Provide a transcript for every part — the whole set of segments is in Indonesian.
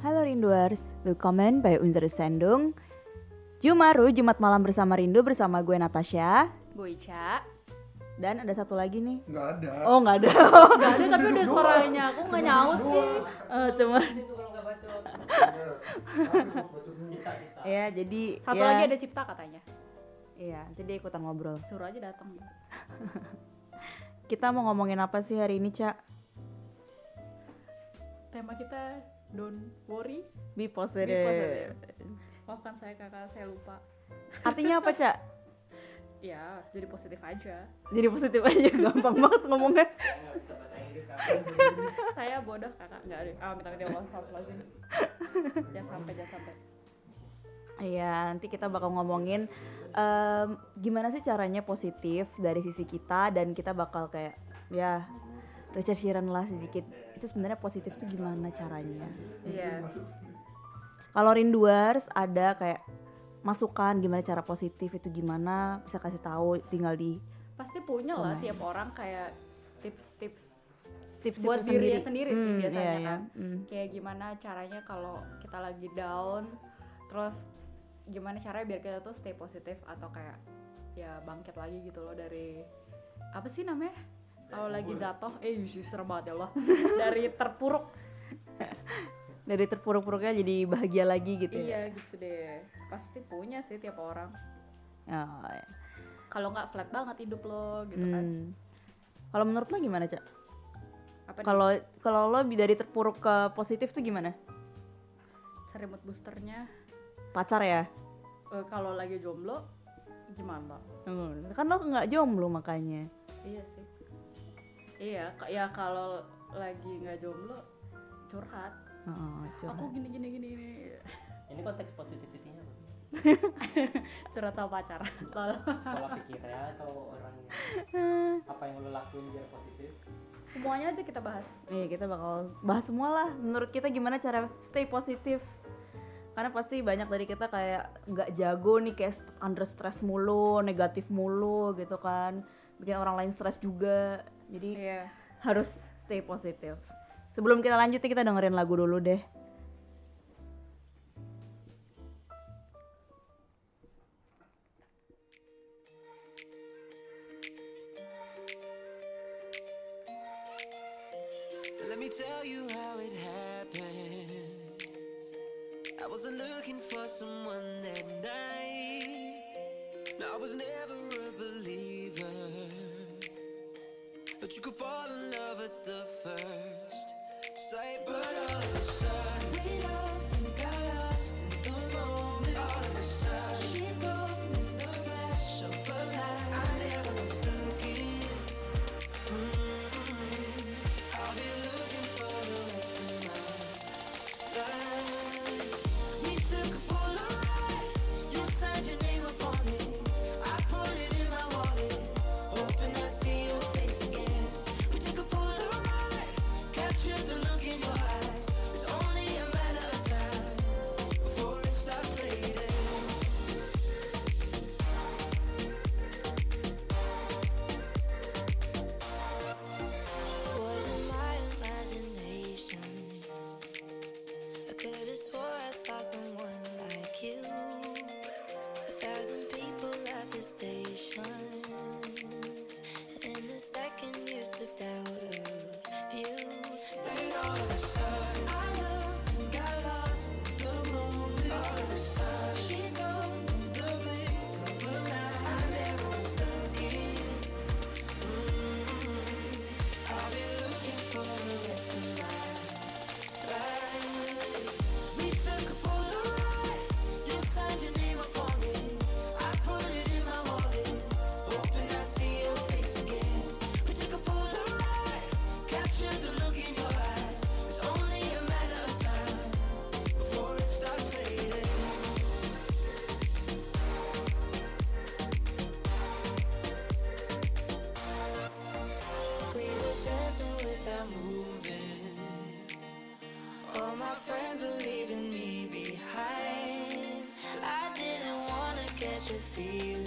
Halo Rinduers, willkommen bei unserer Sendung. Jumaru, Jumat malam bersama Rindu bersama gue Natasha. Gue Ica. Dan ada satu lagi nih. Nggak ada. Oh nggak ada. Gak ada tapi udah suaranya, aku gak nyaut sih. Oh, cuma Iya. Tapi harus baca dulu. Ya jadi Satu ya, lagi ada cipta katanya. Iya, jadi ikutan ngobrol. Suruh aja datang Kita mau ngomongin apa sih hari ini, Cak? Tema kita don't worry. Be Be positive. positive. Maafkan saya kakak, saya lupa. Artinya apa, Cak? Ya, jadi positif aja. Jadi positif aja, gampang banget ngomongnya. Saya bodoh kakak, gak ada. Ah, minta-minta Allah, lagi. Jangan sampai, jangan sampai. Iya, nanti kita bakal ngomongin em, gimana sih caranya positif dari sisi kita dan kita bakal kayak ya researchiran lah sedikit. Itu sebenarnya positif tuh gimana caranya? Iya Kalau rinduers ada kayak masukan gimana cara positif itu gimana bisa kasih tahu tinggal di Pasti punya lah tiap orang kayak tips-tips tips Buat dirinya sendiri sih Hmm, biasanya iya, iya. kan. Hmm. kayak gimana caranya kalau kita lagi down terus gimana caranya biar kita tuh stay positif atau kayak ya bangkit lagi gitu loh dari apa sih namanya kalau lagi jatuh eh serem banget ya Allah dari terpuruk Dari terpuruk-puruknya jadi bahagia lagi gitu ya. iya gitu deh pasti punya sih tiap orang Oh, iya. kalau nggak flat banget hidup lo gitu kan Hmm. Kalau menurut lo gimana, Cak? Kalau kalau lo dari terpuruk ke positif tuh gimana? cari mood boosternya Pacar ya? Eh, kalau lagi jomblo gimana Hmm, kan lo nggak jomblo makanya. Iya sih. Iya, ya kalau lagi nggak jomblo curhat. Oh, curhat. Aku gini gini gini gini. Ini konteks positivity-nya apa? Curhat sama pacar. Lol. Pola pikirnya atau orangnya? Apa yang lo lakuin biar positif? Semuanya aja kita bahas. Nih kita bakal bahas semua lah. Menurut kita gimana cara stay positif? Karena pasti banyak dari kita kayak nggak jago nih kayak under stress mulu, negatif mulu gitu kan. Bikin orang lain stres juga. Jadi Iya. harus stay positif. Sebelum kita lanjut nih, kita dengerin lagu dulu deh. Let me tell you how it happened. I wasn't looking for someone that night. No, I was never a believer. But you could fall in love at the first sight. But all of to feel.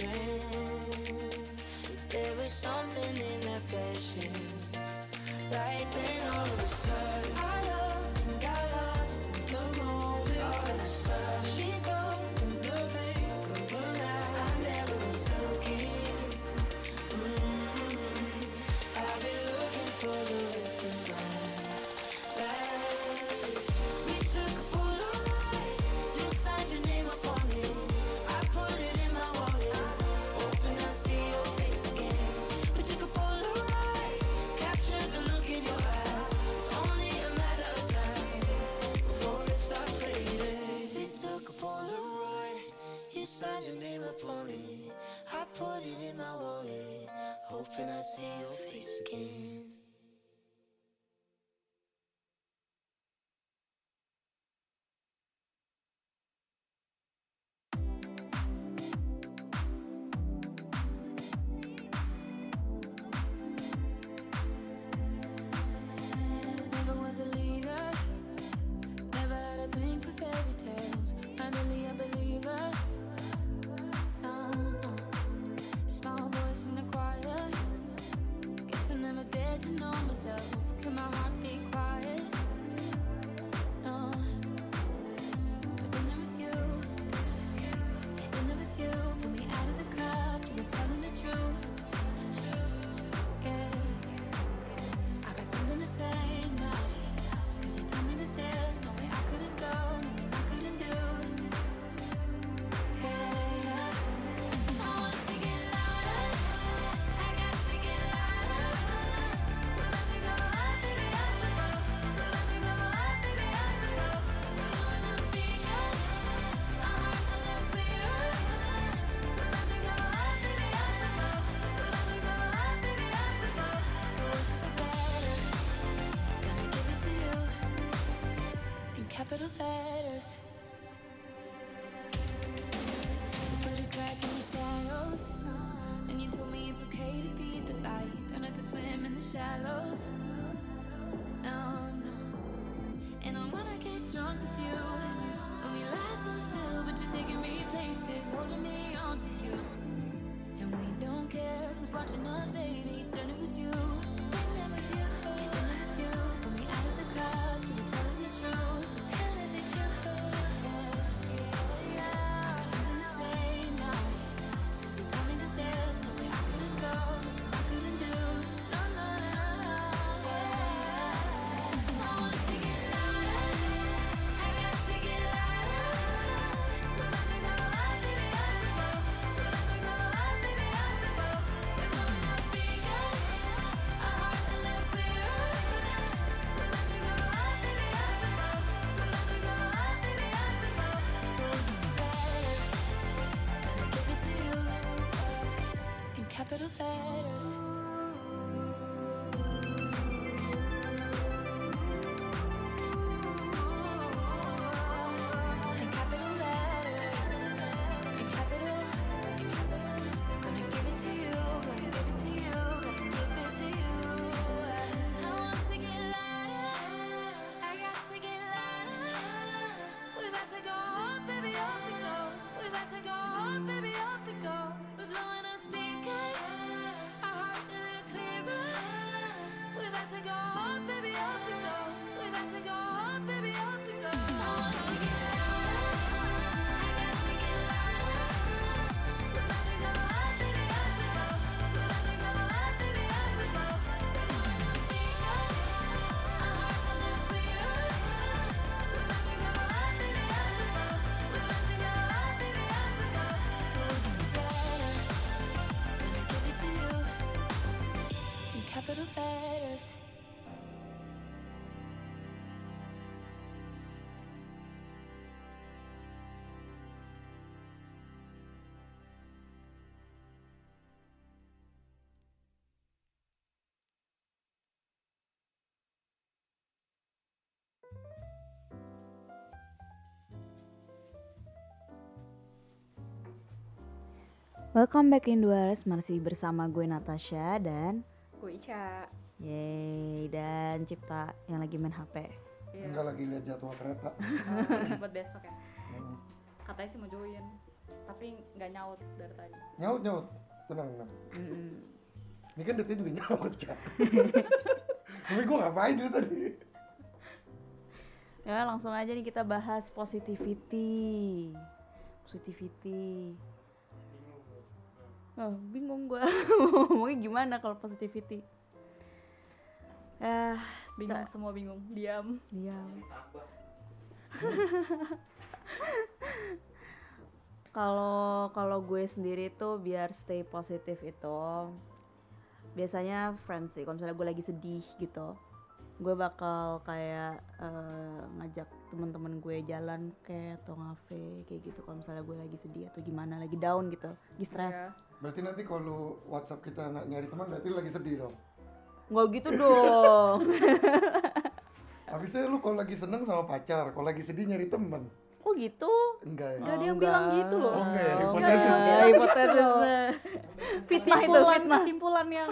capital letters. You put a crack in the shadows, and you told me it's okay to be the light. Don't have to swim in the shallows. Little have left. Welcome back Indoors, masih bersama gue Natasha dan gue Ica. Yeay, dan Cipta yang lagi main HP. Iya. Enggak lagi lihat jadwal kereta. Nah, buat besok ya. Hmm. Katanya sih mau join, tapi nggak nyaut dari tadi. Nyaut nyaut, tenang tenang. Ini kan detik juga nyaut Cak. tapi gue ngapain dulu tadi? Ya langsung aja nih kita bahas positivity. Positivity oh, bingung gue mau ngomongnya gimana kalau positivity? Eh bingung tak. semua bingung. Diam. Diam. Kalau kalau gue sendiri tuh biar stay positif itu biasanya friends sih. Kalau misalnya gue lagi sedih gitu gue bakal kayak uh, ngajak temen-temen gue jalan kayak atau ngafe kayak gitu. Kalau misalnya gue lagi sedih atau gimana lagi down gitu lagi stres yeah. Berarti nanti kalau WhatsApp kita nak nyari teman berarti lagi sedih dong. Nggak gitu dong. Habisnya lu kalau lagi seneng sama pacar, kalau lagi sedih nyari teman Oh gitu? Enggak ya? Enggak ada yang bilang gitu loh. oke enggak ya, hipotesis. Enggak, ya, iya, hipotesis. fitnah itu, fitnah. Kesimpulan yang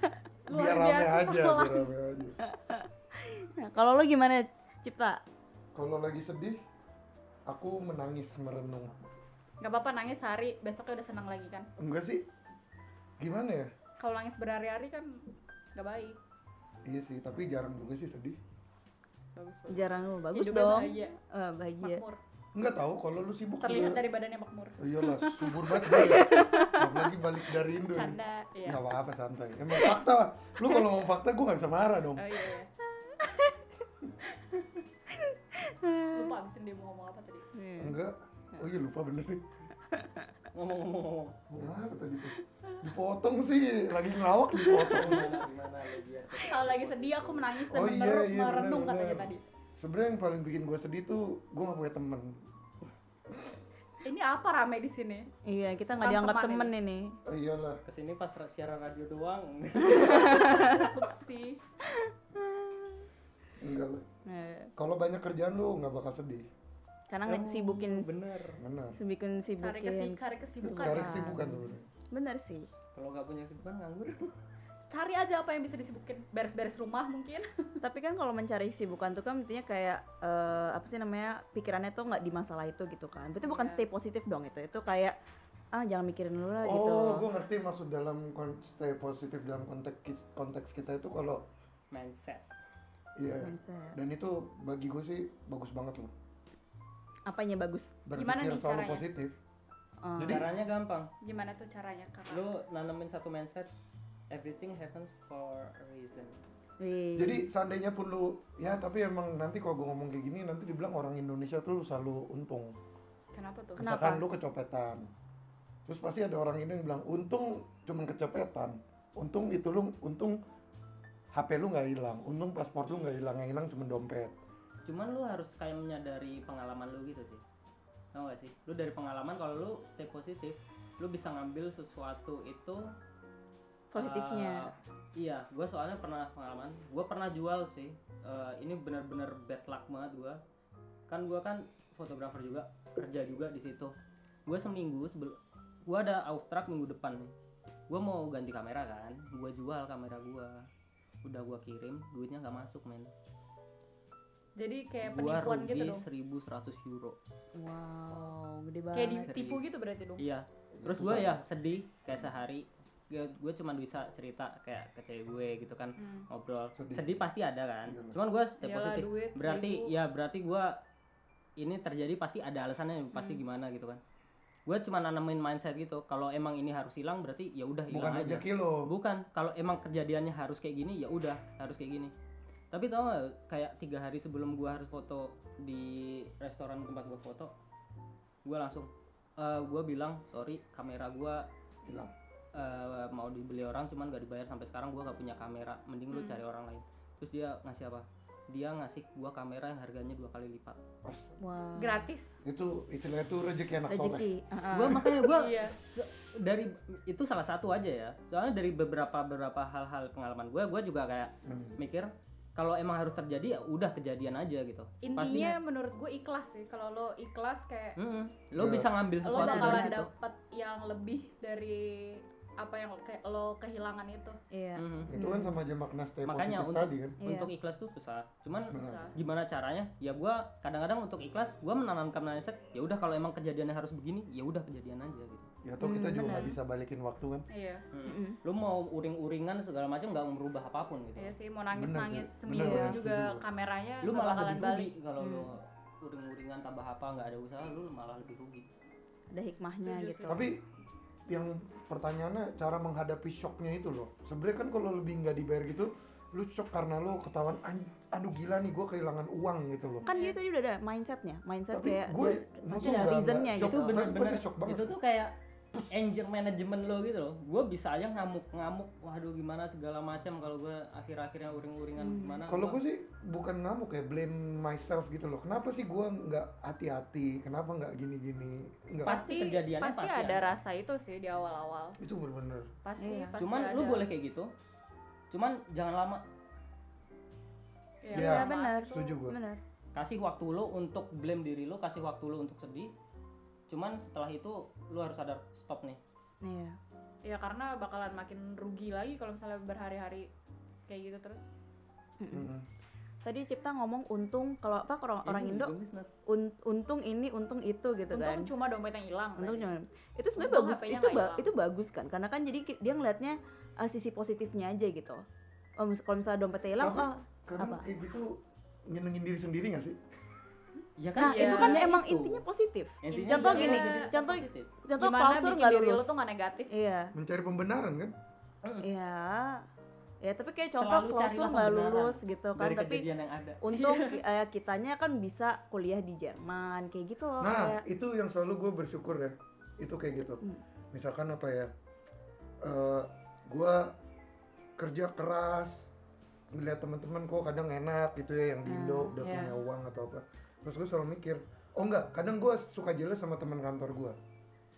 luar biar rame aja, biar rame aja. Nah, kalau lo gimana, Cipta? Kalau lagi sedih, aku menangis merenung nggak apa-apa nangis hari besoknya udah senang lagi kan enggak sih gimana ya kalau nangis berhari-hari kan nggak baik iya sih tapi jarang juga sih sedih bagus, bagus. jarang lu bagus Hidupnya dong bahagia, uh, bahagia. Makmur. Enggak tahu kalau lu sibuk terlihat juga. dari badannya makmur. Oh, iyalah, subur banget. Gue. Ya. lagi balik dari Indo. Canda, iya. Enggak apa-apa santai. Emang fakta. Lu kalau mau fakta gua nggak bisa marah dong. Oh iya. iya. Lupa abis dia mau ngomong apa tadi. Iya. Enggak. Oh iya lupa bener nih. Ngomong-ngomong ngomong. Ngomong apa tadi tuh? Dipotong sih, lagi ngelawak dipotong. Ya kalau lagi sedih aku menangis dan Oh iya, iya, merenung benar, katanya tadi Sebenarnya yang paling bikin gue sedih tuh gue gak punya temen. ini apa rame di sini Iya, kita nggak dianggap teman temen ini. Oh iyalah. ke sini pas ra- siaran radio doang. upsi Enggak lah. Eh, Kalau banyak kerjaan lu nggak bakal sedih. Karena nggak sibukin, Bener. Benar. sibukin cari kesi sibukin. cari kesibukan Cari ya. kesibukan sebenarnya. Bener sih. Kalau nggak punya kesibukan nganggur. cari aja apa yang bisa disibukin beres-beres rumah mungkin Tapi kan kalau mencari kesibukan tuh kan intinya kayak eh, apa sih namanya pikirannya tuh nggak di masalah itu gitu kan. Itu bukan Iya. stay positif dong itu. Itu kayak ah jangan mikirin dulu lah gitu. Oh, gue ngerti maksud dalam kon- stay positif dalam konteks konteks kita itu kalau Mindset. iya. Mindset. Dan itu bagi gue sih bagus banget loh. Apanya bagus? Gimana Berpikir nih selalu caranya? positif. Eh, Jadi- Caranya gampang. gimana tuh caranya kakak Lu nanemin satu mindset everything happens for a reason. wih. Jadi seandainya pun lu ya tapi emang nanti kalau gue ngomong kayak gini nanti dibilang orang Indonesia tuh selalu untung. kenapa tuh Kenapa? Misalkan lu kecopetan. Terus pasti ada orang Indo yang bilang untung cuman kecopetan. Untung itu lu untung HP lu nggak hilang, untung paspor lu nggak hilang, yang hilang cuma dompet. Cuman lu harus kayak menyadari pengalaman lu gitu sih. Tau gak sih? Lu dari pengalaman kalau lu stay positif, lu bisa ngambil sesuatu itu Positifnya. eh, iya, gue soalnya pernah pengalaman. Gue pernah jual sih. Eh, ini benar-benar bad luck banget gue. Kan gue kan fotografer juga, kerja juga di situ. Gue seminggu sebelum gue ada austrag minggu depan nih. Gue mau ganti kamera kan, gue jual kamera gue. Udah gue kirim, duitnya nggak masuk men. Jadi kayak Gua penipuan rugi gitu dong 1100 euro. Wow, gede banget. kayak ditipu gitu berarti dong Iya. Terus gue ya sedih kayak sehari. Gue cuma bisa cerita kayak ke cewek gue gitu kan Hmm. ngobrol. Sedih. Sedih, pasti ada kan. Lah. Cuman gue stay positif. duit Berarti seribu. ya berarti gue ini terjadi pasti ada alasannya pasti Hmm. gimana gitu kan. Gue cuma nanemin mindset gitu. Kalau emang ini harus hilang berarti ya udah Bukan hilang aja. rezeki lo. Bukan. Kalau emang kejadiannya harus kayak gini ya udah harus kayak gini. Tapi tau gak kayak tiga hari sebelum gua harus foto di restoran tempat gua foto, gua langsung eh gua bilang sorry kamera gua Hilang. eh, mau dibeli orang cuman gak dibayar sampai sekarang gua gak punya kamera mending lu Hmm. cari orang lain terus dia ngasih apa dia ngasih gua kamera yang harganya dua kali lipat Pas. Wah. gratis Itu istilahnya itu rezeki anak soleh. Rezeki. Heeh. gua makanya gua iya dari itu salah satu aja ya soalnya dari beberapa beberapa hal-hal pengalaman gua gua juga kayak Hmm. mikir kalau emang harus terjadi ya udah kejadian aja gitu intinya menurut gue ikhlas sih kalau lo ikhlas kayak Mm-mm. lo Ya. bisa ngambil lo sesuatu dari bakalan situ dapat yang lebih dari apa yang kayak lo kehilangan itu Iya. Mhm. Itu kan sama aja makna stay Makanya positif untuk tadi kan. Iya. untuk ikhlas tuh susah cuman. Susah. gimana caranya ya gua kadang-kadang untuk ikhlas gua menanamkan mindset ya udah kalau emang kejadiannya harus begini ya udah kejadian aja gitu Ya toh kita Hmm, juga nggak bisa balikin waktu kan. iya Mm. Mm-mm. lo mau uring-uringan segala macam nggak merubah apa pun gitu iya sih mau nangis Bener nangis sih. seminggu Bener, juga setuju. kameranya lu malah lebih balik rugi kalau Hmm. lo uring-uringan tambah apa nggak ada usaha lu malah lebih rugi Ada hikmahnya Setuju, gitu. Tapi yang pertanyaannya cara menghadapi shocknya itu loh. Sebenarnya kan kalau lebih nggak dibayar gitu, lu shock karena lu ketahuan "An- aduh gila nih gue kehilangan uang gitu loh. kan dia tadi udah ada mindsetnya, mindset Tapi kayak gue pasti ada reasonnya gitu. bener-bener itu tuh kayak anger management lo gitu loh gue bisa aja ngamuk-ngamuk waduh gimana segala macam kalau gue akhir-akhirnya uring-uringan Hmm. gimana Kalau gue sih bukan ngamuk ya, blame myself gitu loh. Kenapa sih gue nggak hati-hati? Kenapa nggak gini-gini? Nggak. Pasti kejadiannya pasti, pasti ada ada. rasa itu sih di awal-awal Itu bener-bener. pasti Iya. pasti cuman ada. lu boleh kayak gitu cuman jangan lama Iya, Iya, lama benar. Setuju gue. Bener. kasih waktu lo untuk blame diri lo kasih waktu lo untuk sedih cuman setelah itu lu harus sadar stop nih Iya. ya karena bakalan makin rugi lagi kalau misalnya berhari-hari kayak gitu terus. Tadi Cipta ngomong untung kalau apa orang orang Indo un- untung ini untung itu gitu untung kan. cuma dompet yang hilang Untung cuma itu sebenarnya Untung bagus itu ba- itu bagus kan karena kan jadi dia ngelihatnya uh, sisi positifnya aja gitu. oh mis- kalau misalnya dompetnya hilang oh kadang apa? kayak gitu nyenengin diri sendiri gak sih? Ya nah Iya. itu kan intinya emang itu. intinya positif Intinya contoh gini iya, contoh positif. contoh Gimana klausur nggak diri lu lulus tuh nggak negatif? iya Mencari pembenaran kan? iya ya tapi kayak contoh Selalu klausur nggak lulus gitu kan dari tapi yang ada untung eh, kitanya kan bisa kuliah di Jerman kayak gitu loh Nah, kayak itu yang selalu gue bersyukur ya. Itu kayak gitu. Hmm. Misalkan apa ya? eh gue kerja keras, ngeliat teman-teman kok kadang enak gitu ya yang di Hmm, Indo udah iya. punya uang atau apa. Terus gue selalu mikir, oh enggak, kadang gue suka jelas sama teman kantor gue.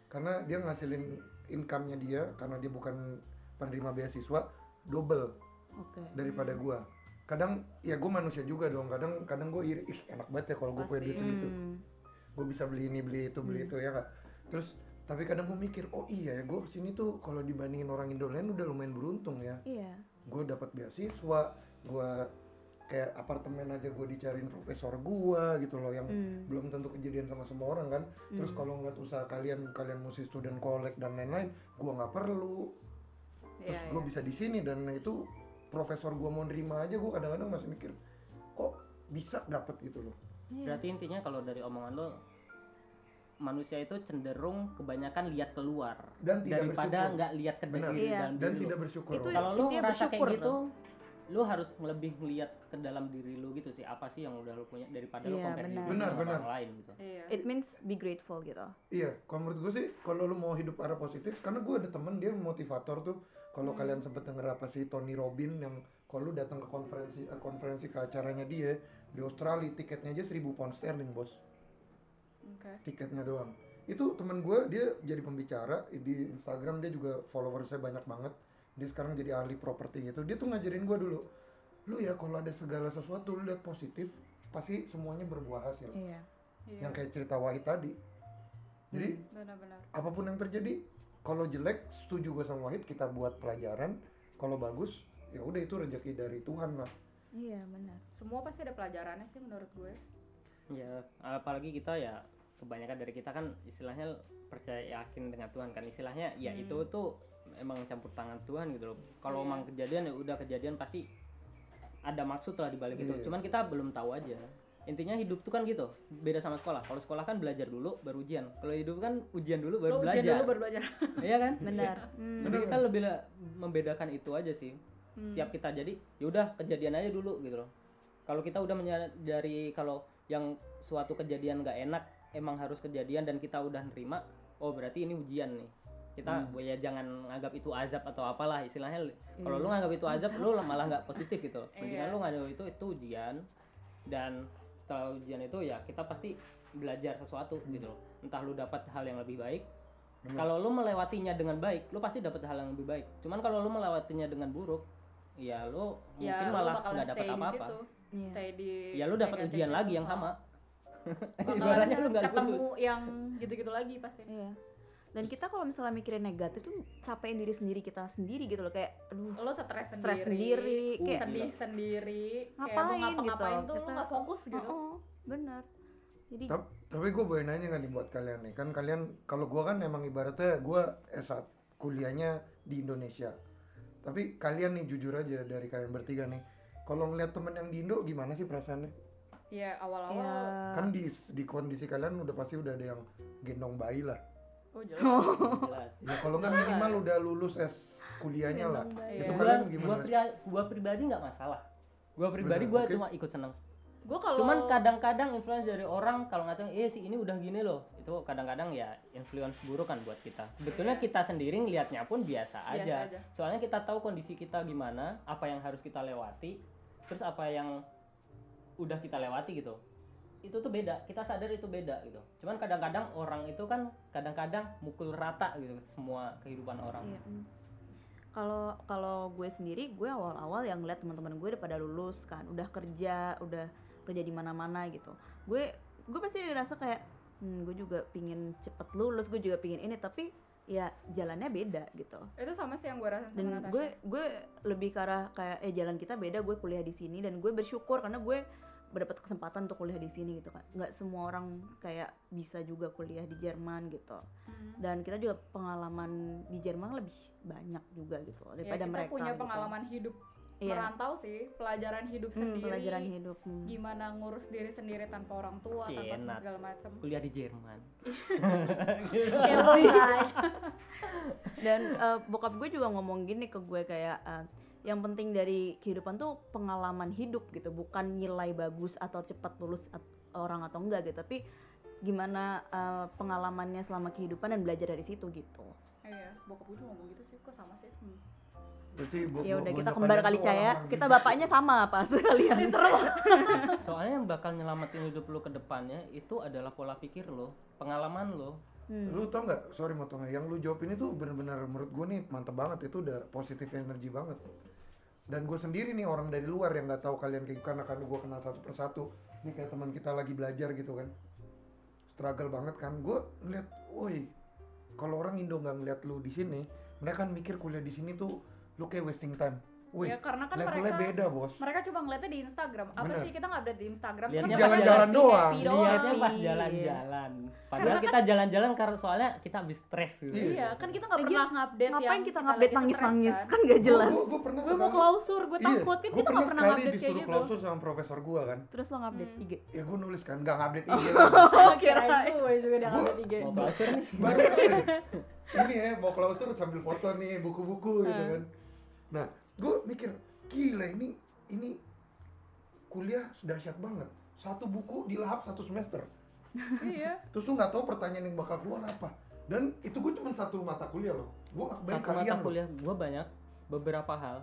Karena dia ngasilin income-nya dia karena dia bukan penerima beasiswa double oke daripada gua. Kadang ya gue manusia juga dong. Kadang kadang gue iri, ih enak banget ya kalau gue punya duit segitu Hmm. gue bisa beli ini beli itu beli Hmm. itu ya kak terus tapi kadang gue mikir oh iya ya gue ke sini tuh kalau dibandingin orang Indo lain udah lumayan beruntung ya iya gue dapat beasiswa gue kayak apartemen aja gue dicariin profesor gue gitu loh yang Hmm. belum tentu kejadian sama semua orang kan terus Hmm. kalau ngeliat usaha kalian kalian mesti student collect dan lain-lain gue nggak perlu terus Iya, gue iya. bisa di sini dan itu profesor gue mau nerima aja gue kadang-kadang masih mikir kok bisa dapet gitu loh Iya. berarti intinya kalau dari omongan lo manusia itu cenderung kebanyakan lihat keluar dan tidak daripada bersyukur nggak lihat ke diri Iya. dalam dan tidak bersyukur Itu kalau lu intinya ngerasa kayak bersyukur gitu lu harus lebih ngeliat ke dalam diri lu gitu sih apa sih yang udah lu punya daripada lu Iya, compare benar. diri Benar, orang lain gitu Iya. it means be grateful gitu Iya, kalau menurut gue sih kalau lu mau hidup arah positif, karena gue ada temen dia motivator tuh. Kalau Hmm. kalian sempet denger apa sih Tony Robbins yang kalau lu datang ke konferensi eh, konferensi ke acaranya dia di Australia tiketnya aja 1000 pound sterling bos, Oke. tiketnya doang. Itu temen gue dia jadi pembicara di Instagram dia juga followersnya banyak banget. Dia sekarang jadi ahli properti gitu. Dia tuh ngajarin gue dulu, lu ya kalau ada segala sesuatu lu lihat positif, pasti semuanya berbuah hasil. iya Iya. Yang kayak cerita Wahid tadi. Jadi Benar-benar. apa pun yang terjadi kalau jelek setuju gue sama Wahid kita buat pelajaran kalau bagus ya udah itu rezeki dari Tuhan lah iya benar Semua pasti ada pelajarannya sih menurut gue. ya apalagi kita ya kebanyakan dari kita kan istilahnya percaya yakin dengan Tuhan kan istilahnya ya Hmm. itu tuh emang campur tangan Tuhan gitu loh. Kalau Iya. emang kejadian ya udah kejadian pasti ada maksud lah di balik itu. Iya. cuman kita belum tahu aja. Intinya hidup tuh kan gitu beda sama sekolah. Kalau sekolah kan belajar dulu baru ujian. Kalau hidup kan ujian dulu baru Lo belajar. ujian dulu baru belajar. iya kan? Benar. Hmm. jadi kita lebih membedakan itu aja sih. Hmm. siap kita jadi yaudah kejadian aja dulu gitu loh. Kalau kita udah menyadari kalau yang suatu kejadian nggak enak emang harus kejadian dan kita udah nerima oh berarti ini ujian nih kita ya jangan nganggap itu azab atau apalah istilahnya kalau lu nganggap itu azab lu malah nggak positif gitu. Mendingan Iya. lu nganggap itu itu ujian. Dan setelah ujian itu ya kita pasti belajar sesuatu gitu loh. Entah lu dapat hal yang lebih baik. Benar. kalau lu melewatinya dengan baik lu pasti dapat hal yang lebih baik. Cuman kalau lu melewatinya dengan buruk ya lu ya mungkin lo malah nggak dapat apa-apa. Iya. Stay di ya lu dapat ujian lagi yang sama. Ibaratnya lu nggak ketemu lulus. yang gitu-gitu lagi pasti. Iya. Dan kita kalau misalnya mikirin negatif tuh capein diri sendiri kita sendiri gitu loh kayak aduh Lo stres sendiri. stres sendiri Uh, kayak sedih sendiri. kayak mau Ngapain ngapa-ngapain gitu. tuh lo Kita- nggak fokus gitu. oh, benar. Jadi Tap- tapi gue boleh nanya nggak nih buat kalian nih kan kalian kalau gue kan emang ibaratnya gue S1 kuliahnya di Indonesia tapi kalian nih jujur aja dari kalian bertiga nih kalau ngeliat temen yang di Indo gimana sih perasaannya Ya awal-awal. ya kan di di kondisi kalian udah pasti udah ada yang gendong bayi lah Oh jelas. jelas ya kalau nggak minimal udah lulus S kuliahnya lah bayi. itu gua, kalian gua, gimana pri- gua pribadi nggak masalah gua pribadi Bener, gua oke. cuma ikut seneng Gue kalau cuman kadang-kadang influence dari orang kalau ngatain eh sih ini udah gini loh itu kadang-kadang ya influence buruk kan buat kita sebetulnya kita sendiri ngelihatnya pun biasa Biasa aja. aja. soalnya kita tahu kondisi kita gimana apa yang harus kita lewati terus apa yang udah kita lewati gitu itu tuh beda kita sadar itu beda gitu cuman kadang-kadang orang itu kan kadang-kadang mukul rata gitu semua kehidupan orang Iya. Kalau kalau gue sendiri, gue awal-awal yang ngeliat teman-teman gue udah pada lulus kan, udah kerja, udah kerja di mana-mana gitu. Gue gue pasti ngerasa kayak, hmm, gue juga pingin cepet lulus, gue juga pingin ini, tapi ya jalannya beda gitu. itu sama sih yang gue rasa sama Dan Natasha. gue gue lebih ke arah kayak eh jalan kita beda, gue kuliah di sini dan gue bersyukur karena gue mendapat kesempatan untuk kuliah di sini gitu kan. Nggak semua orang kayak bisa juga kuliah di Jerman gitu Hmm. dan kita juga pengalaman di Jerman lebih banyak juga gitu Ya, daripada kita mereka punya gitu. pengalaman hidup Iya. merantau sih pelajaran hidup Hmm, sendiri pelajaran hidup. hmm. gimana ngurus diri sendiri tanpa orang tua tanpa Cienat. semua segala macam kuliah di Jerman Dan eh, bokap gue juga ngomong gini ke gue kayak eh, yang penting dari kehidupan tuh pengalaman hidup gitu, bukan nilai bagus atau cepat lulus at- orang atau enggak gitu, tapi gimana eh, pengalamannya selama kehidupan dan belajar dari situ gitu. iya bokap gue juga ngomong gitu sih kok sama sih Hmm. Berarti bo- Ya udah kita kembar kali tuh caya, kita bijak. bapaknya sama apa sekalian. soalnya yang bakal nyelamatin hidup lu ke depannya itu adalah pola pikir lo pengalaman lo Hmm. Lu tau nggak? Sorry motongnya. Yang lu jawab ini tuh bener-bener menurut gue nih mantep banget. Itu udah positif energi banget. Dan gue sendiri nih orang dari luar yang nggak tahu kalian kayak karena kan gue kenal satu persatu. Ini kayak teman kita lagi belajar gitu kan. Struggle banget kan. Gue ngeliat, woi, kalau orang Indo nggak ngeliat lu di sini, mereka kan mikir kuliah di sini tuh lu kayak wasting time. Woi, ya karena kan levelnya mereka beda bos. mereka cuma ngeliatnya di Instagram apa Bener. sih kita nggak update di Instagram Lihatnya Kan jalan-jalan doang. doang. lihatnya pas jalan-jalan padahal kita jalan-jalan karena soalnya kita habis stres gitu Iya. iya kan kita nggak Lagian, pernah ngupdate Ngapain yang kita ngupdate nangis-nangis? kan. Kan gak jelas. Gue, gue pernah gue mau klausur gue Iya, takut kan kita nggak pernah sekali update kayak disuruh gitu klausul sama profesor gue kan. Terus lo ngupdate Hmm. IG. Ya gue nulis kan, nggak ngupdate IG. oh kirain kirain. gue juga udah ngupdate IG mau klausur nih baru ini ya mau klausur sambil foto nih buku-buku gitu Hmm. kan nah gue mikir gila ini ini kuliah dahsyat banget. Satu buku dilahap satu semester. Iya. Terus lu nggak tahu pertanyaan yang bakal keluar apa. Dan itu gue cuma satu mata kuliah loh. Gue nggak kebayang satu mata kalian loh. kuliah. Gua banyak beberapa hal.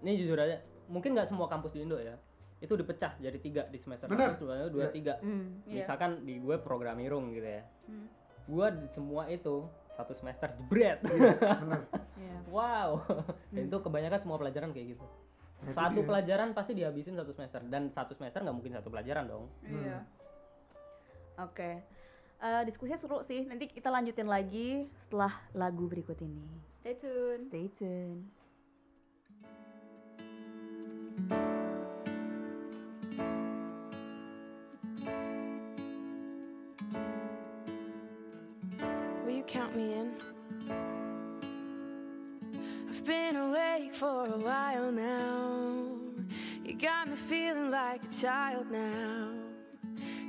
Ini jujur aja mungkin nggak semua kampus di Indo ya. Itu dipecah jadi tiga di semester Benar. satu sebenarnya dua Iya. tiga. Hmm. Iya. misalkan di gue programirung gitu ya. Gua di semua itu satu semester jebret iya benar Iya. wow Dan Hmm. itu kebanyakan semua pelajaran kayak gitu Nah, itu satu dia. pelajaran pasti dihabisin satu semester dan satu semester nggak mungkin satu pelajaran dong iya Oke. Eh, diskusinya seru sih. Nanti kita lanjutin lagi setelah lagu berikut ini. stay tune Stay tune. Count me in? I've been awake for a while now. You got me feeling like a child now.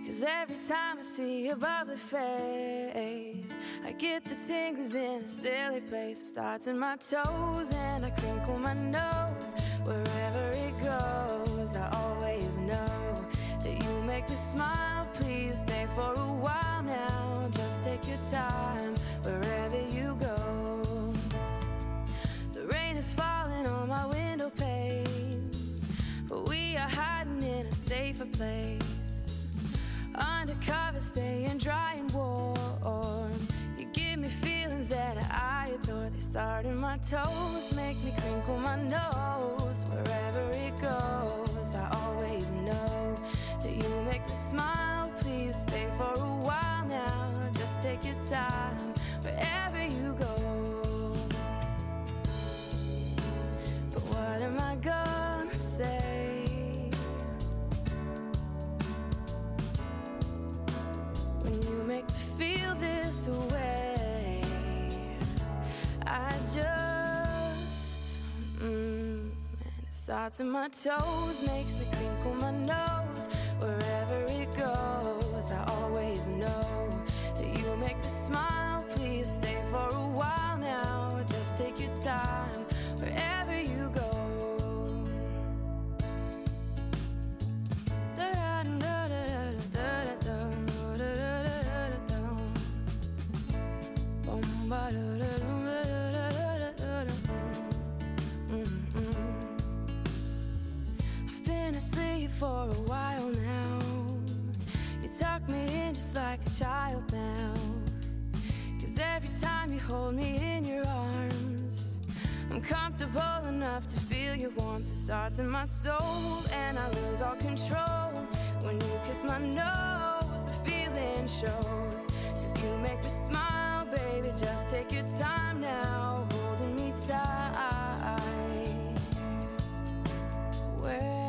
Cause every time I see your bubbly face, I get the tingles in a silly place. It starts in my toes and I crinkle my nose. Wherever it goes, I always know that you make me smile. Please stay for a while now. Just take your time safer place. Undercover, staying dry and warm. You give me feelings that I adore. They start in my toes, make me crinkle my nose. Wherever it goes, I always know that you make me smile. Please stay for a while now. Just take your time wherever you go. But what am I gonna make me feel this way. I just, mm, and it starts in my toes, makes me crinkle my nose. Wherever it goes, I always know that you make me smile. Please stay for a while now. Just take your time for a while now. You tuck me in just like a child now. Cause every time you hold me in your arms, I'm comfortable enough to feel your warmth. It starts in my soul, and I lose all control. When you kiss my nose, the feeling shows. Cause you make me smile, baby. Just take your time now, holding me tight. Wherever,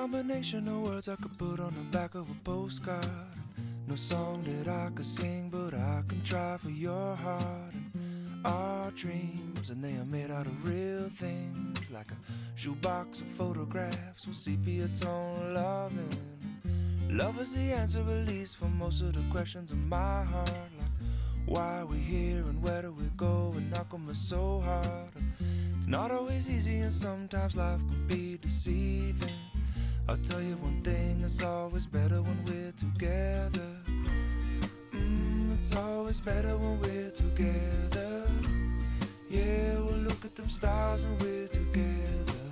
combination of words I could put on the back of a postcard. No song that I could sing, but I can try for your heart. And our dreams, and they are made out of real things, like a shoebox of photographs with sepia tone loving. Love is the answer, at least, for most of the questions in my heart. Like, why are we here and where do we go? And how come it's so hard? It's not always easy, and sometimes life can be deceiving. I'll tell you one thing, it's always better when we're together. Mm, it's always better when we're together. Yeah, we'll look at them stars and we're together.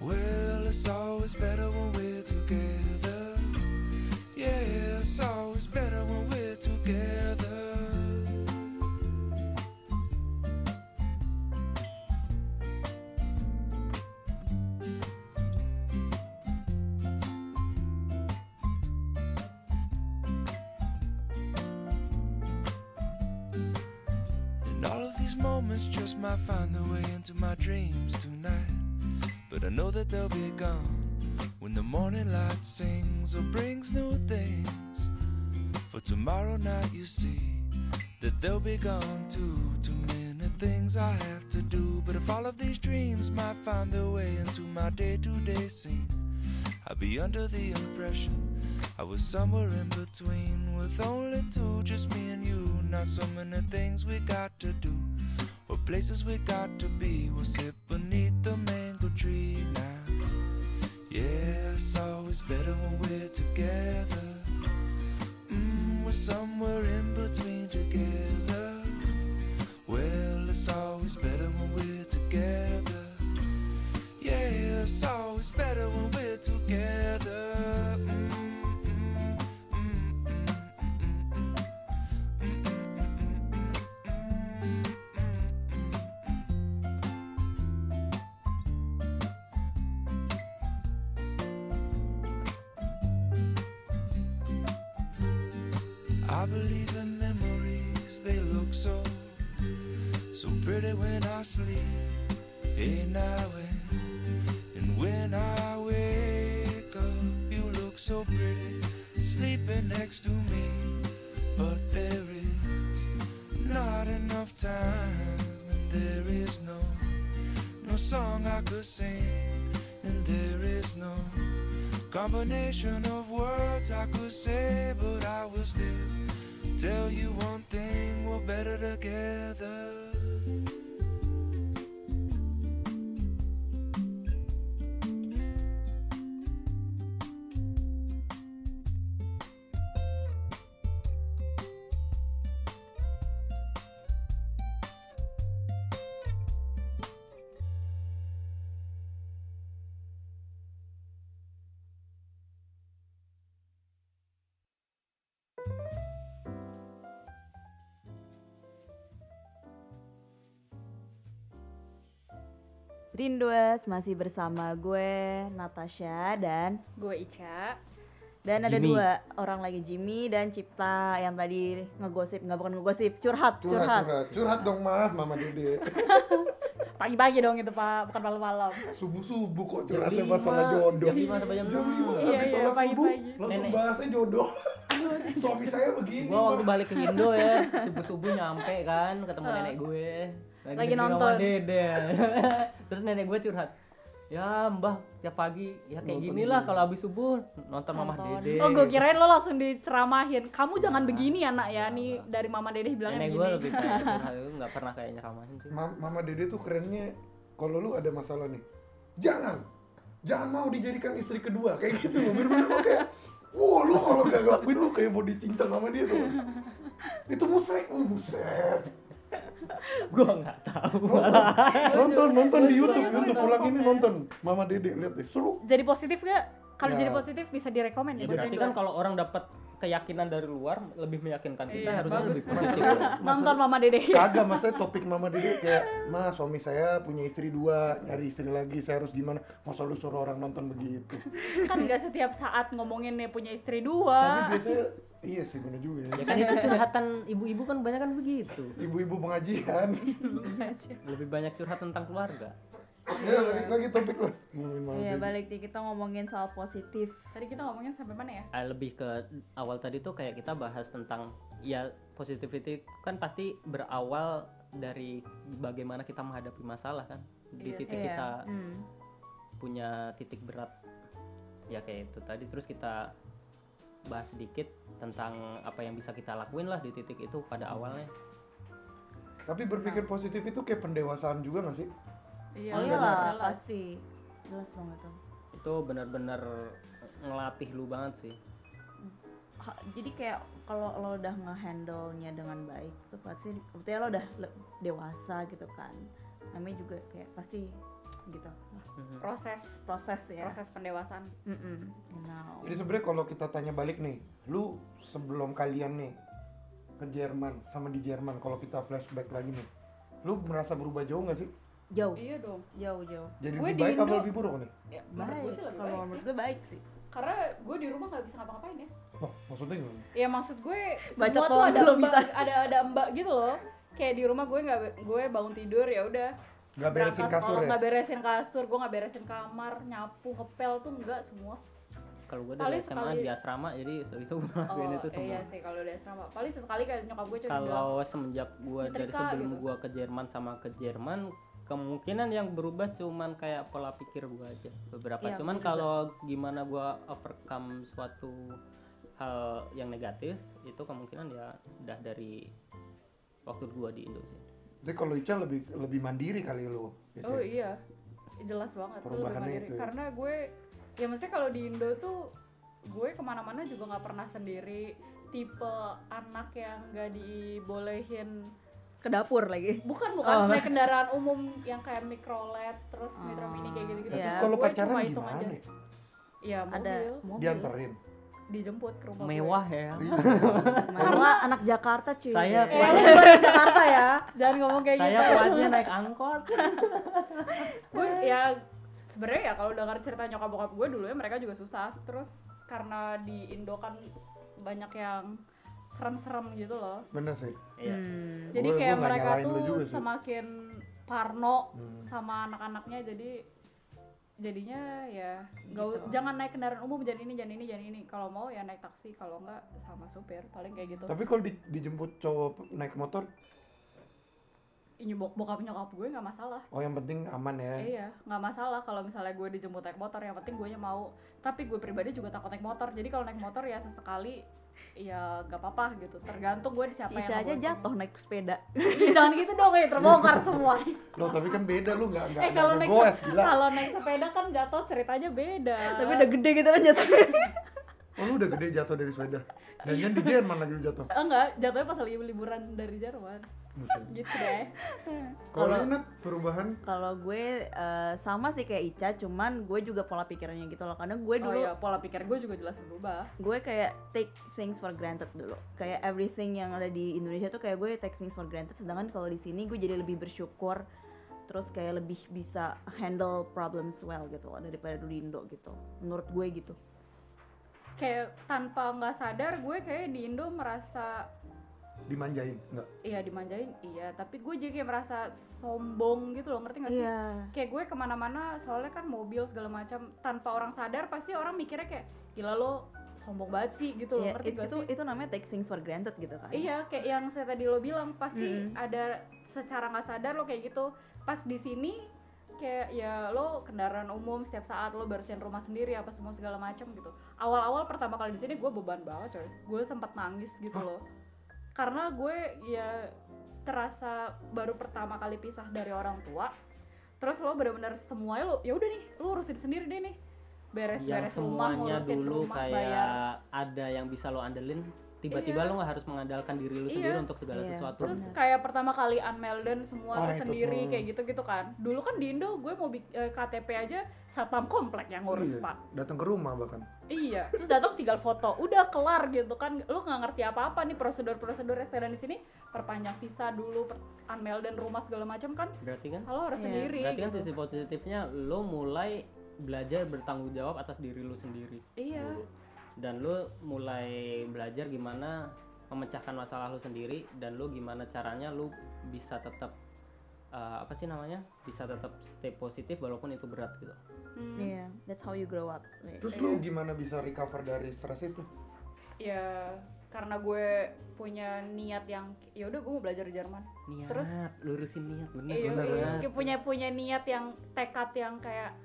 Well, it's always better when dreams tonight. But I know that they'll be gone when the morning light sings or brings new things. For tomorrow night, you see that they'll be gone too. Too many things I have to do. But if all of these dreams might find their way into my day to day scene, I'd be under the impression I was somewhere in between with only two, just me and you. Not so many things we got to do, or places we got to be. We'll sit beneath the mango tree now. Yeah, it's always better when we're together. Mm, we're somewhere in between And when I wake up, you look so pretty, sleeping next to me. But there is not enough time, and there is no, no song I could sing, and there is no combination of words I could say, but I will still tell you one thing: we're better together. Rindues masih bersama gue Natasha dan Gue Ica. dan ada Jimmy. dua orang lagi Jimmy dan Cipta yang tadi ngegosip nggak bukan ngegosip curhat Curhat, curhat, curhat, curhat dong mah, mama dede. Pagi-pagi dong itu pak, bukan malam-malam. Subuh subuh kok Jam curhatnya lima, masalah jodoh. jam lima sampai jam enam. lima Iya, habis iya, sholat subuh pagi-pagi. langsung Nenek. bahasnya jodoh. Suami saya begini. Gua waktu balik ke Indo ya, subuh-subuh nyampe kan, ketemu Ah. nenek gue. Lagi rumah nonton. Dede. Terus nenek gue curhat. Ya mbah, tiap pagi ya kayak Nonton gini lah kalau habis subuh nonton Mama Nonton. Dede. Oh gue kirain lo langsung diceramahin. Kamu jangan Nah. begini ya nak ya. Nih dari mama dede bilangnya Nenek gue lebih kayak nggak pernah kayak nyeramahin sih. Ma- Mama Dede tuh kerennya kalau lu ada masalah nih, jangan, jangan mau dijadikan istri kedua kayak gitu loh. Bener-bener kayak, wah lu kalau gak ngelakuin lu kayak mau dicincang sama dia tuh. Itu musrek, uh buset. Gue nggak tahu Nonton, malah. nonton, nonton di YouTube, nonton. YouTube pulang ini nonton. Mama Dede lihat deh, seru. Jadi positif gak? Kalau Ya. jadi positif bisa direkomend ya. Berarti kan kalau orang dapat keyakinan dari luar lebih meyakinkan kita Iya, harusnya lebih positif nonton mama dede kagak maksudnya topik mama dede kayak mas suami saya punya istri dua nyari istri lagi saya harus gimana masa lu suruh orang nonton begitu kan nggak setiap saat ngomongin nih punya istri tapi dua biasanya iya sih bener juga ya. Ya kan itu curhatan ibu-ibu kan banyak kan begitu. Ibu-ibu pengajian. Lebih banyak curhat tentang keluarga. Ya balik lagi topik lah ngomongin mama Iya balik nih kita ngomongin soal positif. tadi kita ngomongin sampai mana ya? Ah, lebih ke awal tadi tuh kayak kita bahas tentang ya positivity kan pasti berawal dari bagaimana kita menghadapi masalah kan. Di Iya titik sih. kita Hmm. punya titik berat. Ya kayak itu tadi. Terus kita bahas sedikit tentang apa yang bisa kita lakuin lah di titik itu pada awalnya. Tapi berpikir positif itu kayak pendewasaan juga gak sih? Iya Oh iyalah jelas. pasti. Jelas dong itu. itu benar-benar ngelatih lu banget sih. Ha- jadi kayak kalau lo udah ngehandle nya dengan baik tuh pasti artinya lo udah dewasa gitu kan. Namanya juga kayak pasti gitu. Mhm. proses proses ya. Proses pendewasaan. Mm-mm, you know. Jadi sebenarnya kalau kita tanya balik nih, lu sebelum kalian nih ke Jerman sama di Jerman, kalau kita flashback lagi nih, lu merasa berubah jauh nggak sih? jauh. Iya dong. Jauh jauh. Jadi Gue lebih di baik apa lebih buruk nih? ya, menurut gue baik sih lebih kalau baik menurut sih. gue baik sih. Karena gue di rumah nggak bisa ngapa-ngapain ya. Oh, maksudnya gimana? ya maksud gue Baca semua tuh doang ada mbak bisa. ada ada mbak gitu loh. Kayak di rumah gue nggak gue bangun tidur ya udah Gak beresin berangkat kasur sekolah, ya? nggak beresin kasur gue nggak beresin kamar nyapu ngepel tuh enggak semua. Kalau gue dari SMA sekali- di asrama jadi so-so gue ngelakuin itu semua. iya sih kalau udah asrama. Paling sesekali kayak nyokap gue cuma bilang kalau semenjak gua dari sebelum gitu. gua ke Jerman sama ke Jerman kemungkinan yang berubah cuman kayak pola pikir gua aja beberapa. Iya, cuman kalau gimana gua overcome suatu hal yang negatif itu kemungkinan ya udah dari waktu gua di Indo sih Jadi kalau Ica lebih lebih mandiri kali lu. Ica. oh iya jelas banget tuh lebih Perubahannya mandiri itu ya. karena gue ya maksudnya kalau di Indo tuh gue ke mana-mana juga nggak pernah sendiri tipe anak yang gak dibolehin ke dapur lagi bukan bukan Oh. naik kendaraan umum yang kayak mikrolet terus metro mini kayak gitu gitu Iya. Terus kalau Gue pacaran gimana? aja. ya? Iya ada mobil mobil Dianterin. Dijemput ke rumah mewah ya. Mewah anak Jakarta cuy. Saya- gue. Eh, Eh, lu bukan Jakarta ya? Jangan ngomong kayak saya gitu. kuatnya naik angkot. Gue ya sebenarnya ya kalau dengar cerita nyokap bokap gue dulu ya mereka juga susah. Terus karena di Indo kan banyak yang serem-serem gitu loh. Bener sih. Iya. Hmm. jadi Gua- kayak gua mereka tuh semakin parno Hmm. sama anak-anaknya. Jadi jadinya ya nggak Gitu. jangan naik kendaraan umum jangan ini jangan ini jangan ini. Kalau mau ya naik taksi kalau enggak sama supir paling kayak gitu. Tapi kalau di- dijemput cowok naik motor, ini bok bokap nyokap gue nggak masalah. Oh yang penting aman ya. iya nggak masalah kalau misalnya gue dijemput naik motor yang penting gue mau. Tapi gue pribadi juga takut naik motor jadi kalau naik motor ya sesekali ya gak apa-apa gitu tergantung gue siapa si yang aja jatuh naik sepeda jangan gitu dong ya terbongkar semua Loh, tapi kan beda lu nggak nggak eh kalau naik goes se- gila. kalau naik sepeda kan jatuh ceritanya beda tapi udah gede gitu kan jatuh Oh, lu udah gede jatuh dari sepeda. Dan jangan di Jerman lagi lu jatuh. Eh, enggak jatuhnya pas lagi liburan dari Jerman. gitu deh. Kalau Nat, perubahan? Kalau gue eh, sama sih kayak Ica cuman gue juga pola pikirannya gitu loh. Karena gue oh dulu ya pola pikir gue juga jelas berubah. gue kayak take things for granted dulu. Kayak everything yang ada di Indonesia tuh kayak gue take things for granted. Sedangkan kalau di sini gue jadi lebih bersyukur terus kayak lebih bisa handle problems well gitu loh daripada dulu di Indo gitu. Menurut gue gitu. Kayak tanpa nggak sadar gue kayak di Indo merasa dimanjain enggak? iya dimanjain iya. Tapi gue jadi kayak merasa sombong gitu loh ngerti gak sih? Iya. Kayak gue ke mana-mana soalnya kan mobil segala macam tanpa orang sadar pasti orang mikirnya kayak gila lo sombong banget sih gitu loh Iya, ngerti it- gak itu sih? itu namanya take things for granted gitu kan. Iya kayak yang saya tadi lo bilang pasti Mm-mm. ada secara nggak sadar lo kayak gitu. Pas di sini kayak ya lo kendaraan umum setiap saat lo bersihin rumah sendiri apa semua segala macam gitu. Awal-awal pertama kali di sini gue beban banget coy. Gue sempat nangis gitu loh karena gue ya terasa baru pertama kali pisah dari orang tua terus lo bener-bener semuanya lo ya udah nih lo urusin sendiri deh nih. Beres-beres rumah semuanya ngurusin dulu rumah kayak bayar. ada yang bisa lo andelin tiba-tiba Iya. lu nggak harus mengandalkan diri lu Iya. sendiri untuk segala Iya. sesuatu Terus Benar. kayak pertama kali unmelden semua itu sendiri tuh. kayak gitu-gitu kan. Dulu kan di Indo gue mau eh, KTP aja satpam komplek yang ngurus, Iya, Pak. datang ke rumah bahkan Iya, terus datang tinggal foto, udah kelar gitu kan. Lu nggak ngerti apa-apa nih prosedur-prosedur restoran di sini, perpanjang visa dulu, per unmelden rumah segala macam kan. berarti kan Kalau harus Iya, sendiri berarti kan gitu. sisi positifnya lu mulai belajar bertanggung jawab atas diri lu sendiri Iya. dulu. Dan lu mulai belajar gimana memecahkan masalah lu sendiri dan lu gimana caranya lu bisa tetap uh, apa sih namanya bisa tetap stay positif walaupun itu berat gitu Hmm. Iya, that's how you grow up. Terus lu gimana bisa recover dari stres itu Ya karena gue punya niat yang ya udah gue mau belajar Jerman. niat Terus- lurusin niat bener Iya, bener, iya. bener. Punya punya niat yang tekad yang kayak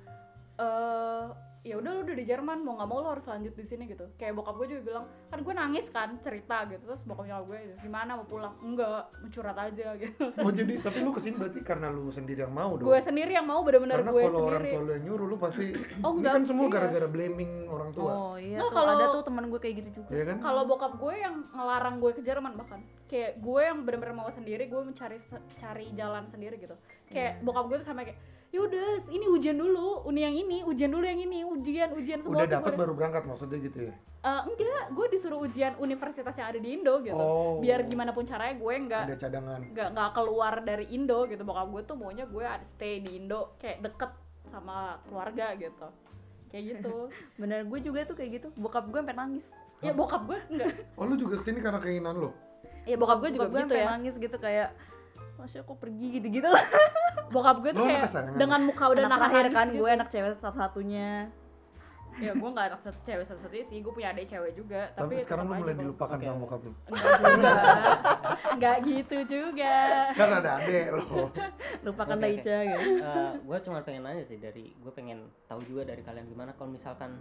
eh ya udah lu udah di Jerman mau nggak mau lu harus lanjut di sini gitu. Kayak bokap gue juga bilang kan gue nangis kan cerita gitu. Terus bokap nyokap gue gimana mau pulang? Enggak mau curhat aja gitu. Oh jadi tapi lu ke sini berarti karena lu sendiri yang mau dong? Gue sendiri yang mau bener-bener karena gue kalau orang sendiri. tua lu yang nyuruh lu pasti Oh, ini enggak, kan semua iya. gara-gara blaming orang tua. Oh iya, tuh. kalau- ada tuh teman gue kayak gitu juga. ya kan? kalau bokap gue yang ngelarang gue ke Jerman bahkan kayak gue yang bener-bener mau sendiri gue mencari cari jalan sendiri gitu. Kayak Iya. bokap gue tuh sampai kayak yaudah ini ujian dulu uni yang ini ujian dulu yang ini ujian ujian semua udah dapat baru berangkat maksudnya gitu ya? Eh, enggak gue disuruh ujian universitas yang ada di Indo gitu. Oh. Biar gimana pun caranya gue nggak ada cadangan. nggak nggak keluar dari Indo gitu. Bokap gue tuh maunya gue ada stay di Indo kayak deket sama keluarga gitu. Kayak gitu. Bener, gue juga tuh kayak gitu. Bokap gue sampai nangis. ya bokap gue enggak. Oh lu juga ke sini karena keinginan lu? Ya bokap gue juga Bokap gue gitu ya. nangis gitu kayak Masya kok pergi gitu-gitu lah. Bokap gue tuh kayak dengan muka udah Anak nangis kan gitu. gue anak cewek satu-satunya. Ya gue nggak anak satu cewek satu-satunya sih. Gue punya adik cewek juga tapi, tapi, sekarang lu mulai bokap- dilupakan Oke. sama bokap lu? Enggak juga. Enggak gitu juga. Kan ada adek lo Lupakan Oke, lah oke. Ica gitu gue cuma pengen nanya sih dari gue pengen tahu juga dari kalian gimana kalau misalkan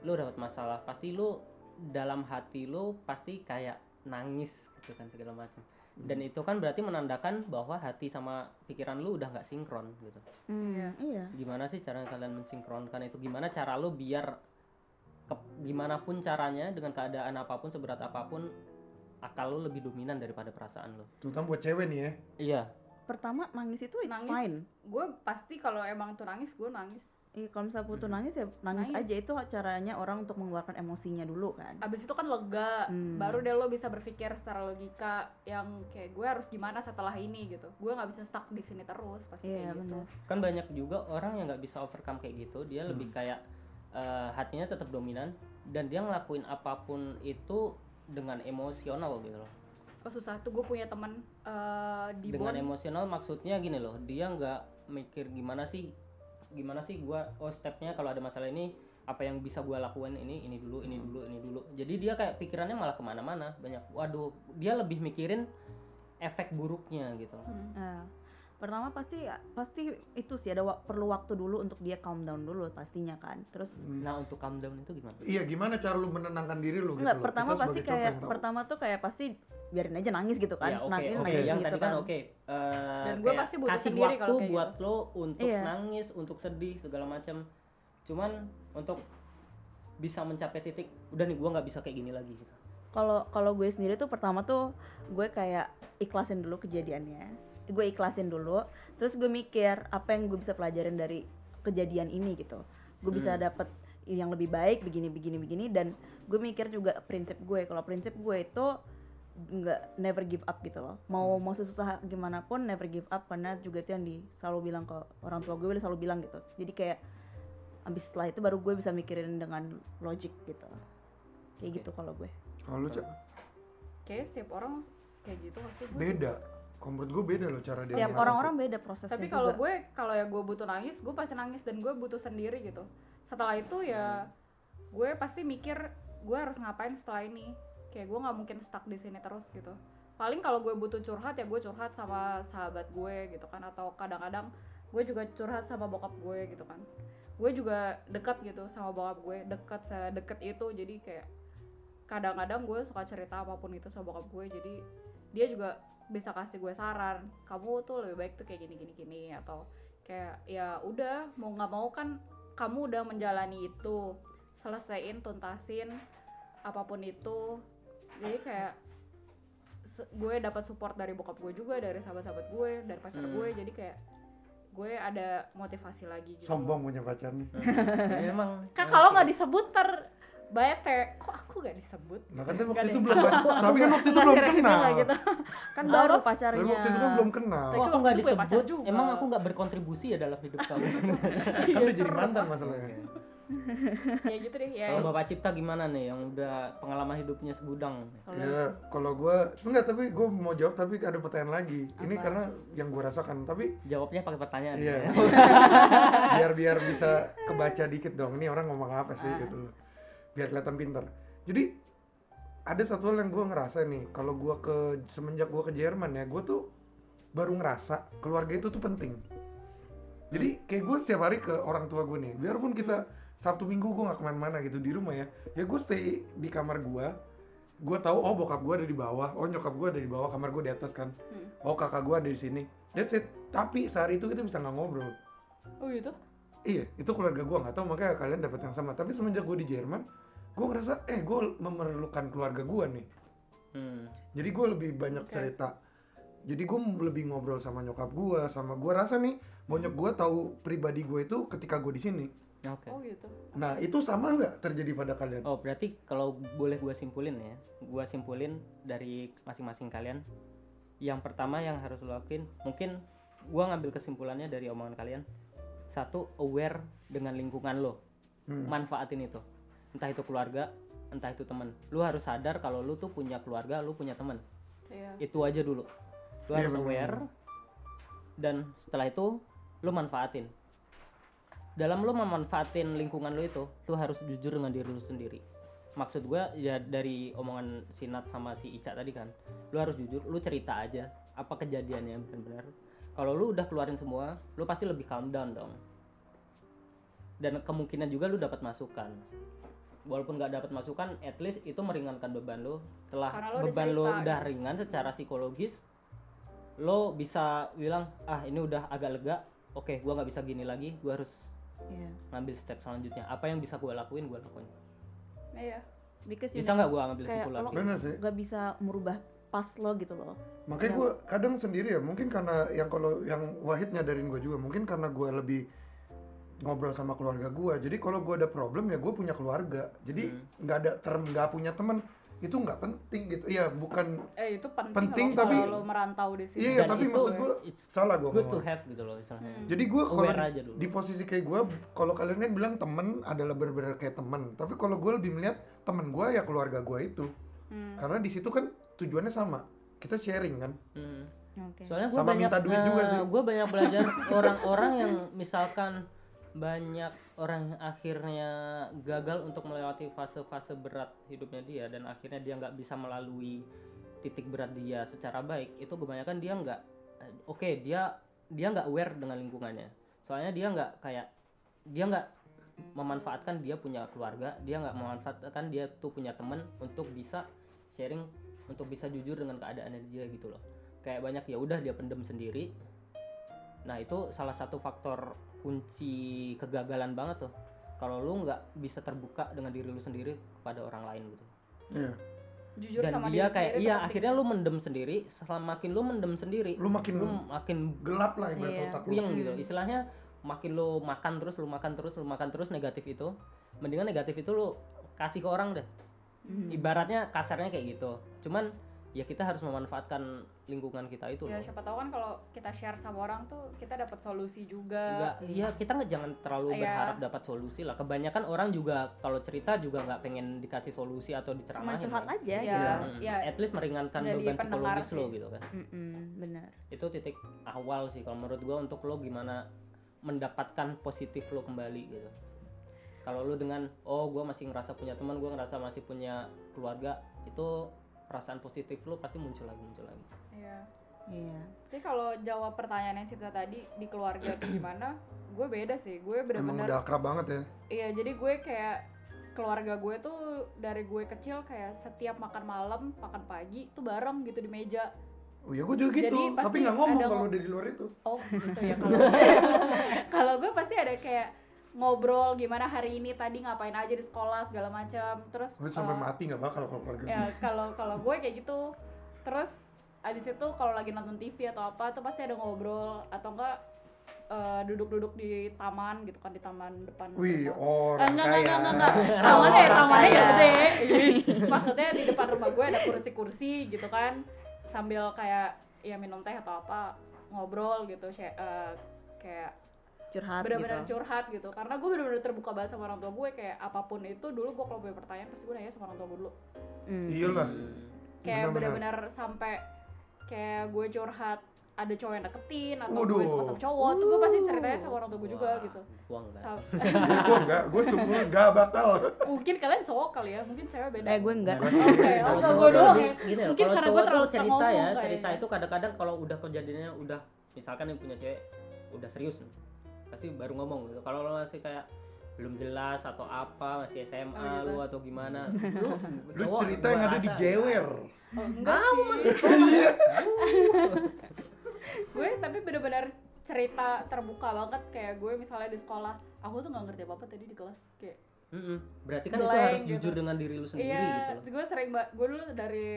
lu dapat masalah pasti lu dalam hati lu pasti kayak nangis gitu kan segala macam dan itu kan berarti menandakan bahwa hati sama pikiran lu udah nggak sinkron gitu. Hmm, iya. gimana sih cara kalian mensinkronkan itu? Gimana cara lu biar ke, gimana pun caranya dengan keadaan apa pun seberat apa pun akal lu lebih dominan daripada perasaan lu? Terutama buat cewek nih ya. Iya. Pertama nangis itu it's Nangis. fine. gue pasti kalau emang tuh nangis gue nangis Iya, kalau misalnya putu nangis ya nangis, Nangis. aja. Itu caranya orang untuk mengeluarkan emosinya dulu kan. abis itu kan lega. Hmm. baru deh lo bisa berpikir secara logika yang kayak gue harus gimana setelah ini gitu. Gue nggak bisa stuck di sini terus pasti Iya kayak gitu. benar. kan banyak juga orang yang nggak bisa overcome kayak gitu. Dia lebih kayak eh, hatinya tetap dominan dan dia ngelakuin apa pun itu dengan emosional gitu loh. Oh susah. Tuh gue punya teman eh, di dengan emosional maksudnya gini loh dia nggak mikir gimana sih gimana sih gua oh stepnya kalau ada masalah ini apa yang bisa gua lakuin ini ini dulu ini dulu ini dulu. Jadi dia kayak pikirannya malah ke mana-mana banyak. Waduh dia lebih mikirin efek buruknya gitu. Hmm. Pertama pasti pasti itu sih ada wa- perlu waktu dulu untuk dia calm down dulu pastinya kan. Terus nah untuk calm down itu gimana iya gimana cara lu menenangkan diri lu gitu enggak loh. pertama Kita pasti kayak pertama tuh kayak pasti biarin aja nangis gitu kan. ya oke Nangis, oke nangis yang gitu tadi kan oke eh, Dan gue pasti butuh kasih sendiri waktu kalau kayak buat gitu. lo untuk Iya. nangis untuk sedih segala macam cuman untuk bisa mencapai titik udah nih gua nggak bisa kayak gini lagi gitu Kalau kalau gue sendiri tuh pertama tuh gue kayak ikhlasin dulu kejadiannya. Gue ikhlasin dulu, terus gue mikir apa yang gue bisa pelajarin dari kejadian ini gitu. Gue bisa Hmm. dapet yang lebih baik begini begini begini dan gue mikir juga prinsip gue. Kalau prinsip gue itu nggak never give up gitu loh. Mau mau sesusah gimana pun never give up karena juga itu yang di selalu bilang ke orang tua gue selalu bilang gitu. Jadi kayak abis setelah itu baru gue bisa mikirin dengan logic gitu. Kayak gitu kalau gue. kalau lu Cak, kayak setiap orang kayak gitu pasti gue beda kalau menurut gue beda loh cara dia Setiap orang-orang beda prosesnya tapi kalau gue kalau ya gue butuh nangis gue pasti nangis dan gue butuh sendiri gitu. Setelah itu ya gue pasti mikir gue harus ngapain setelah ini? Kayak gue nggak mungkin stuck di sini terus gitu. Paling kalau gue butuh curhat ya gue curhat sama sahabat gue gitu kan. Atau kadang-kadang gue juga curhat sama bokap gue gitu kan. Gue juga dekat gitu sama bokap gue dekat sedekat itu. Jadi kayak kadang-kadang gue suka cerita apa pun itu sama bokap gue. Jadi dia juga bisa kasih gue saran kamu tuh lebih baik tuh kayak gini gini gini atau kayak ya udah mau nggak mau kan kamu udah menjalani itu selesaiin tuntasin apa pun itu jadi kayak gue dapat support dari bokap gue juga dari sahabat-sahabat gue dari pacar Hmm. gue jadi kayak gue ada motivasi lagi gitu Sombong punya pacar nih. Ya, emang kan kalau nggak disebut ter bete kok aku gak disebut Nah kan Nggak waktu itu belum tapi kan waktu itu belum kenal. gitu. kan baru pacarnya Tapi waktu itu kan belum kenal. Tapi kok aku gue pacar disebut juga. emang aku nggak berkontribusi ya dalam hidup kamu Kan udah jadi mantan masalahnya. ya gitu deh ya kalau bapak Cipta gimana nih yang udah pengalaman hidupnya segudang Ya, kalau gua enggak tapi gua mau jawab tapi ada pertanyaan lagi. Ini karena yang gua rasakan tapi jawabnya pakai pertanyaan Iya. ya. biar biar bisa kebaca dikit dong. Ini orang ngomong apa sih Ah. gitu loh. Biar kelihatan pinter. Jadi ada satu hal yang gua ngerasa nih, kalau gua ke semenjak gua ke Jerman ya, gua tuh baru ngerasa keluarga itu tuh penting. Jadi kayak gue setiap hari ke orang tua gue nih, biarpun kita Sabtu Minggu gue nggak ke mana-mana gitu di rumah ya, ya gue stay di kamar gue. Gue tahu oh bokap gue ada di bawah, oh nyokap gue ada di bawah, kamar gue di atas kan. Oh kakak gue ada di sini. That's it. Tapi sehari itu kita bisa nggak ngobrol. oh gitu Iya, itu keluarga gue nggak tahu makanya kalian dapat yang sama. Tapi semenjak gue di Jerman, gue ngerasa eh gue memerlukan keluarga gue nih. Hmm. Jadi gue lebih banyak Oke. cerita. Jadi gue lebih ngobrol sama nyokap gue, sama gue rasa nih bonyok gue tahu pribadi gue itu ketika gue di sini. oke oh gitu Nah itu sama nggak terjadi pada kalian? oh berarti kalau boleh gua simpulin ya gua simpulin dari masing-masing kalian yang pertama yang harus lo lakuin mungkin gua ngambil kesimpulannya dari omongan kalian satu aware dengan lingkungan lo. Hmm. manfaatin itu. Entah itu keluarga entah itu teman. Lu harus sadar kalau lu tuh punya keluarga lu punya teman. Iya. Itu aja dulu. Lu Iya, harus bener. aware dan setelah itu lu manfaatin. Dalam lu memanfaatin lingkungan lu itu lu harus jujur dengan diri lu sendiri. Maksud gua ya dari omongan Sinat sama si Ica tadi kan lu harus jujur lu cerita aja apa kejadiannya benar-benar. Kalau lu udah keluarin semua lu pasti lebih calm down dong dan kemungkinan juga lu dapat masukan walaupun nggak dapat masukan at least itu meringankan beban lu lu udah beban lu udah gitu. ringan secara psikologis lo bisa bilang ah ini udah agak lega oke gua nggak bisa gini lagi gua harus Iya. ngambil step selanjutnya apa yang bisa gua lakuin gua lakuin iya Because you bisa nggak gua ngambil kayak kesimpulan lo- Bener sih. nggak bisa merubah pas lo gitu loh. Makanya gue kadang sendiri ya, mungkin karena yang kalau yang Wahid nyadarin gue juga, mungkin karena gue lebih ngobrol sama keluarga gue. Jadi kalau gue ada problem ya gue punya keluarga. Jadi Hmm. nggak ada term nggak punya teman itu nggak penting gitu. Iya bukan eh itu penting, Penting, loh tapi- kalau lo merantau di sini Iya, Dan tapi itu maksud gua it's salah gue good to have gitu loh Hmm. Jadi gue kalau di posisi kayak gue, kalau kalian kan bilang temen adalah bener-bener kayak temen. Tapi kalau gue lebih melihat temen gue ya keluarga gue itu. Hmm. Karena di situ kan tujuannya sama. Kita sharing kan. Hmm. Oke. soalnya gue Sama banyak minta duit juga sih. gue banyak belajar orang-orang yang misalkan banyak orang yang akhirnya gagal untuk melewati fase-fase berat hidupnya dia dan akhirnya dia nggak bisa melalui titik berat dia secara baik itu kebanyakan dia nggak oke dia dia nggak aware dengan lingkungannya. Soalnya dia nggak kayak dia nggak memanfaatkan dia punya keluarga dia nggak memanfaatkan dia tuh punya temen untuk bisa sharing untuk bisa jujur dengan keadaannya dia gitu loh. Kayak banyak ya udah dia pendem sendiri. Nah itu salah satu faktor kunci kegagalan banget tuh kalau lu nggak bisa terbuka dengan diri lu sendiri kepada orang lain gitu Iya. jujur dan sama dia diri kayak iya akhirnya lu mendem sendiri setelah makin lu mendem sendiri Lu makin lu makin gelap lah ibarat Iya. otak lu. puyeng gitu Hmm. istilahnya makin lu makan terus lu makan terus lu makan terus negatif itu mendingan negatif itu lu kasih ke orang deh Hmm. ibaratnya kasarnya kayak gitu cuman ya kita harus memanfaatkan lingkungan kita itu ya loh siapa tahu kan kalau kita share sama orang tuh kita dapat solusi juga Enggak, iya kita nggak jangan terlalu Iya. berharap dapat solusi lah. Kebanyakan orang juga kalau cerita juga nggak pengen dikasih solusi atau Cuma diceramahin. curhat kan. aja Iya. gitu. Hmm, ya, At least meringankan jadi beban psikologis lo sih. gitu kan. Mm-mm, benar. Itu titik awal sih kalau menurut gua untuk lo gimana mendapatkan positif lo kembali gitu. Kalau lo dengan oh gua masih ngerasa punya teman, gua ngerasa masih punya keluarga, itu perasaan positif lo pasti muncul lagi muncul lagi. Iya. Iya. Tapi kalau jawab pertanyaan yang cerita tadi di keluarga tuh gimana? Gue beda sih. Gue Emang bener-bener udah akrab banget ya. Iya, jadi gue kayak keluarga gue tuh dari gue kecil kayak setiap makan malam, makan pagi tuh bareng gitu di meja. Oh ya gue juga gitu, Jadi tapi nggak ngomong kalau ngom- udah di luar itu. Oh, gitu ya kalau kalau gue pasti ada kayak ngobrol gimana hari ini tadi ngapain aja di sekolah segala macam terus Gue sampai eh, mati nggak bakal kalau keluarga ya kalau kalau gue kayak gitu terus abis itu kalau lagi nonton TV atau apa tuh pasti ada ngobrol atau enggak eh, duduk-duduk di taman gitu kan di taman depan Wih, rumah. orang Eh, enggak, kaya. enggak, enggak, enggak, enggak. Tamannya ya, tamannya ya gede. Maksudnya di depan rumah gue ada kursi-kursi gitu kan, sambil kayak ya minum teh atau apa, ngobrol gitu, eh, kayak curhat benar-benar gitu. curhat gitu. Karena gue benar-benar terbuka banget sama orang tua gue, kayak apa pun itu dulu gue kalau punya pertanyaan pasti gue nanya sama orang tua gue dulu. Hmm. Iya lah. Kayak Benar-benar. sampai kayak gue curhat ada cowok yang deketin atau Waduh. gue suka sama cowok, tuh gue pasti ceritanya sama orang tua gue juga Wah, gitu. Gua enggak. Gue enggak, gue sungguh enggak bakal. mungkin kalian cowok kali ya, mungkin cewek beda. Eh gue enggak. Oke, gue doang ya. Mungkin kalau karena gue terlalu suka cerita ya, cerita itu kadang-kadang kalau udah kejadiannya udah misalkan yang punya cewek udah serius nih, pasti baru ngomong gitu. Kalau lo masih kayak belum jelas atau apa masih SMA Oh, gitu. lu atau gimana lu Lu cowok cerita yang ada di jewer. Oh, enggak sih. Iya. gue tapi bener-bener cerita terbuka banget kayak gue misalnya di sekolah aku tuh nggak ngerti apa apa tadi di kelas kayak Mm-mm. berarti kan itu Blank harus gitu. jujur dengan diri lu sendiri iya gitu loh gue sering ba- gue dulu dari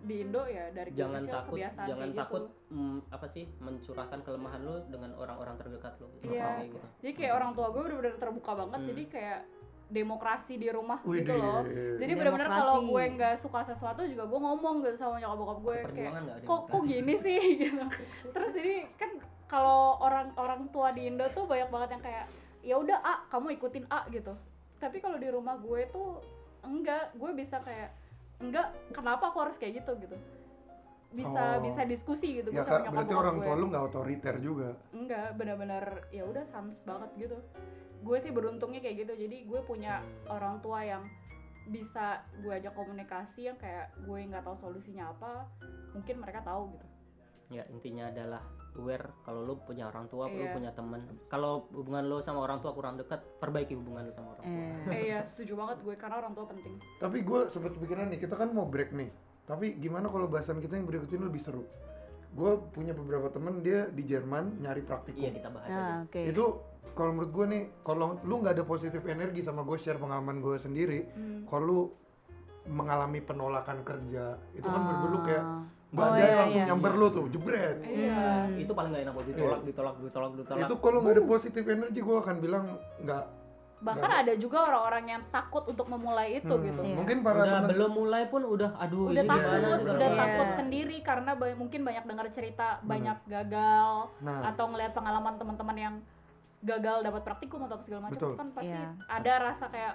di Indo ya dari gue jangan kecil takut kebiasaan jangan kayak takut gitu. mm, apa sih mencurahkan kelemahan lu dengan orang-orang terdekat lu gitu. Iya. Gitu. jadi kayak orang tua gue bener-bener terbuka banget Hmm. jadi kayak demokrasi di rumah Wih, gitu loh jadi bener-bener kalau gue nggak suka sesuatu juga gue ngomong gitu sama nyokap bokap gue kayak kok kok gini sih gitu terus jadi kan kalau orang orang tua di Indo tuh banyak banget yang kayak ya udah A kamu ikutin A gitu tapi kalau di rumah gue tuh enggak gue bisa kayak enggak kenapa aku harus kayak gitu gitu bisa Oh. bisa diskusi gitu Ya gue sama berarti orang gue. tua lu nggak otoriter juga. enggak benar-benar ya udah sans banget gitu gue sih beruntungnya kayak gitu jadi gue punya orang tua yang bisa gue ajak komunikasi yang kayak gue nggak tahu solusinya apa mungkin mereka tahu gitu ya intinya adalah aware kalau lu punya orang tua lu Iya. punya teman kalau hubungan lu sama orang tua kurang dekat perbaiki hubungan lu sama orang tua Eh. eh ya setuju banget gue karena orang tua penting Tapi gue sempet pikiran nih, kita kan mau break nih. Tapi gimana kalau bahasan kita yang berikut ini lebih seru? Gue punya beberapa temen dia di Jerman nyari praktikum. iya kita bahas aja oke. Itu kalau menurut gue nih, kalau lu nggak ada positif energi sama gue share pengalaman gue sendiri, Hmm. kalau lu mengalami penolakan kerja, itu kan Ah. bener lu kayak Oh, badai iya, langsung iya. nyamber lu tuh, jebret. iya Hmm. itu paling gak enak buat ditolak ditolak ditolak ditolak Itu kalau nggak ada positif energi, gue akan bilang nggak. bahkan nggak- ada juga orang-orang yang takut untuk memulai itu Hmm, gitu Iya. Mungkin para udah temen belum mulai pun udah aduh udah ini takut gimana udah kalau- takut Iya. sendiri karena ba- mungkin banyak dengar cerita banyak gagal Nah, atau ngelihat pengalaman teman-teman yang gagal dapat praktikum atau segala macam kan pasti Iya. ada rasa kayak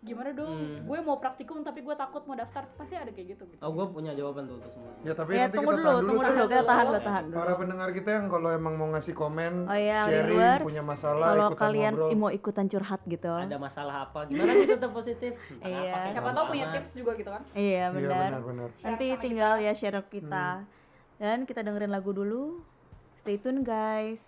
gimana dong Hmm. gue mau praktikum tapi gue takut mau daftar pasti ada kayak gitu gitu oh gue punya jawaban tuh untuk semua ya tapi Ya nanti tunggu kita dulu, tahan tunggu tahan dulu, kita tahan dulu, dulu. tahan dulu. Para pendengar kita yang kalau emang mau ngasih komen, Oh iya, sharing, viewers, punya masalah, Kalau ikutan kalian ngobrol. mau ikutan curhat gitu. ada masalah apa gimana sih tetap positif Iya. siapa tahu punya tips juga gitu kan Iya Iya benar. benar-benar. Nanti tinggal ya share kita. Hmm. Dan kita dengerin lagu dulu. Stay tune guys.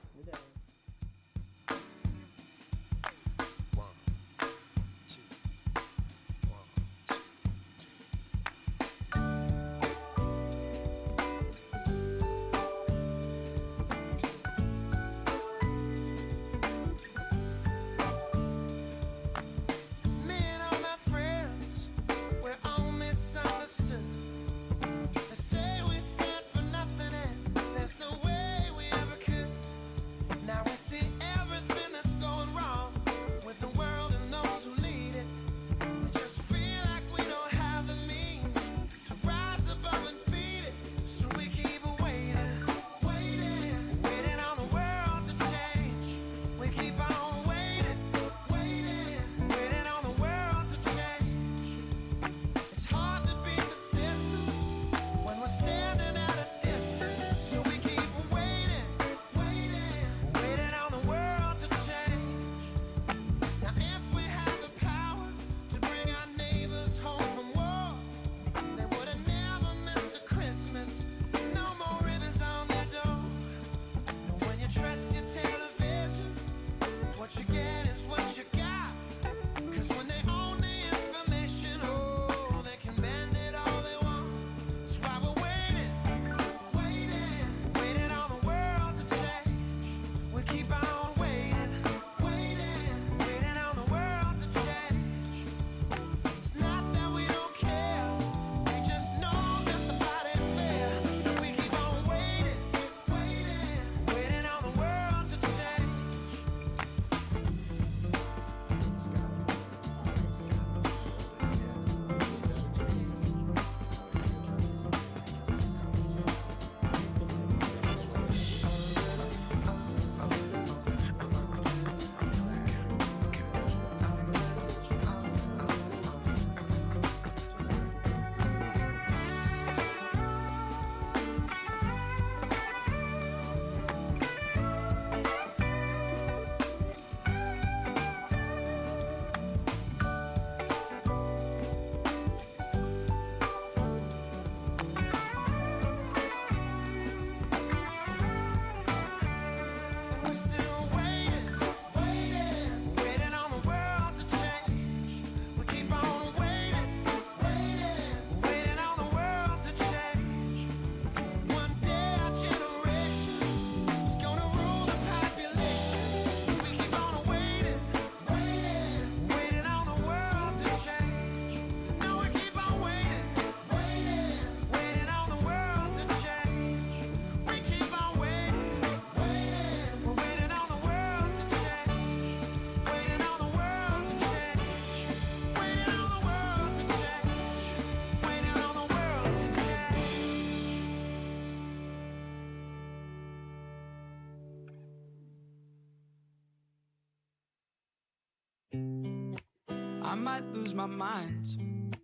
My mind.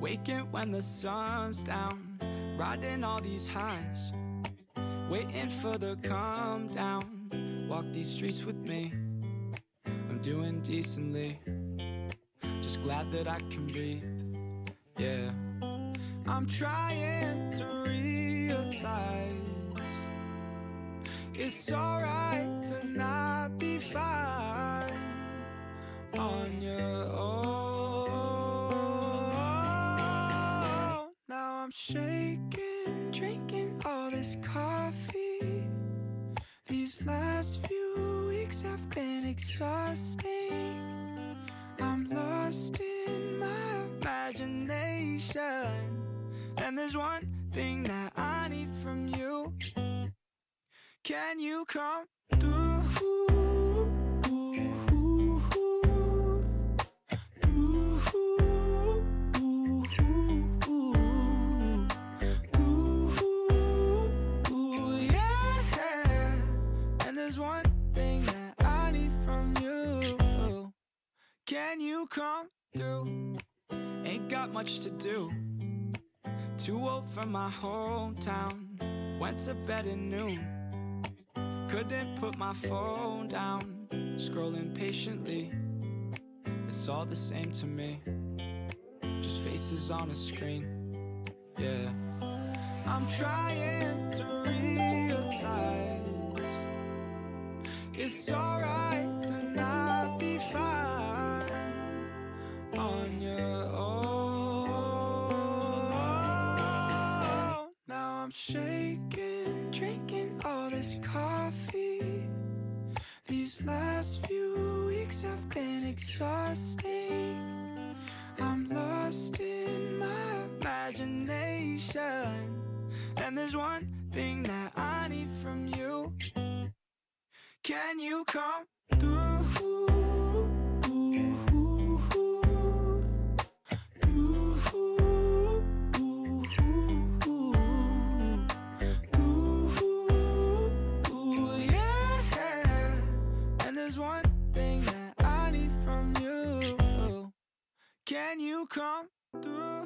Waking when the sun's down, riding all these highs, waiting for the calm down. Walk these streets with me. I'm doing decently, just glad that I can breathe. Yeah, I'm trying to realize it's alright you come through? Can you come through? Ain't got much to do. Too old for my hometown. Went to bed at noon. Couldn't put my phone down. Scrolling patiently. It's all the same to me. Just faces on a screen. Yeah. I'm trying to realize it's alright to not be fine on your own. Now I'm shaking, last few weeks have been exhausting. I'm lost in my imagination. And there's one thing that I need from you. Can you come through? Can you come through?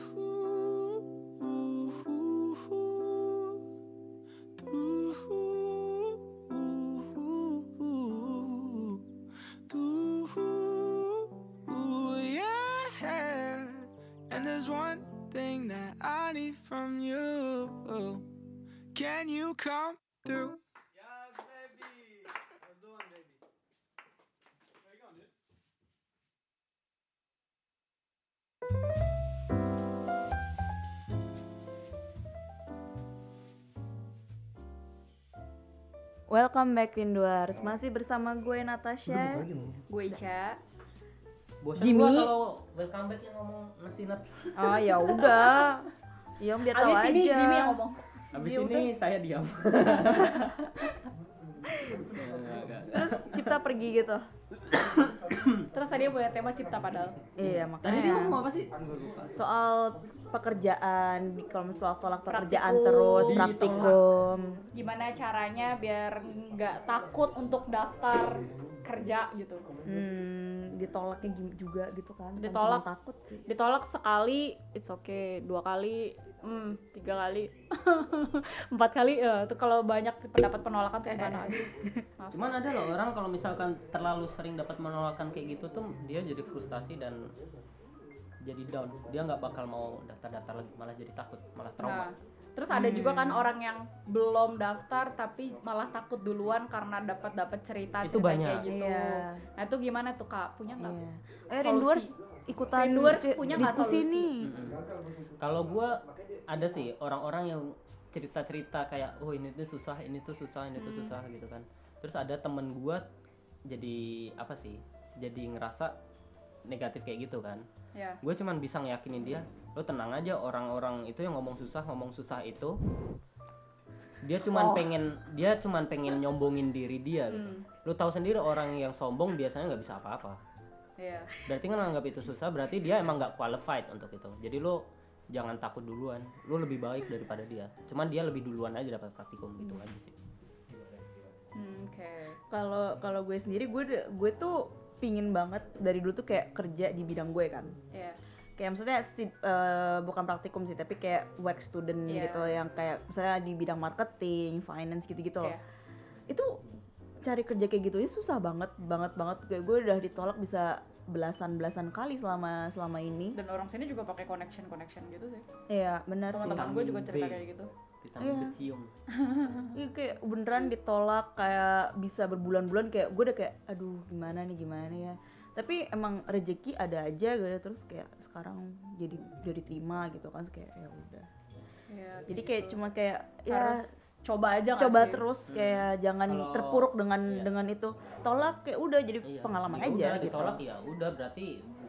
through, yeah. And there's one thing that I need from you. Can you come through? Welcome back Rinduars, masih bersama gue Natasha. Gue Ica. Bosan Jimmy. gua kalau welcome back yang ngomong nat. Oh ya udah, Iya biar tahu Abis aja. ini Jimmy yang ngomong. Habis Ya ini saya diam. Terus Cipta pergi gitu. Terus tadi punya tema cipta padahal. Iya makanya. Tadi dia ngomong apa sih? Soal pekerjaan, kalau misalnya tolak pekerjaan Praktikum. terus, Ditolak. praktikum. Gimana caranya biar nggak takut untuk daftar kerja gitu. Hmm, ditolaknya juga gitu kan. Ditolak. cuma takut sih. Ditolak sekali, it's okay. Dua kali, hmm, tiga kali, empat kali. Ya, itu kalau banyak pendapat penolakan tuh gimana? Aduh, maaf. Cuman ada loh orang kalau misalkan terlalu sering dapat penolakan kayak gitu tuh dia jadi frustasi dan jadi down. Dia nggak bakal mau daftar-daftar lagi, malah jadi takut, malah Nah, trauma. terus ada juga kan orang yang belum daftar tapi malah takut duluan karena dapat dapat cerita Itu cerita banyak. kayak gitu. Iya. Nah itu gimana tuh kak? Punya nggak? Iya. Eh Solusi. Rinduars ikutan Rinduars ci- punya nggak diskusi nih. Mm-mm. Kalau gua ada sih orang-orang yang cerita-cerita kayak oh ini tuh susah, ini tuh susah, ini tuh Hmm. susah gitu kan. Terus ada temen gua jadi apa sih? Jadi ngerasa negatif kayak gitu kan. Ya. Gue cuman bisa ngeyakinin dia, lo tenang aja orang-orang itu yang ngomong susah, ngomong susah itu dia cuman Oh. pengen dia cuman pengen nyombongin diri dia gitu. Hmm. Lu tahu sendiri orang yang sombong biasanya nggak bisa apa-apa. Iya. Berarti kan anggap itu susah, berarti dia emang nggak qualified untuk itu. Jadi lo jangan takut duluan, lo lebih baik daripada dia. Cuman dia lebih duluan aja dapat praktikum gitu aja sih. Hmm, Oke. Kalau kalau gue sendiri gue gue tuh pingin banget dari dulu tuh kayak kerja di bidang gue kan Iya. kayak maksudnya sti- eh, bukan praktikum sih tapi kayak work student Iya. gitu yang kayak misalnya di bidang marketing finance gitu-gitu loh Iya. itu cari kerja kayak gitu ya susah banget banget banget kayak gue udah ditolak bisa belasan belasan kali selama selama ini Dan orang sini juga pakai connection connection gitu sih. iya benar sih Teman-teman gue juga cerita kayak gitu. Vitamin Iya. kecium Iya kayak beneran ditolak kayak bisa berbulan-bulan kayak gue udah kayak aduh gimana nih gimana ya tapi emang rezeki ada aja gitu terus kayak sekarang jadi udah diterima gitu kan kayak ya udah Iya, jadi kayak gitu. cuma kayak ya harus coba aja coba sih? terus kayak jangan Kalau- terpuruk dengan iya. dengan itu tolak kayak udah jadi Iya, pengalaman ya aja udah, gitu ditolak ya udah berarti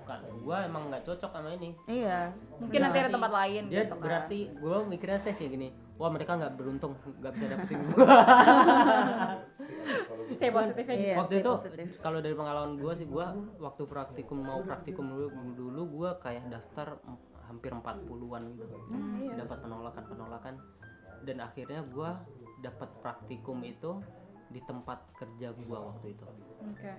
bukan gua emang nggak cocok sama ini iya Mungkin nanti ada tempat lain dia gitu kan. berarti gua mikirnya sih kayak gini wah mereka nggak beruntung nggak bisa dapetin gua stay positif aja. Iya, waktu itu kalau dari pengalaman gua sih gua waktu praktikum mau praktikum dulu dulu gua kayak daftar hampir 40-an gitu iya. dapat penolakan penolakan dan akhirnya gua dapat praktikum itu di tempat kerja gua waktu itu Oke.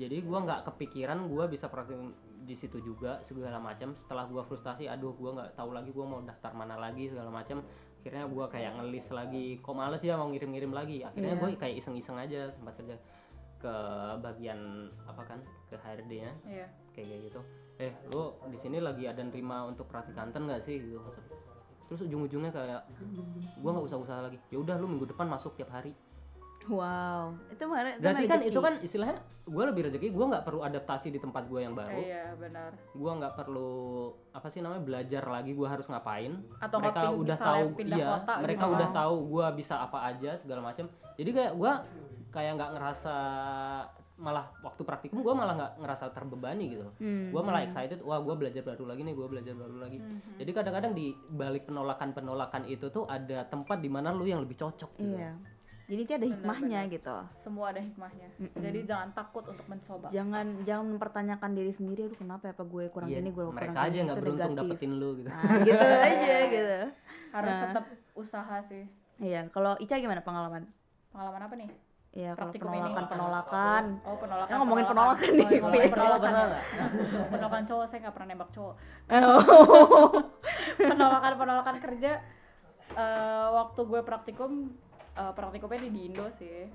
Jadi gua nggak kepikiran gua bisa praktikum di situ juga segala macam. Setelah gua frustasi aduh gua nggak tahu lagi gua mau daftar mana lagi segala macam. Akhirnya gua kayak ngelis lagi kok males ya mau ngirim-ngirim lagi? Akhirnya Iya. gue kayak iseng-iseng aja tempat kerja ke bagian apa kan ke HRD nya. Iya. kayak gitu. Eh lu di sini lagi ada nerima untuk praktikanten nggak sih? Gitu terus ujung-ujungnya kayak gua nggak usah usaha lagi. Ya udah lu minggu depan masuk tiap hari wow. Itu mana? Berarti kan itu kan istilahnya gue lebih rezeki gue nggak perlu adaptasi di tempat gue yang baru. Iya, benar. gue nggak perlu apa sih namanya belajar lagi gue harus ngapain. Atau mereka pin- udah tahu iya kota mereka gitu udah tahu gue bisa apa aja segala macam jadi kayak gue kayak nggak ngerasa malah waktu praktikum gue malah nggak ngerasa terbebani gitu. Hmm, gue malah excited wah gue belajar baru lagi nih gue belajar baru lagi. Mhm. jadi kadang-kadang di balik penolakan penolakan itu tuh ada tempat di mana lu yang lebih cocok gitu. iya jadi itu ada hikmahnya gitu Semua ada hikmahnya. Mm-mm. Jadi jangan takut untuk mencoba. jangan jangan mempertanyakan diri sendiri aduh kenapa ya apa gue kurang Iya, ini gue kurang mereka aja nggak beruntung negatif. dapetin lu gitu nah gitu aja gitu Harus Nah. tetap usaha sih. iya kalau Ica gimana pengalaman Pengalaman apa nih? Iya, kalau Praktikum ini. penolakan penolakan. Oh, penolakan. Kan ngomongin penolakan nih, Oh, iya, penolakan. Ya. penolakan cowok saya nggak pernah nembak cowok. Oh. penolakan penolakan kerja eh, waktu gue praktikum eh, praktikumnya di, Indo sih.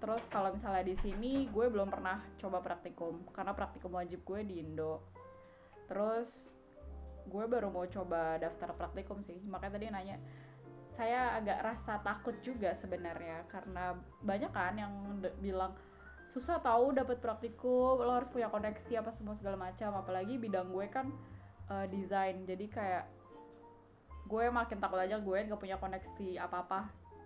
Terus kalau misalnya di sini gue belum pernah coba praktikum karena praktikum wajib gue di Indo. Terus gue baru mau coba daftar praktikum sih. Makanya tadi nanya saya agak rasa takut juga sebenarnya karena banyak kan yang bilang susah tahu dapat praktikum lo harus punya koneksi apa semua segala macam. Apalagi bidang gue kan eh, desain. Jadi kayak gue makin takut aja gue nggak punya koneksi apa apa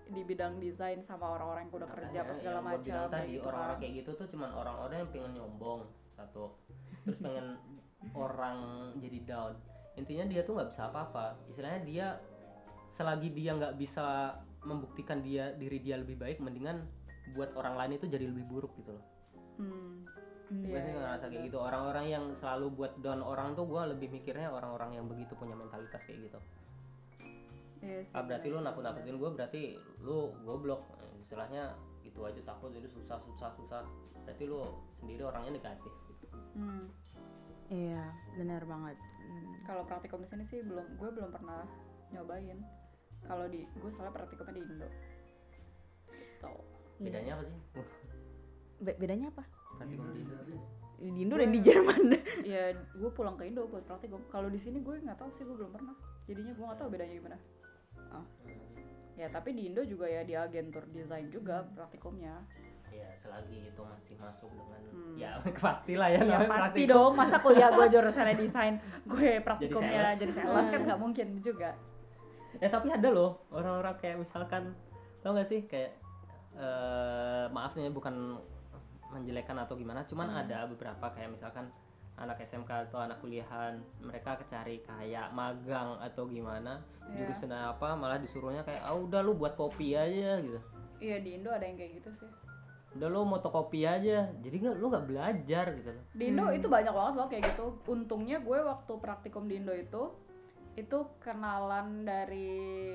di bidang desain sama orang-orang yang udah kerja apa Makanya segala macam kayak tadi gitu orang-orang kan. kayak gitu tuh cuman orang-orang yang pengen nyombong satu terus pengen orang jadi down intinya dia tuh nggak bisa apa-apa istilahnya dia selagi dia nggak bisa membuktikan dia diri dia lebih baik mendingan buat orang lain itu jadi lebih buruk gitu loh Hmm. Gue Iya, sih iya, ngerasa kayak bener. gitu orang-orang yang selalu buat down orang tuh gue lebih mikirnya orang-orang yang begitu punya mentalitas kayak gitu Iya sih, ah berarti bener. lu nakut-nakutin gue berarti lu goblok istilahnya itu aja takut itu susah susah susah berarti lu sendiri orangnya negatif gitu. Hmm. Iya, benar banget. Hmm. kalau praktikum di sini sih belum gue belum pernah nyobain kalau di gue soalnya praktikumnya di Indo Gitu. Iya. bedanya apa sih Be- bedanya apa? praktikum di Indo Di Indo dan di Jerman. ya gue pulang ke Indo buat praktikum kalau di sini gue nggak tahu sih gue belum pernah jadinya gue nggak tahu bedanya gimana Ya tapi di Indo juga ya di agentur desain juga praktikumnya ya selagi itu masih masuk dengan Hmm. ya pastilah ya ya pasti praktikum. dong masa kuliah gue jurusannya desain gue praktikumnya jadi sales kan nggak mungkin juga eh tapi ada loh orang-orang kayak misalkan tau gak sih kayak eh maaf nih bukan menjelekkan atau gimana cuman Hmm. ada beberapa kayak misalkan anak SMK atau anak kuliahan mereka cari kayak magang atau gimana Iya. jurusan apa malah disuruhnya kayak ah udah lu buat kopi aja gitu iya di Indo ada yang kayak gitu sih udah lu motokopi aja jadi nggak lu nggak belajar gitu loh di Indo Hmm. itu banyak banget loh kayak gitu untungnya gue waktu praktikum di Indo itu itu kenalan dari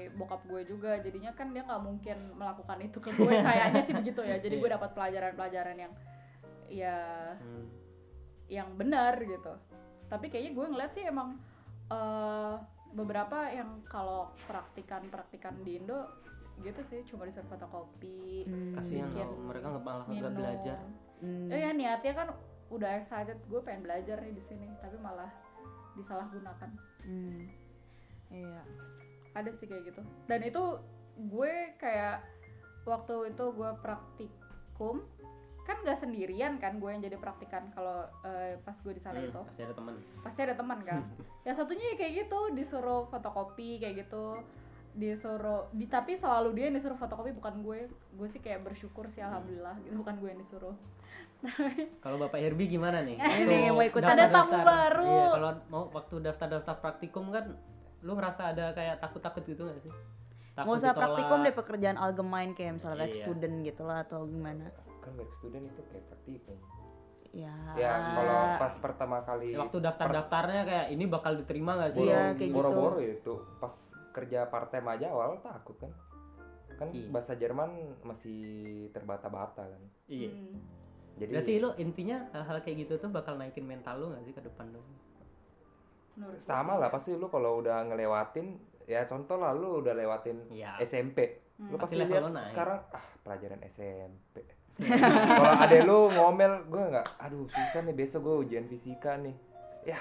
bokap gue juga jadinya kan dia nggak mungkin melakukan itu ke gue kayaknya sih begitu ya jadi gue Iya. dapat pelajaran-pelajaran yang ya Hmm. Yang benar gitu tapi kayaknya gue ngeliat sih emang eh, beberapa yang kalau praktikan-praktikan di Indo gitu sih cuma disuruh fotokopi Hmm. kasihan loh mereka nggak malah nggak belajar Hmm. Eh ya niatnya kan udah excited gue pengen belajar nih di sini tapi malah disalahgunakan Hmm. Iya. ada sih kayak gitu dan itu gue kayak waktu itu gue praktikum kan nggak sendirian kan gue yang jadi praktikan kalau eh, pas gue di sana Hmm, itu pasti ada teman pasti ada teman kan yang satunya ya kayak gitu disuruh fotokopi kayak gitu disuruh di, tapi selalu dia yang disuruh fotokopi bukan gue gue sih kayak bersyukur sih alhamdulillah gitu bukan gue yang disuruh kalau bapak Herbie gimana nih Ini mau ikutan. Ada tamu baru. iya kalau mau waktu daftar-daftar praktikum kan lu ngerasa ada kayak takut-takut gitu gak sih Nggak usah ditolak. praktikum deh pekerjaan algemein kayak misalnya Iya. student gitu lah atau gimana. Kan work student itu kayak praktikum Ya. ya kalau pas pertama kali Ya, waktu daftar-daftarnya kayak ini bakal diterima gak sih Iya, boro- kayak gitu. boro-boro itu pas kerja part time aja awal takut kan kan Iya. bahasa Jerman masih terbata-bata kan iya Hmm. jadi berarti lu intinya hal-hal kayak gitu tuh bakal naikin mental lu gak sih ke depan gue sama lah ya. pasti lu kalau udah ngelewatin ya contoh lah lu udah lewatin Iya. SMP Hmm. lu Pasti pasti lihat sekarang ah pelajaran SMP kalau ada lu ngomel gue nggak aduh susah nih besok gue ujian fisika nih. Ya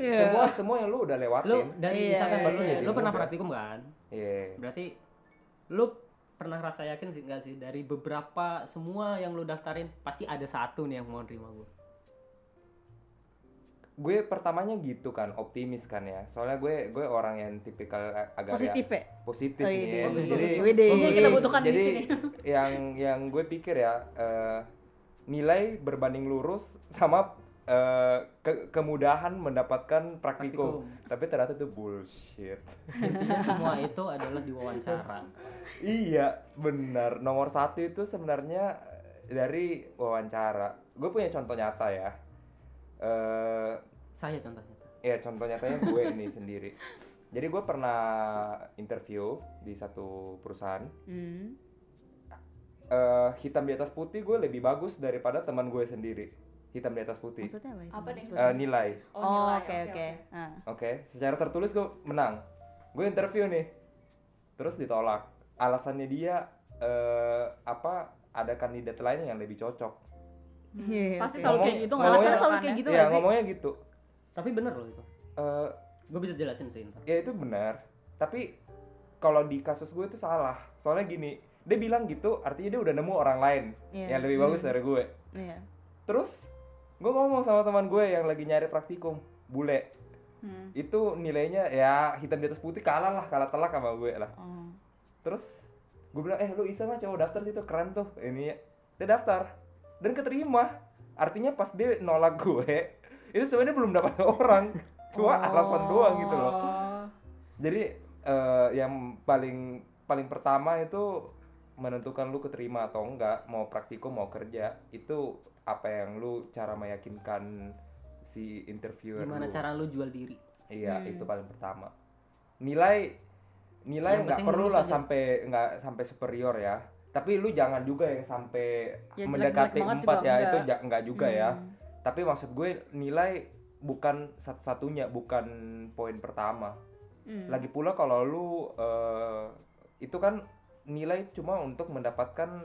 semua semua yang lu udah lu lewatin dari Iya, misalkan iya, pas lu, iya. lu pernah praktikum kan? Iya. berarti lu pernah rasa yakin sih gak sih? Dari beberapa semua yang lu daftarin pasti ada satu nih yang mau terima gue gue pertamanya gitu kan optimis kan ya soalnya gue gue orang yang tipikal ag- agak Positif ya, ya? positif Oh, nih iya, ya. bagus, jadi. Wede. Ini yang kita butuhkan di jadi sini yang yang gue pikir ya eh, nilai berbanding lurus sama eh, ke- kemudahan mendapatkan praktikum. tapi ternyata itu bullshit intinya semua itu adalah diwawancara iya benar nomor satu itu sebenarnya dari wawancara gue punya contoh nyata ya eh saya contohnya ya contoh nyatanya gue ini sendiri jadi gue pernah interview di satu perusahaan Hmm. eh hitam di atas putih gue lebih bagus daripada teman gue sendiri hitam di atas putih Maksudnya apa? itu? Apa nih? Eh, nilai oh, oke oke. Ah. oke secara tertulis gue menang gue interview nih terus ditolak alasannya dia eh apa ada kandidat lain yang lebih cocok Iya, pasti oke. selalu kayak gitu ngomongnya- alasannya selalu kayak gitu ya ngomongnya gitu tapi bener loh itu Eh, gue bisa jelasin sih ntar ya itu benar tapi kalau di kasus gue itu salah soalnya gini dia bilang gitu artinya dia udah nemu orang lain Iya. yang lebih Hmm. bagus dari gue Iya. terus gue ngomong sama teman gue yang lagi nyari praktikum bule Hmm. itu nilainya ya hitam di atas putih kalah lah kalah telak sama gue lah Oh. terus gue bilang eh lu iseng lah coba daftar situ keren tuh ini ya dia daftar dan keterima artinya pas dia nolak gue itu sebenarnya belum dapat orang cuma Oh. alasan doang gitu loh Oh. jadi eh, yang paling paling pertama itu menentukan lu keterima atau enggak mau praktikum mau kerja itu apa yang lu cara meyakinkan si interviewer gimana lu. cara lu jual diri iya Hmm. itu paling pertama nilai nilai nggak perlu lah sampai nggak sampai superior ya tapi lu jangan juga yang sampai Ya, mendekati empat ya enggak. itu enggak juga ya Hmm. Tapi maksud gue nilai bukan satu-satunya bukan poin pertama. Hmm. lagi pula kalau lu eh, itu kan nilai cuma untuk mendapatkan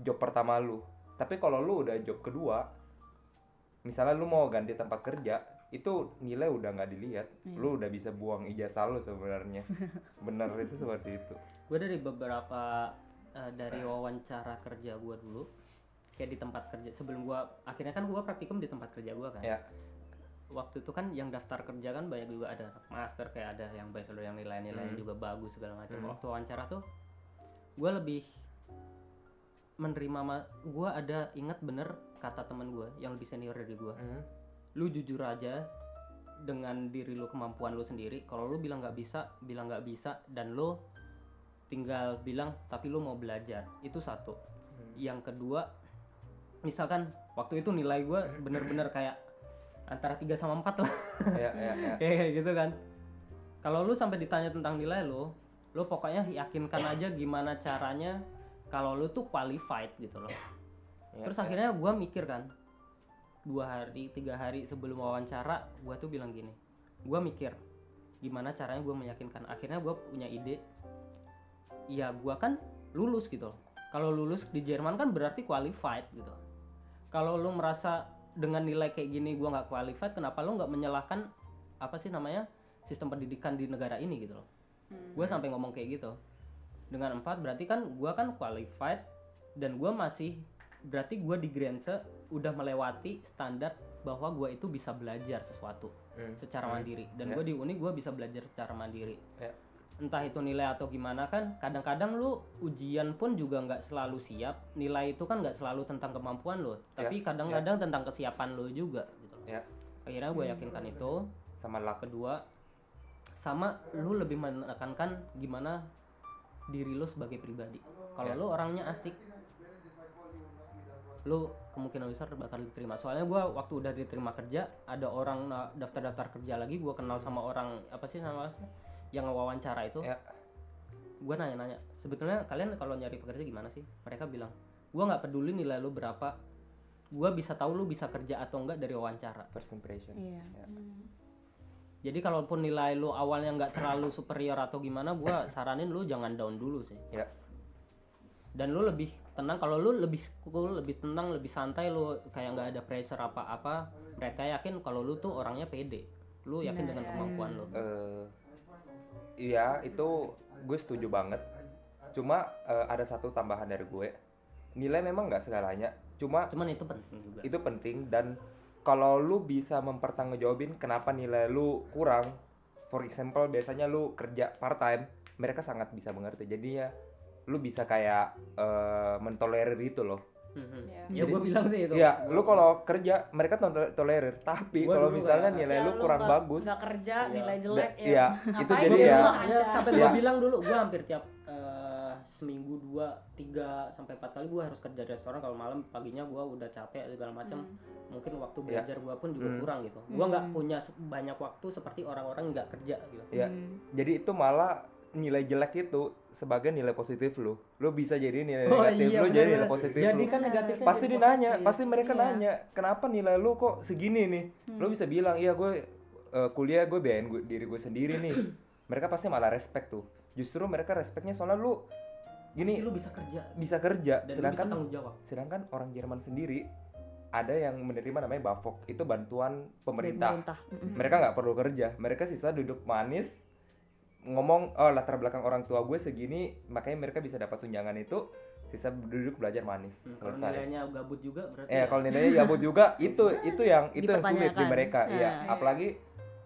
job pertama lu. Tapi kalau lu udah job kedua misalnya lu mau ganti tempat kerja itu nilai udah nggak dilihat. Iya. lu udah bisa buang ijazah lu sebenarnya. Bener itu seperti itu. Gue dari beberapa eh, dari wawancara kerja gue dulu kayak di tempat kerja sebelum gue akhirnya kan gue praktikum di tempat kerja gue kan Ya. waktu itu kan yang daftar kerja kan banyak juga ada master kayak ada yang bachelor yang nilai-nilainya Hmm. juga bagus segala macam Hmm. waktu wawancara tuh gue lebih menerima gue ada ingat bener kata temen gue yang lebih senior dari gue Hmm. lu jujur aja dengan diri lu kemampuan lu sendiri kalau lu bilang nggak bisa bilang nggak bisa dan lu tinggal bilang tapi lu mau belajar itu satu Hmm. yang kedua misalkan waktu itu nilai gue bener-bener kayak antara 3 sama 4 lah. Ya ya ya kayak gitu kan. Kalau lu sampai ditanya tentang nilai lu lu pokoknya yakinkan aja gimana caranya kalau lu tuh qualified gitu loh. Ya, terus ya. akhirnya gua mikir kan dua hari tiga hari sebelum wawancara gue tuh bilang gini gue mikir gimana caranya gue meyakinkan. Akhirnya gue punya ide ya gue kan lulus gitu loh. kalau lulus di Jerman kan berarti qualified gitu kalau lu merasa dengan nilai kayak gini gue nggak qualified kenapa lu nggak menyalahkan apa sih namanya sistem pendidikan di negara ini gitu loh gue sampai ngomong kayak gitu dengan empat berarti kan gue kan qualified dan gue masih berarti gue di Grense udah melewati standar bahwa gue itu bisa belajar sesuatu Hmm. secara Hmm. mandiri dan Ya. gue di uni gue bisa belajar secara mandiri Ya. Entah itu nilai atau gimana kan kadang-kadang lu ujian pun juga nggak selalu siap. Nilai itu kan nggak selalu tentang kemampuan lo tapi kadang-kadang tentang kesiapan lo juga gitu Ya. akhirnya gue yakinkan itu. Sama luck. Kedua sama lu lebih menekankan gimana diri lu sebagai pribadi. Kalau Ya. lu orangnya asik lu kemungkinan besar bakal diterima. Soalnya gua waktu udah diterima kerja ada orang na- daftar-daftar kerja lagi gua kenal sama orang apa sih nama yang wawancara itu Ya. gua nanya-nanya sebetulnya kalian kalau nyari pekerja gimana sih mereka bilang gua nggak peduli nilai lu berapa gua bisa tahu lu bisa kerja atau enggak dari wawancara first impression Iya. Ya. jadi kalaupun nilai lu awalnya nggak terlalu superior atau gimana, gua saranin lu jangan down dulu sih. Ya. Dan lu lebih tenang kalau lu lebih cool, lebih tenang, lebih santai lu kayak nggak ada pressure apa-apa. Mereka yakin kalau lu tuh orangnya pede. Lu yakin dengan kemampuan lu. Eh, iya itu gue setuju banget. Cuma eh, ada satu tambahan dari gue. Nilai memang nggak segalanya. Cuma Cuman itu penting juga. itu penting dan kalau lu bisa mempertanggungjawabin kenapa nilai lu kurang for example biasanya lu kerja part time mereka sangat bisa mengerti. Jadinya lu bisa kayak eh, mentolerir itu loh Mhm. Iya. Ya gua bilang sih itu. Iya, lu kalau kerja mereka tol- tolerir, tapi kalau misalnya kayak- nilai Ya, lu kurang nggak- bagus, nggak kerja Iya. nilai jelek ya iya, itu jadi ya- Ya, sampai Iya. gua bilang dulu gua hampir tiap eh, seminggu dua tiga sampai empat kali gua harus kerja di restoran kalau malam paginya gua udah capek segala macam mungkin waktu Iya. belajar gua pun juga Hmm. kurang gitu gua nggak punya se- banyak waktu seperti orang-orang nggak kerja gitu ya. Jadi itu malah nilai jelek itu sebagai nilai positif lu. Lu bisa jadi nilai Oh negatif iya, lu jadi bener-bener. nilai positif jadi lu. kan negatifnya pasti jadi dinanya, positif. pasti mereka Iya. nanya, kenapa nilai lu kok segini nih? Lu bisa bilang, iya gue eh, kuliah gue biayain gue, diri gue sendiri nih. mereka pasti malah respect tuh. Justru mereka respectnya soalnya lu Jadi gini lu bisa kerja bisa kerja, dan lu bisa sedangkan tanggung jawab sedangkan orang Jerman sendiri ada yang menerima namanya BAföG itu bantuan pemerintah. Mm-mm. Mereka nggak perlu kerja, mereka sisa duduk manis ngomong oh latar belakang orang tua gue segini makanya mereka bisa dapat tunjangan itu sisa duduk belajar manis Hmm, kalau nilainya gabut juga berarti Eh ya kalau nilainya gabut juga itu itu yang itu yang sulit di mereka. Iya, Iya. apalagi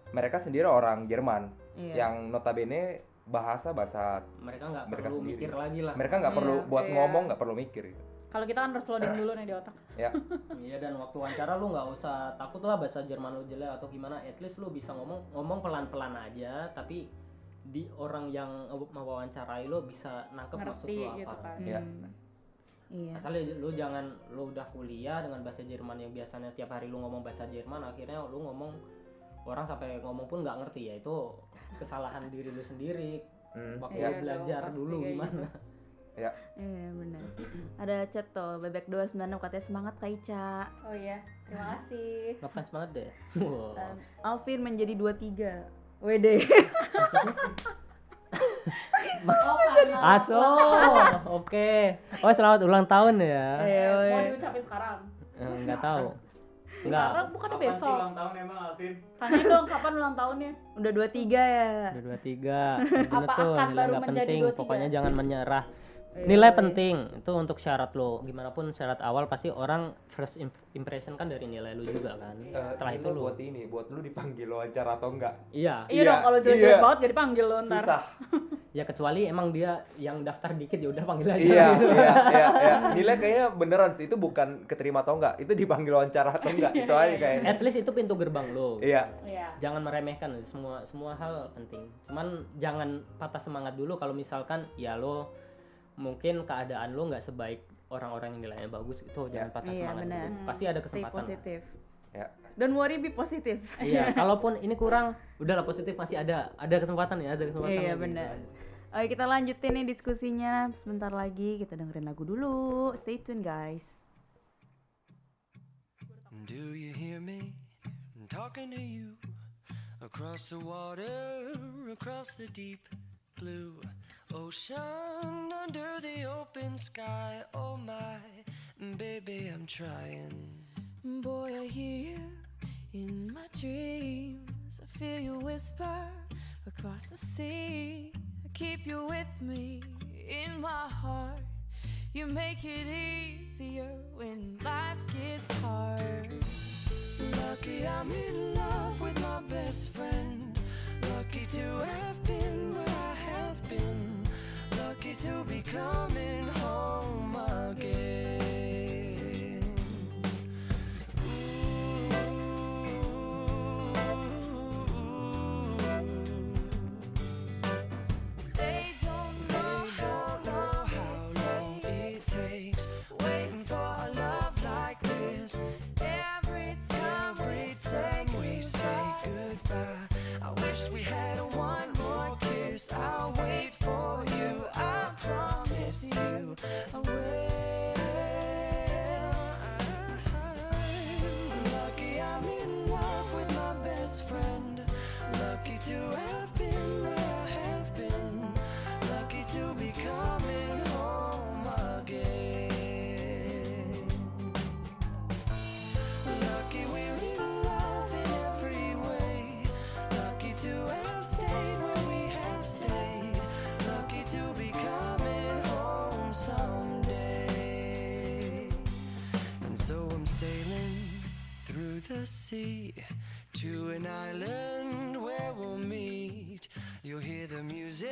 mereka sendiri orang Jerman Iya. yang notabene bahasa bahasa mereka nggak perlu sendiri. mikir lagi lah mereka nggak Iya, perlu buat iya. ngomong nggak perlu mikir gitu. kalau kita kan harus loading dulu nih di otak Iya dan waktu wawancara lu nggak usah takut lah bahasa Jerman lu jelek atau gimana, at least lu bisa ngomong ngomong pelan-pelan aja, tapi di orang yang mau wawancarai lu bisa nangkep maksud ngerti lu apa. gitu kan Iya. Hmm. Iya. Asal lu jangan lu udah kuliah dengan bahasa Jerman yang biasanya tiap hari lu ngomong bahasa Jerman, akhirnya lu ngomong orang sampai ngomong pun nggak ngerti ya itu kesalahan diri lu sendiri. Hmm, Waktu Iya belajar dong, dulu pasti kayak gimana. Iya benar. Ada chat tuh bebek 296 katanya semangat Kak Ica. oh iya terima kasih Ngefans banget deh. Wow. Alvin menjadi 23. Wede. oh karena Aso, oke. Oh selamat ulang tahun ya. Iya, mau wede. diucapin sekarang Eh, Nggak tahu. Nggak. sekarang bukannya Kapan besok ulang tahun emang Alvin? tanya dong kapan ulang tahunnya Udah 23 ya. Udah dua tiga. Bener Apa tuh, akan baru menjadi penting. 23? Pokoknya jangan menyerah. Iya, Nilai iya. penting itu untuk syarat lo. Gimana pun syarat awal pasti orang first im- impression kan dari nilai lo juga kan. Eh, Setelah itu lo. buat ini, buat lu dipanggil wawancara atau enggak? Iya. iya, Iya, dong kalau jelek-jelek iya. banget jadi panggil lo ntar Susah. Ya kecuali emang dia yang daftar dikit ya udah panggil aja. iya, gitu. iya, iya, iya. Nilai kayaknya beneran sih itu bukan keterima atau enggak, itu dipanggil wawancara atau enggak, itu aja kayaknya. At least itu pintu gerbang lo. Iya, iya Jangan meremehkan semua semua hal penting. Cuman jangan patah semangat dulu kalau misalkan ya lo mungkin keadaan lo nggak sebaik orang-orang yang nilainya bagus itu yeah. jangan patah yeah, semangat gitu. bener. Hmm. pasti ada kesempatan Stay positif yeah. don't worry be positif iya kalaupun ini kurang udahlah positif masih ada. Ada kesempatan ya ada kesempatan iya benar. Oke kita lanjutin nih diskusinya. Sebentar lagi kita dengerin lagu dulu. Stay tune guys. Do you hear me? I'm talking to you. Across the water across the deep blue. Ocean under the open sky. Oh my, baby, I'm trying. Boy, I hear you in my dreams. I feel you whisper across the sea. I keep you with me in my heart. You make it easier when life gets hard. Lucky I'm in love with my best friend. Lucky to have been where I have been lucky to be coming home. the sea to an island where we'll meet. You'll hear the music,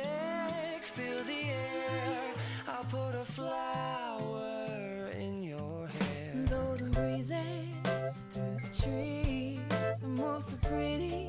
feel the air. I'll put a flower in your hair. Golden breezes through the trees move so pretty.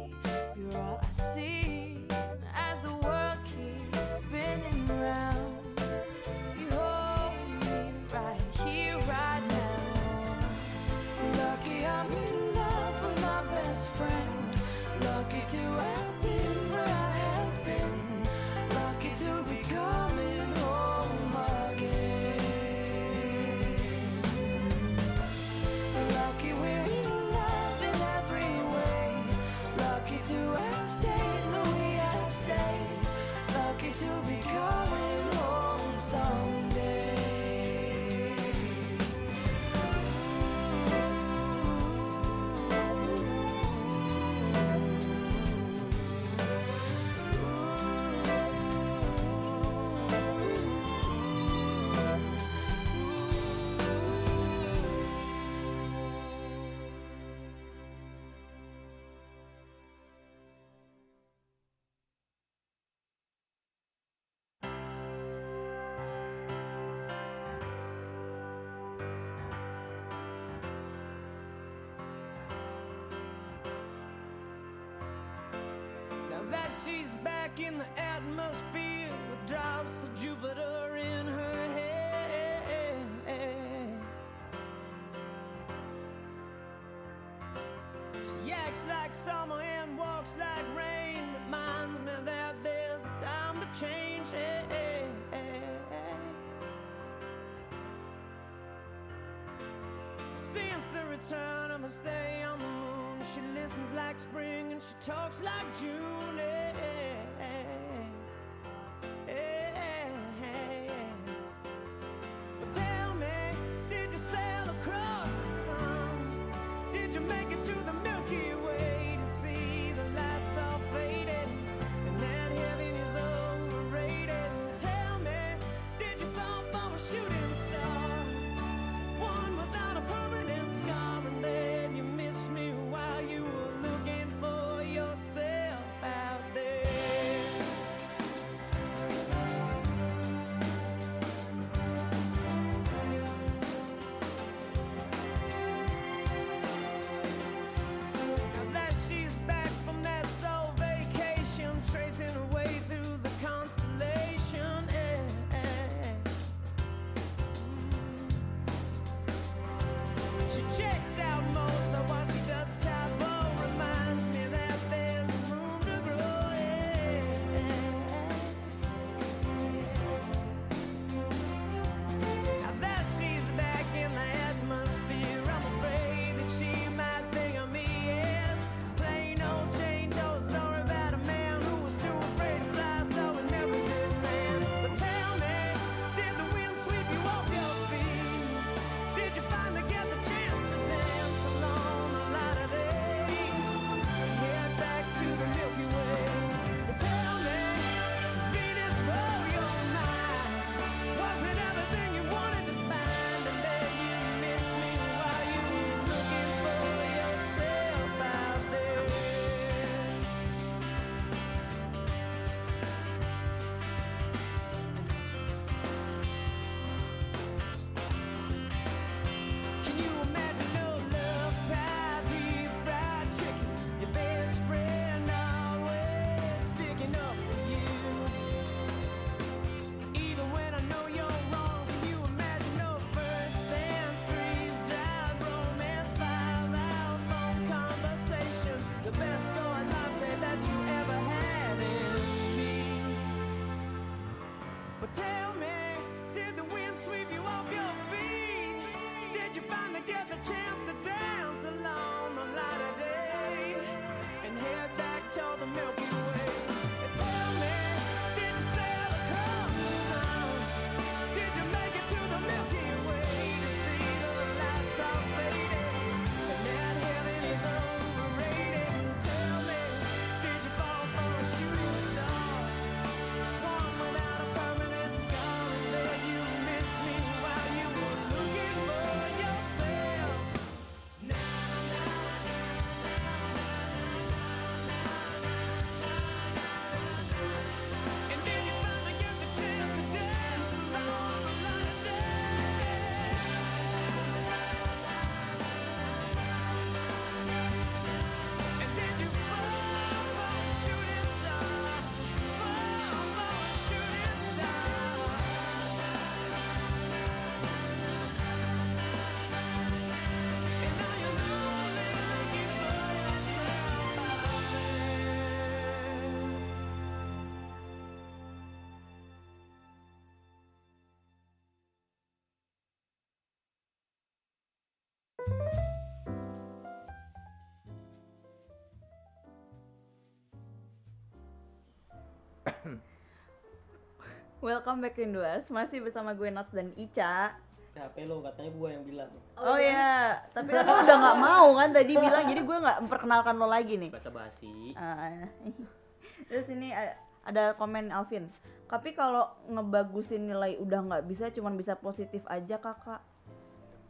Welcome back Rinduers, masih bersama gue Nats dan Ica. HP lo katanya gua yang bilang. Oh, iya, tapi kan lo udah nggak mau kan tadi bilang, jadi gue nggak memperkenalkan lo lagi nih. Bahasa basi Ah, Terus ini a- ada komen Alvin. Tapi kalau ngebagusin nilai udah nggak bisa, cuman bisa positif aja kakak.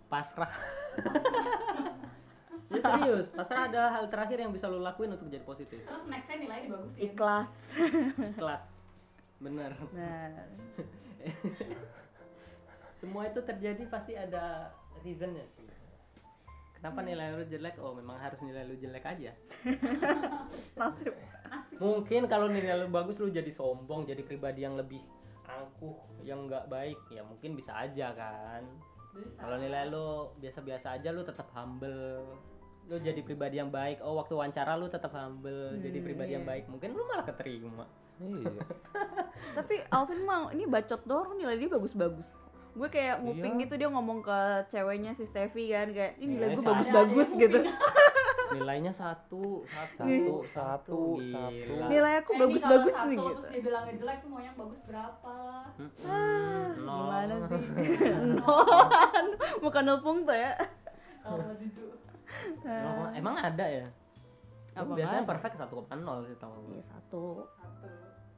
Pasrah. Ya serius. Pasrah adalah hal terakhir yang bisa lo lakuin untuk jadi positif. Terus nextnya nilainya dibagusin. Ikhlas. Kelas bener Nah, semua itu terjadi pasti ada reasonnya kenapa nilai lu jelek? Oh memang harus nilai lu jelek aja. Nasib mungkin kalau nilai lu bagus lu jadi sombong jadi pribadi yang lebih angkuh yang nggak baik. Ya mungkin bisa aja kan. Kalau nilai lu biasa-biasa aja lu tetap humble. Lu jadi pribadi yang baik. Oh waktu wawancara lu tetap humble jadi Hmm, pribadi yang iya. baik. Mungkin lu malah keterima Iya. Tapi Alvin mah ini bacot doang nilai dia bagus-bagus. Gue kayak nguping Iya. gitu dia ngomong ke ceweknya si Steffi kan kayak ini nilai gue bagus-bagus gitu. nilainya satu satu Satu, satu satu, satu. Nilai aku Eh, bagus-bagus nih satu gitu. Terus dia bilangnya jelek tuh mau yang bagus berapa? Ah, Nol. gimana sih? Nol. Bukan nol punto ya. Gitu. Emang ada ya Apa biasanya ada? perfect 1,0 sih tau Iya satu. Satu.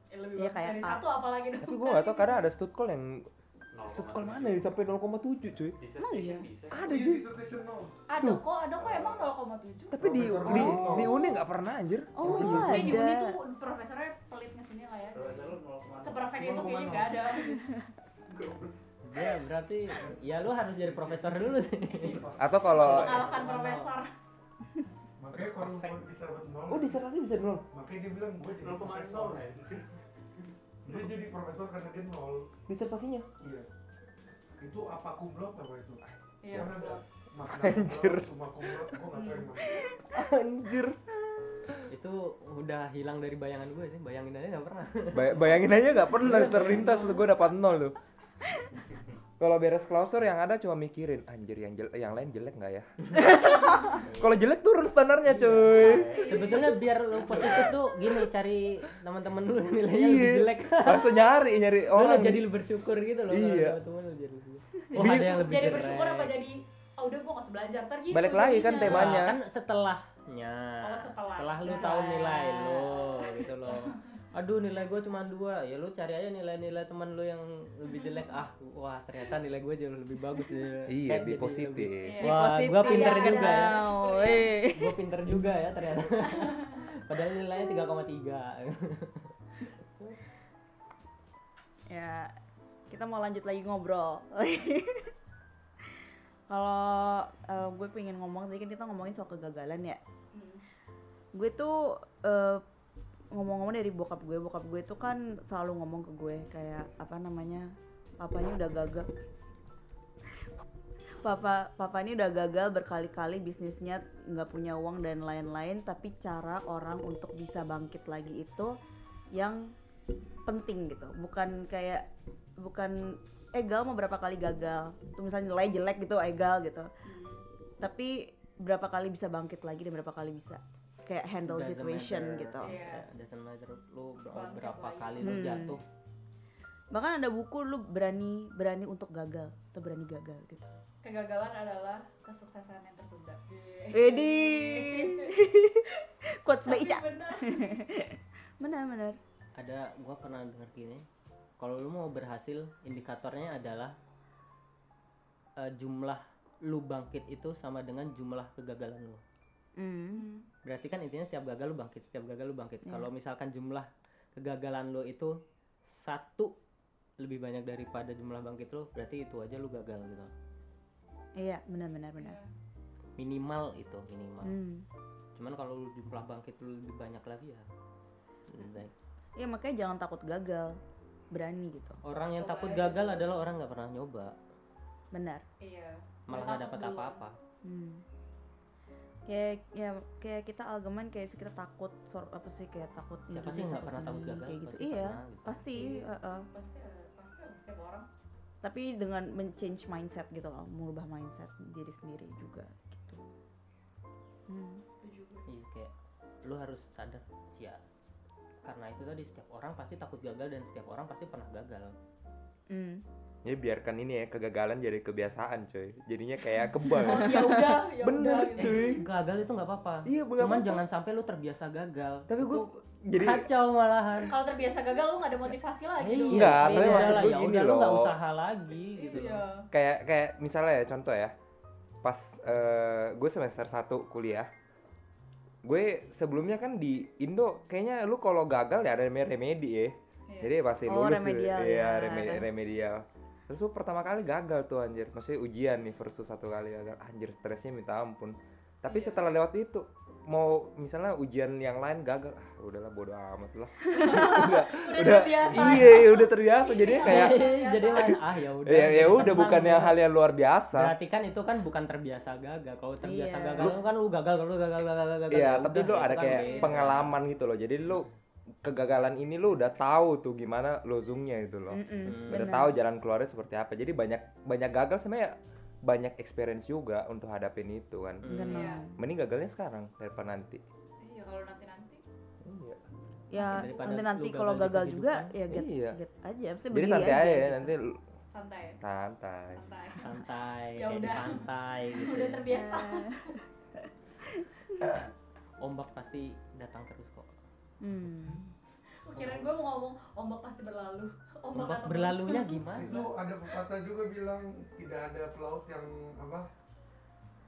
Ya, lebih Iya, bagus kayak dari A. satu apalagi dong. Tapi gua gak tau karena ada stud call yang stud call mana ya sampai 0,7 cuy. Emang iya? Ada Iya, cuy. Ada kok, ada kok emang 0,7. Tapi di di, di Uni nggak pernah anjir. Oh, Tapi di Uni tuh profesornya pelit ngesini lah ya. Seperfect itu kayaknya gak ada. ya berarti ya lu harus jadi profesor dulu sih Atau kalau Mengalahkan profesor. Makanya kalau bisa dapat nol. Oh, disertasi bisa nol. Makanya dia bilang gue jadi profesor. Dia jadi profesor karena dia nol. Disertasinya. Iya. Itu apa kumlot apa itu? Iya, ada makna Anjir. summa kumlot, gue nggak tahu yang mana. Anjir. itu udah hilang dari bayangan gue sih bayangin aja nggak pernah Bay- bayangin aja nggak pernah terlintas tuh gue dapat nol tuh. Kalau beres klausur yang ada cuma mikirin anjir yang jelek yang lain jelek nggak ya? Kalau jelek turun standarnya cuy. sebetulnya biar lu positif tuh gini cari teman-teman lu nilainya lebih Iya. jelek Langsung nyari nyari lu orang. jadi lu bersyukur gitu loh Iya. lu jadi lebih oh ada yang lebih Jadi bersyukur apa jadi oh udah gua gak usah belajar ntar gitu. Balik lagi kan temanya. kan setelahnya Oh, setelah. setelah lu tahu nilai lo gitu loh aduh nilai gue cuma dua ya lu cari aja nilai-nilai teman lu yang lebih jelek ah wah ternyata nilai gue jauh lebih bagus Iya, Kayak di jadi positif. Iya. wah Positif gue pinter ya, juga ya gue pinter juga ya ternyata padahal nilainya 3,3 Ya, kita mau lanjut lagi ngobrol. Kalau eh, gue pengen ngomong tadi kan kita ngomongin soal kegagalan ya. Hmm. Gue tuh eh, ngomong-ngomong dari bokap gue, bokap gue tuh kan selalu ngomong ke gue kayak apa namanya, papanya udah gagal. Papa, papa ini udah gagal berkali-kali bisnisnya nggak punya uang dan lain-lain, tapi cara orang untuk bisa bangkit lagi itu yang penting gitu. Bukan kayak bukan egal mau berapa kali gagal. Tuh misalnya nilai jelek gitu egal gitu. Tapi berapa kali bisa bangkit lagi dan berapa kali bisa kayak handle Doesn't situation matter. gitu Iya. Ya, doesn't matter lu berapa kali lu Hmm. jatuh bahkan ada buku lu berani berani untuk gagal atau berani gagal gitu Kegagalan adalah kesuksesan yang tertunda. Ready quotes Tapi Ica benar. benar benar ada gua pernah dengar gini kalau lu mau berhasil indikatornya adalah eh, jumlah lu bangkit itu sama dengan jumlah kegagalan lu Hmm. berarti kan intinya setiap gagal lu bangkit setiap gagal lu bangkit. Iya. kalau misalkan jumlah kegagalan lu itu satu lebih banyak daripada jumlah bangkit lu berarti itu aja lu gagal gitu. Iya benar benar benar. Minimal itu minimal. Hmm. cuman kalau lu jumlah bangkit lu lebih banyak lagi ya lebih baik. Ya makanya jangan takut gagal berani gitu. Orang yang Coba takut gagal adalah orang nggak pernah nyoba. Benar. Iya. malah nggak dapat apa-apa. Hmm. Kayak ya kayak kita algeman kayak kita takut sor- apa sih kayak takut siapa sih nggak pernah takut gagal kayak gitu. Pasti Iya, pernah gitu. pasti. Iya. heeh. Pasti ada, pasti ada setiap orang. Tapi dengan men-change mindset gitu loh, merubah mindset diri sendiri juga gitu. Hmm. Setuju gue. Iya kayak lu harus sadar ya karena itu tadi setiap orang pasti takut gagal dan setiap orang pasti pernah gagal Hmm. Jadi biarkan ini ya kegagalan jadi kebiasaan coy. Jadinya kayak kebal. Oh, ya udah, ya Bener udah, gitu. cuy. gagal itu nggak apa-apa Iya, nggak cuman apa-apa. jangan sampai lu terbiasa gagal Tapi gue jadi kacau malahan Kalau terbiasa gagal lu gak ada motivasi lagi Iya, dong. Enggak, iya tapi maksud lah, gue ya gini lu nggak loh. usaha lagi gitu loh. Iya. kayak kayak misalnya ya contoh ya. Pas eh, gue semester 1 kuliah. Gue sebelumnya kan di Indo kayaknya lu kalau gagal ya ada remedi ya. Iya. Jadi pasti Oh, lulus remedial, iya, ya. reme- remedial. Terus lu pertama kali gagal tuh anjir. Maksudnya ujian nih versus satu kali gagal. Anjir stresnya minta ampun. Tapi Iya. setelah lewat itu mau misalnya ujian yang lain gagal, ah udahlah bodo amat lah. udah, Udah terbiasa. Iya, iya, udah terbiasa. Jadi kayak jadi main ah ya udah ya, ya udah tenang bukannya ya. hal yang luar biasa. berarti kan itu kan bukan terbiasa gagal kalau terbiasa Iya. gagal lu kan lu gagal lu gagal gagal gagal gagal Iya, ya tapi lu itu ada kan kayak pengalaman gitu loh. Jadi lu kegagalan ini lu udah tahu tuh gimana lozungnya itu loh. Mm-mm, Hmm. Udah benar. tahu jalan keluarnya seperti apa. Jadi banyak banyak gagal sebenarnya banyak experience juga untuk hadapin itu kan. Hmm. Benar. Iya. Mending gagalnya sekarang daripada nanti. Iya, kalau nanti-nanti. Iya. Ya Daripada nanti lu nanti gagal kalau gagal juga ya get, Iya. get aja, mesti Jadi santai aja ya gitu. nanti Santai. santai. Santai. santai Ya udah. pantai gitu Udah ya. terbiasa. ombak pasti datang terus Hmm. Kirain gue mau ngomong ombak pasti berlalu. Ombak, ombak berlalunya itu gimana ada pepatah juga bilang tidak ada pelaut yang apa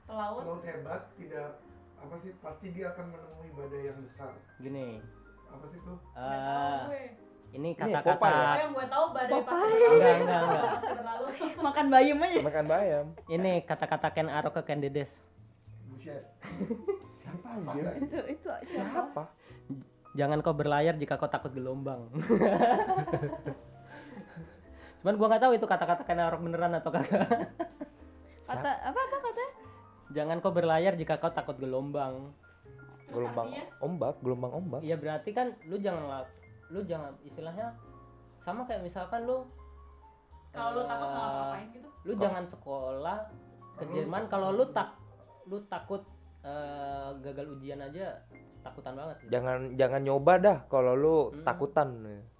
Pelaut. pelaut hebat tidak apa sih pasti dia akan menemui badai yang besar gini apa sih tuh eh gue. ini kata-kata ya? Oh, yang gue tahu badai pasti Popeye. berlalu. Enggak, enggak, enggak. Pasti berlalu. Makan bayam aja. Makan bayam. ini kata-kata Ken Arok ke Ken Dedes buset Siapa Apa? anjir? Itu itu siapa? Siapa? Jangan kau berlayar jika kau takut gelombang cuman gua nggak tahu itu kata-kata Ken Arok beneran atau kagak Kata apa apa kata? jangan kau berlayar jika kau takut gelombang Terus Gelombang artinya? ombak, gelombang ombak. Iya berarti kan lu jangan lu jangan istilahnya sama kayak misalkan lu Kalau lu takut eh, nggak ngapain gitu. lu jangan sekolah ke Jerman kalau lu tak lu takut eh, gagal ujian aja takutan banget gitu. Jangan jangan nyoba dah kalau lu Hmm. takutan.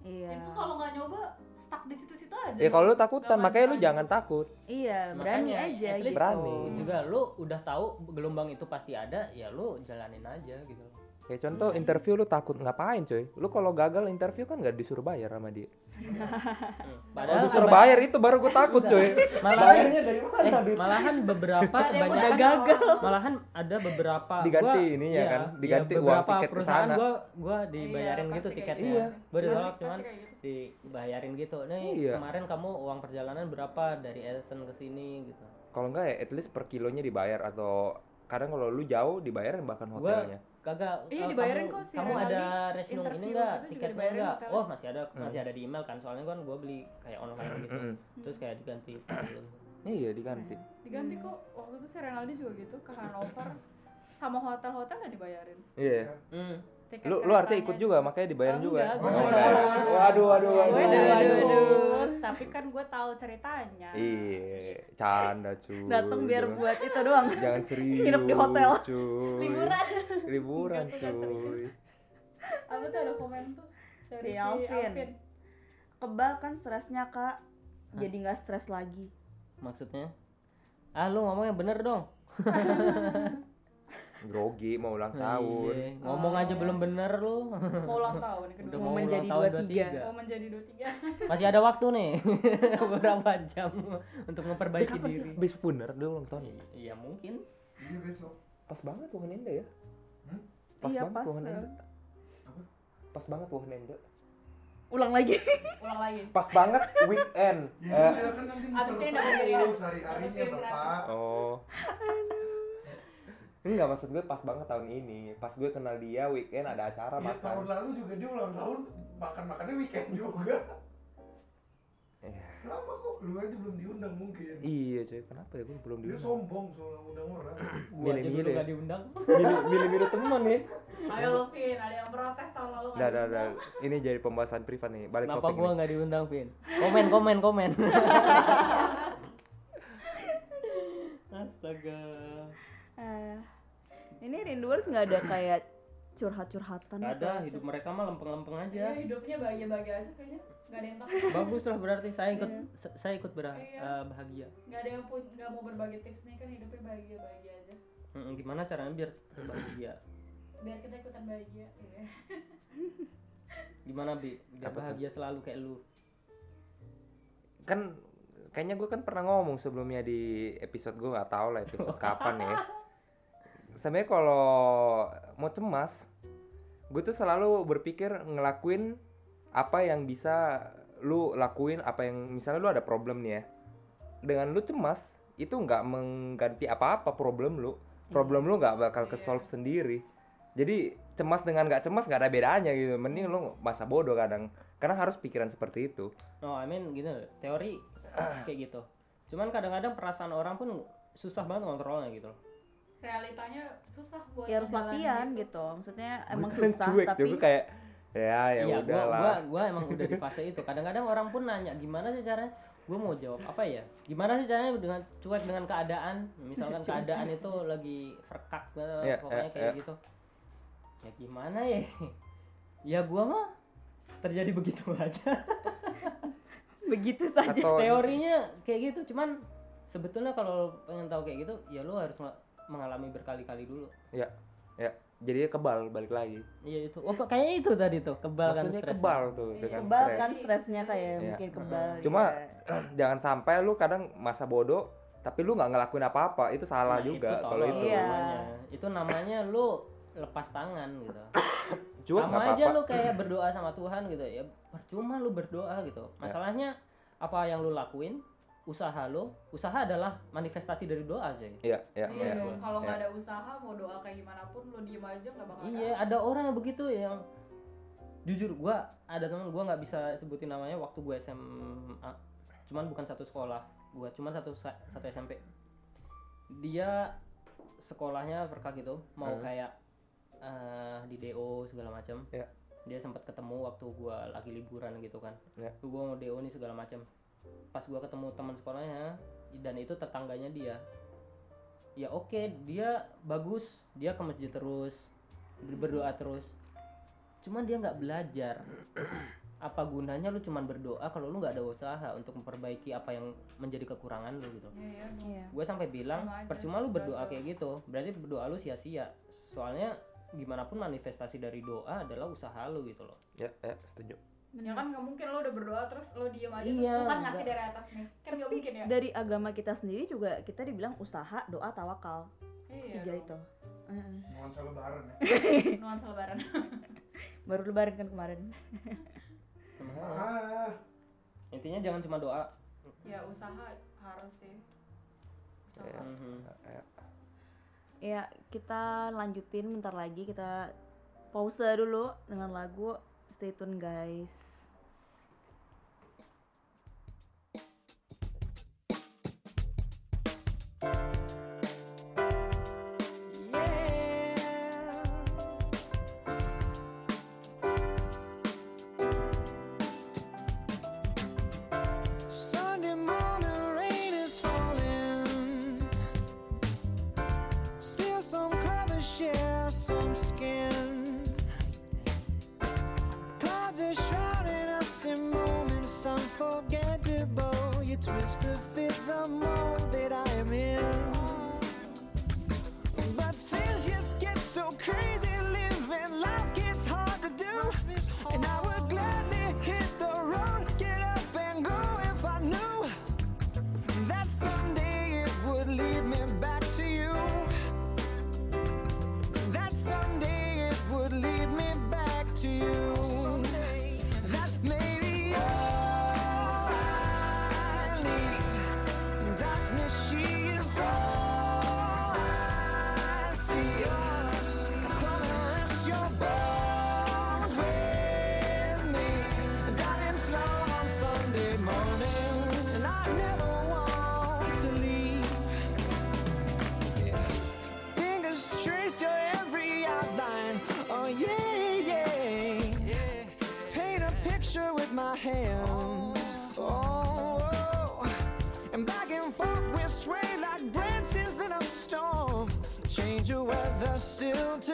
Iya. Itu kalau nggak nyoba stuck di situ-situ aja. Ya kalau lu takutan, makanya lu jangan takut. Iya, berani Makanya, aja gitu. Berani. juga lu udah tahu gelombang itu pasti ada ya lu jalanin aja gitu Kayak contoh interview lu takut ngapain coy? Lu kalau gagal interview kan nggak disuruh bayar sama dia. Hmm. Kalau disuruh bayar itu baru gue takut coy. malahan dari eh, malahan beberapa udah gagal. malahan ada beberapa Diganti gua- ininya iya, kan, iya, diganti uang beberapa tiket ke perusahaan sana. gua gua dibayarin Iya, gitu tiketnya gitu. Iya. gua Pasti- ditolak cuman gitu. dibayarin gitu nih Iya. kemarin kamu uang perjalanan berapa dari Essen ke sini gitu Kalau enggak ya at least per kilonya dibayar atau kadang kalau lu jauh dibayarin bahkan Gua- hotelnya. Kagak Iya, eh, dibayarin kamu, kok si kamu ada resume ini enggak tiketnya enggak oh masih ada Hmm. masih ada di email kan soalnya kan gua beli kayak online gitu Mm-mm. terus kayak diganti. Iya diganti. Diganti kok. Waktu itu si Renaldi juga gitu ke Hanover sama hotel-hotel nggak dibayarin. Iya. hmm. Tiket Lu lu artinya ikut juga, makanya dibayar Oh, juga. enggak, Oh, enggak. enggak. Waduh, waduh, waduh. Waduh, waduh. ikut, tapi kan gue tahu ceritanya. Iya, canda cuy. Dateng biar buat itu doang. Jangan serius. Nginep di hotel. Cuy. Liburan. Liburan, cuy. Apa tuh ada komen tuh dari Si Alvin. Kebal kan stresnya kak, jadi nggak stres lagi. Maksudnya? Ah lu ngomongnya bener dong. Grogi mau ulang tahun. Iya, Ngomong aja belum bener lu. Mau ulang tahun kedua. Udah Mau mau menjadi 23. 23. Mau menjadi 23. Masih ada waktu nih. Beberapa jam untuk memperbaiki Kapan sih? diri. Besok bener dia ulang tahun. Iya mungkin. Iya besok. Pas banget Wuhan Enda ya. Hmm? Pas Iya, banget pas, Wuhan ya. Enda. Pas banget Wuhan Enda. Ulang lagi. Ulang lagi. Pas banget weekend. Ya Eh, udah kan nanti Abis muter ini dapat terus gratis. hari-harinya bapak. oh. Enggak maksud gue pas banget tahun ini. Pas gue kenal dia weekend ada acara Ya tahun makan. lalu juga dia ulang tahun makan makannya weekend juga. Iya. Sama kok, lu aja belum diundang mungkin. Iya cuy, kenapa ya gue belum Dia diundang? sombong soal undang orang. Gua aja Milih-milih dulu ya? gak diundang. Milih milih milih teman nih. Ayo lu Vin, ada yang protes tahun lalu Dah dah diundang. dah. Ini jadi pembahasan privat nih. Balik Kenapa nih. nggak diundang, Vin? Komen, komen, komen. Astaga. Eh, ini Rinduers nggak ada kayak curhat-curhatan gitu. ada, hidup mereka mah lempeng-lempeng Iya, aja. hidupnya bahagia-bahagia aja kayaknya. Gak ada yang takut. Bagus lah berarti saya ikut Iya. sa- saya ikut berah- Iya. eh, bahagia. Gak ada yang pun gak mau berbagi tips nih kan hidupnya bahagia-bahagia aja. Mm, gimana caranya biar tetap bahagia? Biar kita ikutan bahagia. Iya. Gimana bi? Biar Apa tuh? bahagia selalu kayak lu. Kan kayaknya gue kan pernah ngomong sebelumnya di episode gue nggak tahu lah episode kapan ya. Sebenarnya kalau mau cemas, gue tuh selalu berpikir ngelakuin apa yang bisa lu lakuin apa yang misalnya lu ada problem nih ya. Dengan lu cemas itu nggak mengganti apa-apa problem lu. Problem lu nggak bakal ke solve sendiri. Jadi cemas dengan nggak cemas nggak ada bedanya gitu. Mending lu masa bodoh kadang. Karena harus pikiran seperti itu. No, I mean gitu, teori kayak gitu. Cuman kadang-kadang perasaan orang pun susah banget ngontrolnya gitu loh. Realitanya susah buat Ya harus latihan itu. gitu. Maksudnya emang Bukan susah cuek, tapi juga kayak ya ya iya, gua, udahlah. gua gua emang udah di fase itu. Kadang-kadang orang pun nanya gimana sih caranya? Gua mau jawab apa ya? Gimana sih caranya dengan cuek dengan keadaan? Misalkan keadaan itu lagi verkak gitu, Iya, pokoknya iya, kayak iya. gitu. Ya gimana ya? Ya gua mah terjadi begitu aja. begitu saja. Atau Teorinya kayak gitu, cuman sebetulnya kalau pengen tahu kayak gitu, ya lu harus mengalami berkali-kali dulu. ya ya jadi kebal balik lagi. Iya itu. Oh, kayaknya itu tadi tuh, kebal kan Maksudnya stresnya. kebal tuh Iya, dengan Kebal stres. kan stresnya kayak Iya. mungkin kebal. Cuma ya. jangan sampai lu kadang masa bodoh tapi lu nggak ngelakuin apa-apa itu salah Nah, juga itu kalau itu. Iya. namanya. Itu namanya lu lepas tangan gitu. Cuek sama nggak aja apa-apa. lu kayak berdoa sama Tuhan gitu ya. Percuma lu berdoa gitu. Ya. Masalahnya apa yang lu lakuin? Usaha lu, usaha adalah manifestasi dari doa aja. Iya, iya, Iya iya. kalau nggak Iya. ada usaha mau doa kayak gimana pun lo diem aja nggak bakal Iya, ada orang yang begitu yang jujur gua ada teman gua nggak bisa sebutin namanya waktu gua SMA. Cuman bukan satu sekolah. Gua cuman satu sa- satu SMP. Dia sekolahnya verkak gitu, mau Hmm. kayak eh, di DO segala macam. Iya. Dia sempat ketemu waktu gua lagi liburan gitu kan. Iya. Tuh gua mau DO nih segala macam. Pas gua ketemu teman sekolahnya dan itu tetangganya dia. Ya oke, dia bagus, dia ke masjid terus, ber- berdoa terus. Cuman dia nggak belajar. Apa gunanya lu cuman berdoa kalau lu nggak ada usaha untuk memperbaiki apa yang menjadi kekurangan lu gitu. Iya, iya. Iya. Gue sampai bilang Sama percuma lu berdoa kayak gitu, berarti berdoa lu sia-sia. Soalnya gimana pun manifestasi dari doa adalah usaha lu gitu loh. Ya, ya, setuju. Ya kan nggak mungkin lo udah berdoa terus lo diem aja Iya, terus Tuhan ngasih enggak. dari atas nih. Kan nggak mungkin ya. Dari agama kita sendiri juga kita dibilang usaha, doa, tawakal. Iya. Tiga dong. itu. Heeh. Nuansa lebaran ya. Nuansa lebaran. Baru lebaran kan kemarin. Ah, Intinya jangan cuma doa. ya usaha harus sih. Usaha. Ya. Ya, kita lanjutin bentar lagi kita pause dulu dengan lagu Stay tune guys.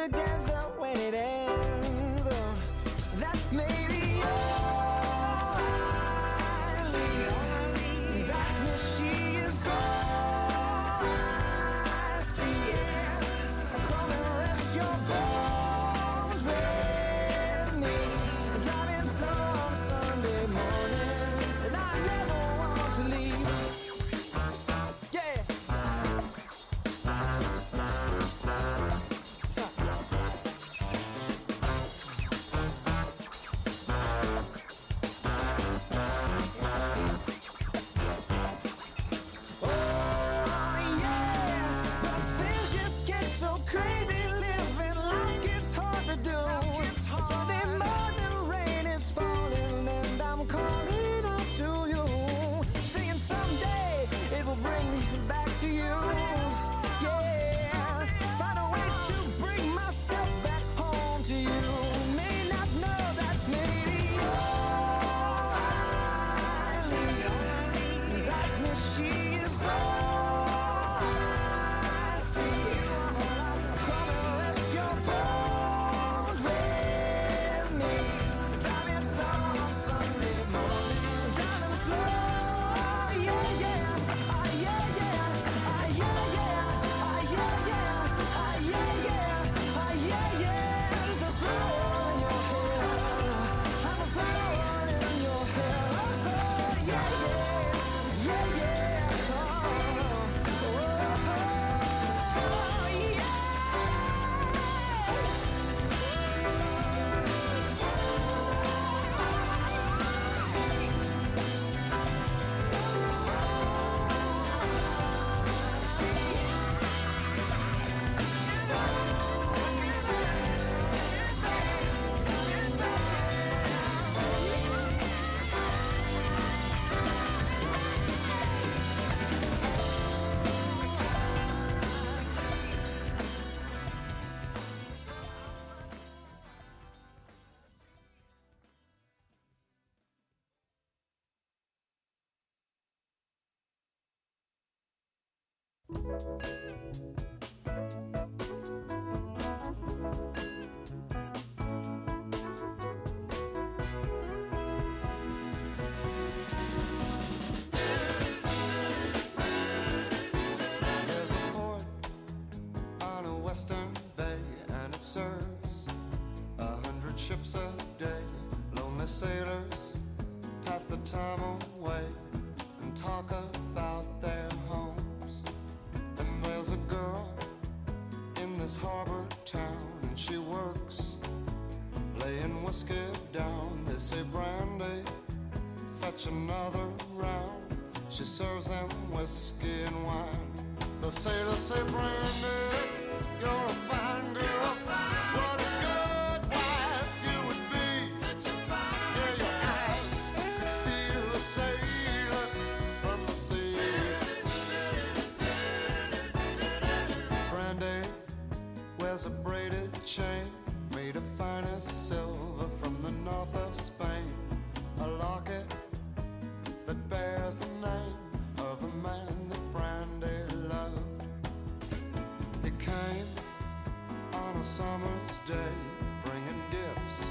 again. whiskey down. They say, Brandy, fetch another round. She serves them whiskey and wine. They say, they say, Brandy, you're a fine girl. What a good wife you would be. Yeah, your eyes could steal a sailor from the sea. Brandy wears a braided chain. Summer's day, bringing gifts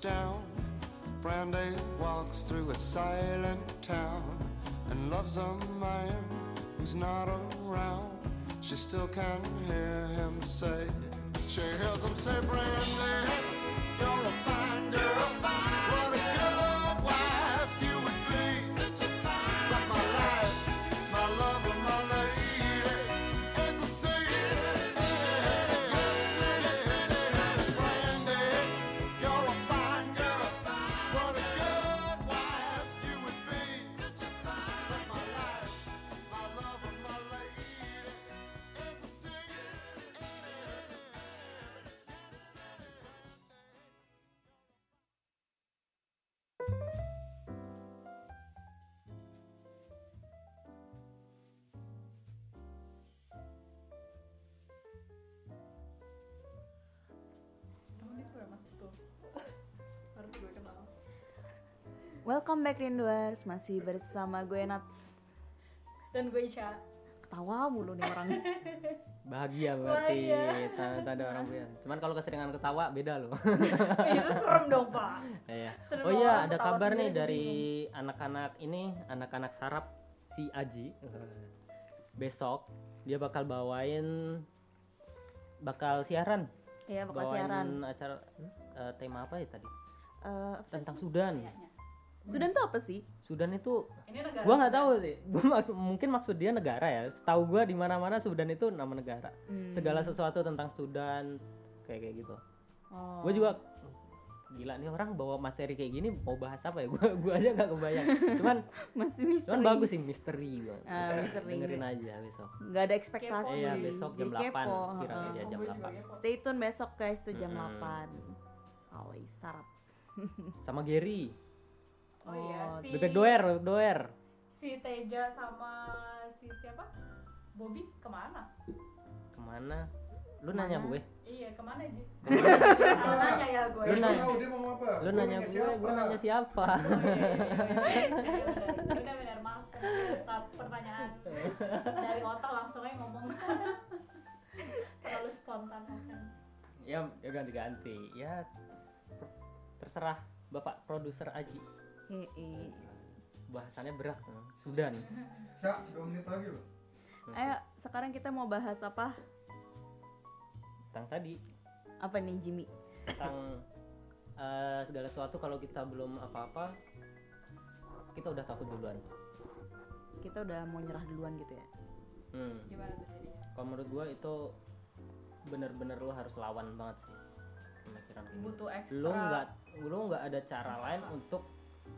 down, Brandy walks through a silent town and loves a man who's not around. She still can hear him say, she hears him say, Brandy, you're a fine Welcome back Rinduers, masih bersama gue Nats. dan gue Isha Ketawa mulu nih orang. Bahagia berarti Bahagia. tanda-tanda orang punya. Cuman kalau keseringan ketawa beda loh. itu serem dong pak Iya. Oh iya, ada kabar nih dari anak-anak ini, anak-anak sarap si Aji. Besok dia bakal bawain bakal siaran. Iya, bakal Bawain siaran. acara eh, tema apa ya tadi? Eh, Tentang Sudan. Sudan tuh apa sih? Sudan itu ini negara gua nggak tahu sih. Gua maksud, mungkin maksud dia negara ya. Tahu gua di mana-mana Sudan itu nama negara. Hmm. Segala sesuatu tentang Sudan kayak kayak gitu. Oh. Gue juga gila nih orang bawa materi kayak gini mau bahas apa ya? Gua gua aja nggak kebayang. Cuman masih misteri. cuman bagus sih misteri banget. Ah, misteri. Dengerin aja besok. Nggak ada ekspektasi. Iya, besok jam Jadi 8 kepo, kira ya jam 8. Stay tune besok guys tuh jam Mm-mm. 8. Always sarap. Sama Gary. Oh iya si Bebek doer, bebek doer. si Teja sama si siapa Bobby ke mana Ke mana? Lu nanya gue. iya ke mana Ji Salah nanya ya gue Lu nanya. tahu dia mau apa. Lu nanya gue, gue siapa? nanya siapa? benar benar maaf stop pertanyaan dari otak langsung aja ngomong terlalu spontan makan ya, ya ganti-ganti. Ya terserah Bapak produser Aji. Heeh. Bahasannya berat. eh, Sudan. Syak, 2 menit lagi loh. Ayo, sekarang kita mau bahas apa? Tentang tadi Apa nih Jimmy? tentang eh, segala sesuatu kalau kita belum apa-apa kita udah takut duluan. Kita udah mau nyerah duluan gitu ya. Hmm. gimana tuh jadinya Kalau menurut gua itu bener-bener lu harus lawan banget sih pemikiran gitu. butuh ekstra Lu nggak lu nggak ada cara lain untuk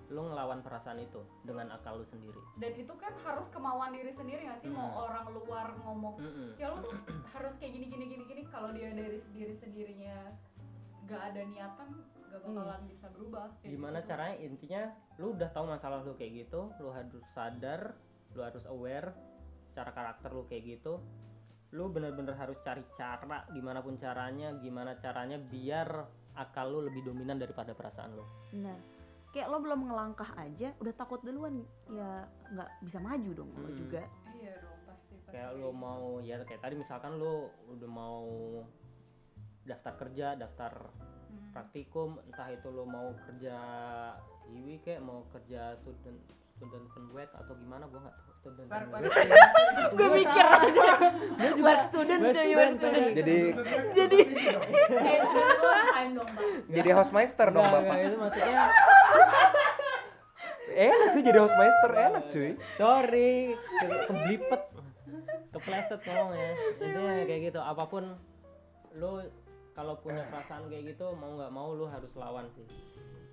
lu ngelawan perasaan itu dengan akal lu sendiri. dan itu kan harus kemauan diri sendiri nggak sih mau Hmm. orang luar ngomong Mm-mm. ya lu harus kayak gini gini gini gini kalau dia dari diri sendirinya gak ada niatan gak bakalan bisa berubah Kayak Gimana gitu. caranya intinya lu udah tahu masalah lu kayak gitu, lu harus sadar, lu harus aware cara karakter lu kayak gitu. Lu bener-bener harus cari cara gimana pun caranya, gimana caranya biar akal lu lebih dominan daripada perasaan lu. Benar. Kayak lo belum ngelangkah aja udah takut duluan ya nggak bisa maju dong lo Hmm. juga. iya dong pasti pasti kayak lu mau ya kayak tadi misalkan lu udah mau daftar kerja daftar Hmm. praktikum entah itu lu mau kerja iwi kayak mau kerja student student penwet atau gimana gue nggak tahu. Student gue mikir. Aja work student cuy work student. Jadi jadi jadi housemeister dong bapak. itu maksudnya Enak sih jadi housemeister enak cuy. sorry ke- keblipet kepleset ngomongnya intinya kayak gitu. Apa pun lu kalau punya perasaan kayak gitu mau nggak mau lu harus lawan sih.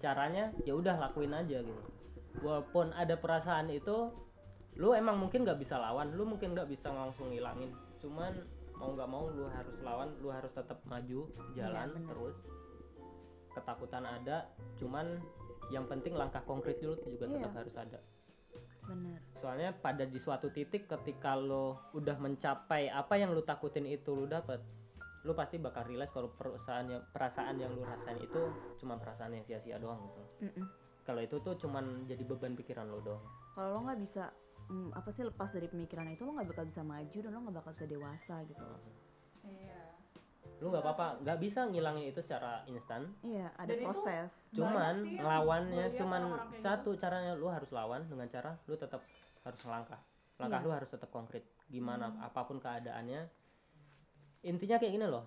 Caranya ya udah lakuin aja gitu walaupun ada perasaan itu lu emang mungkin nggak bisa lawan lu mungkin nggak bisa langsung ngilangin cuman mau nggak mau lu harus lawan lu harus tetap maju jalan bener. terus ketakutan ada cuman yang penting langkah konkret dulu juga tetap Iya. harus ada bener soalnya pada di suatu titik ketika lo udah mencapai apa yang lo takutin itu lo dapet lo pasti bakal realize kalau perasaan yang perasaan yang lo rasain itu cuma perasaan yang sia-sia doang gitu Mm-mm. Kalau itu tuh cuman jadi beban pikiran lo doang. Kalau lo nggak bisa mm, apa sih lepas dari pemikiran itu lo nggak bakal bisa maju dan lo nggak bakal bisa dewasa gitu loh. Iya. Lo nggak apa-apa nggak bisa ngilangin itu secara instan. Iya ada Dan itu proses. cuman lihat cuman satu caranya lo harus lawan dengan cara lo tetap harus melangkah langkah Iya. lo harus tetap konkret. Gimana apa pun keadaannya. Intinya kayak gini loh.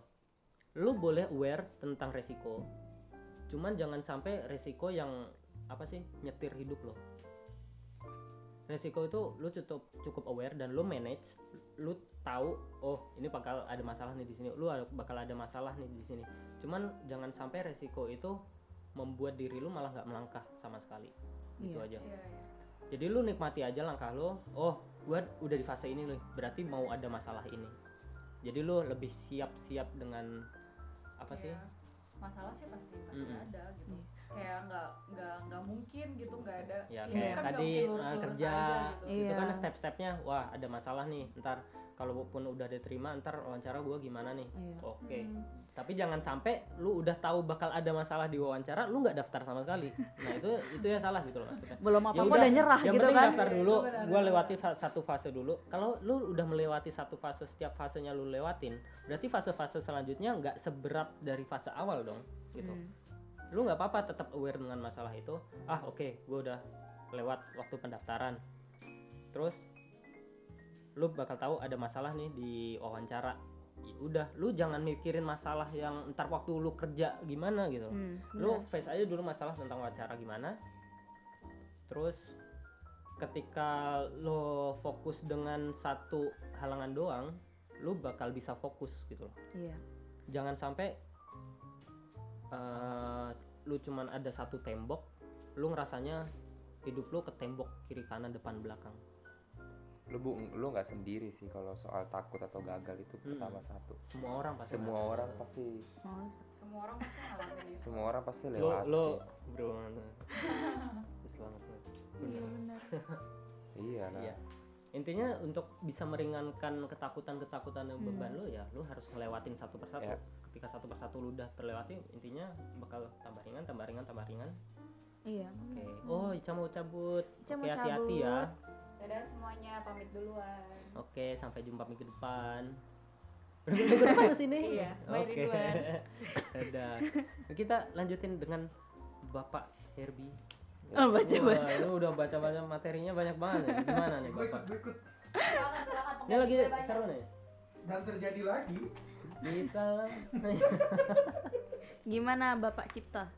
Lo boleh aware tentang resiko. Cuman jangan sampai resiko yang apa sih nyetir hidup lo resiko itu lo cukup cukup aware dan lo manage lo tahu oh ini bakal ada masalah nih di sini lo bakal ada masalah nih di sini cuman jangan sampai resiko itu membuat diri lu malah nggak melangkah sama sekali gitu Iya. aja iya iya jadi lu nikmati aja langkah lu oh gua udah di fase ini nih berarti mau ada masalah ini jadi lu lebih siap-siap dengan apa sih Iya. masalah sih pasti pasti Mm-mm. ada gitu Iya. Kayak nggak nggak nggak mungkin gitu nggak ada ya ini kayak kan tadi mungkin uh, lurus-lurus kerja aja gitu. itu Iya. kan step-stepnya wah ada masalah nih ntar kalaupun udah diterima ntar wawancara gua gimana nih Iya. oke Hmm. tapi jangan sampai lu udah tahu bakal ada masalah di wawancara lu nggak daftar sama sekali nah itu itu ya salah gitu loh maksudnya belum apa Ya apa udah, udah nyerah yang gitu penting kan daftar Iya, dulu itu gua benar. lewati fa- satu fase dulu kalau lu udah melewati satu fase setiap fasenya lu lewatin berarti fase-fase selanjutnya nggak seberat dari fase awal dong gitu Hmm. Lu nggak apa-apa tetap aware dengan masalah itu. Ah oke gua udah lewat waktu pendaftaran. Terus lu bakal tahu ada masalah nih di wawancara. Ya udah lu jangan mikirin masalah yang ntar waktu lu kerja gimana gitu. Hmm, lu face aja dulu masalah tentang wawancara gimana. Terus ketika lo fokus dengan satu halangan doang lu bakal bisa fokus gitu loh. Iya. Jangan sampai eh, lu cuman ada satu tembok lu ngerasanya hidup lu ke tembok kiri kanan depan belakang Lu bu, lu nggak sendiri sih kalau soal takut atau gagal itu Hmm. pertama satu. semua orang pasti Semua orang pasti semua orang pasti ngalamin itu semua orang pasti lo lewat. lo bro Bagus banget lo. iya benar Iya lah. Iya. intinya untuk bisa meringankan ketakutan-ketakutan dan Hmm. beban lo ya lo harus ngelewatin satu persatu Ya. Ketika satu persatu lu udah terlewati intinya bakal tambah ringan tambah ringan tambah ringan iya oke oh Ica mau cabut Ica oke mau hati-hati ya dadah semuanya pamit duluan oke sampai jumpa minggu depan minggu depan ke sini Iya, bye, oke Ridwan. dadah kita lanjutin dengan Bapak Herbie Oh, baca, Wah, baca. lu udah baca-baca materinya banyak banget ya. Gimana nih ikut, Bapak? ikut. Ini lagi seru nih. Dan terjadi lagi. Bisa lah. gimana bapak cipta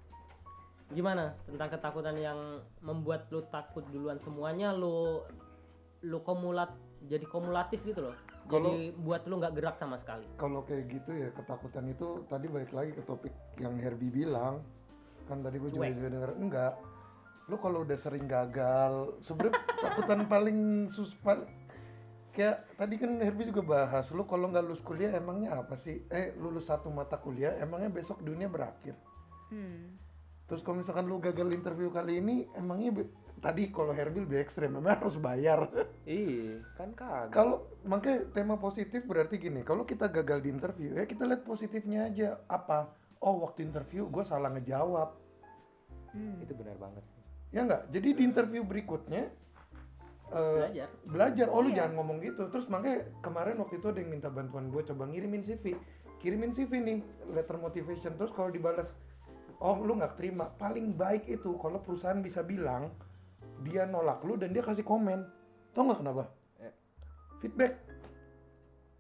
Gimana tentang ketakutan yang membuat lu takut duluan semuanya lu lu kumulat jadi kumulatif gitu loh. Kalau- Jadi buat lu nggak gerak sama sekali. Kalau kayak gitu ya ketakutan itu tadi balik lagi ke topik yang Herbie bilang kan tadi gue juga, juga denger enggak lu kalau udah sering gagal sebenarnya takutan paling sus pal- kayak tadi kan Herbie juga bahas lu kalau nggak lulus kuliah emangnya apa sih eh lulus satu mata kuliah emangnya besok dunia berakhir hmm. terus kalau misalkan lu gagal interview kali ini emangnya be- tadi kalau Herbie lebih ekstrem memang harus bayar Iya, kan kagak. kalau makanya tema positif berarti gini kalau kita gagal di interview ya kita lihat positifnya aja apa oh waktu interview gue salah ngejawab Hmm. itu benar banget sih. ya nggak jadi di interview berikutnya eh, Belajar. belajar. Oh lu Iya. jangan ngomong gitu. Terus makanya kemarin waktu itu ada yang minta bantuan gue coba ngirimin CV kirimin CV nih letter motivation. Terus kalau dibalas oh lu nggak terima. Paling baik itu kalau perusahaan bisa bilang dia nolak lu dan dia kasih komen. Tau nggak kenapa? Eh. feedback.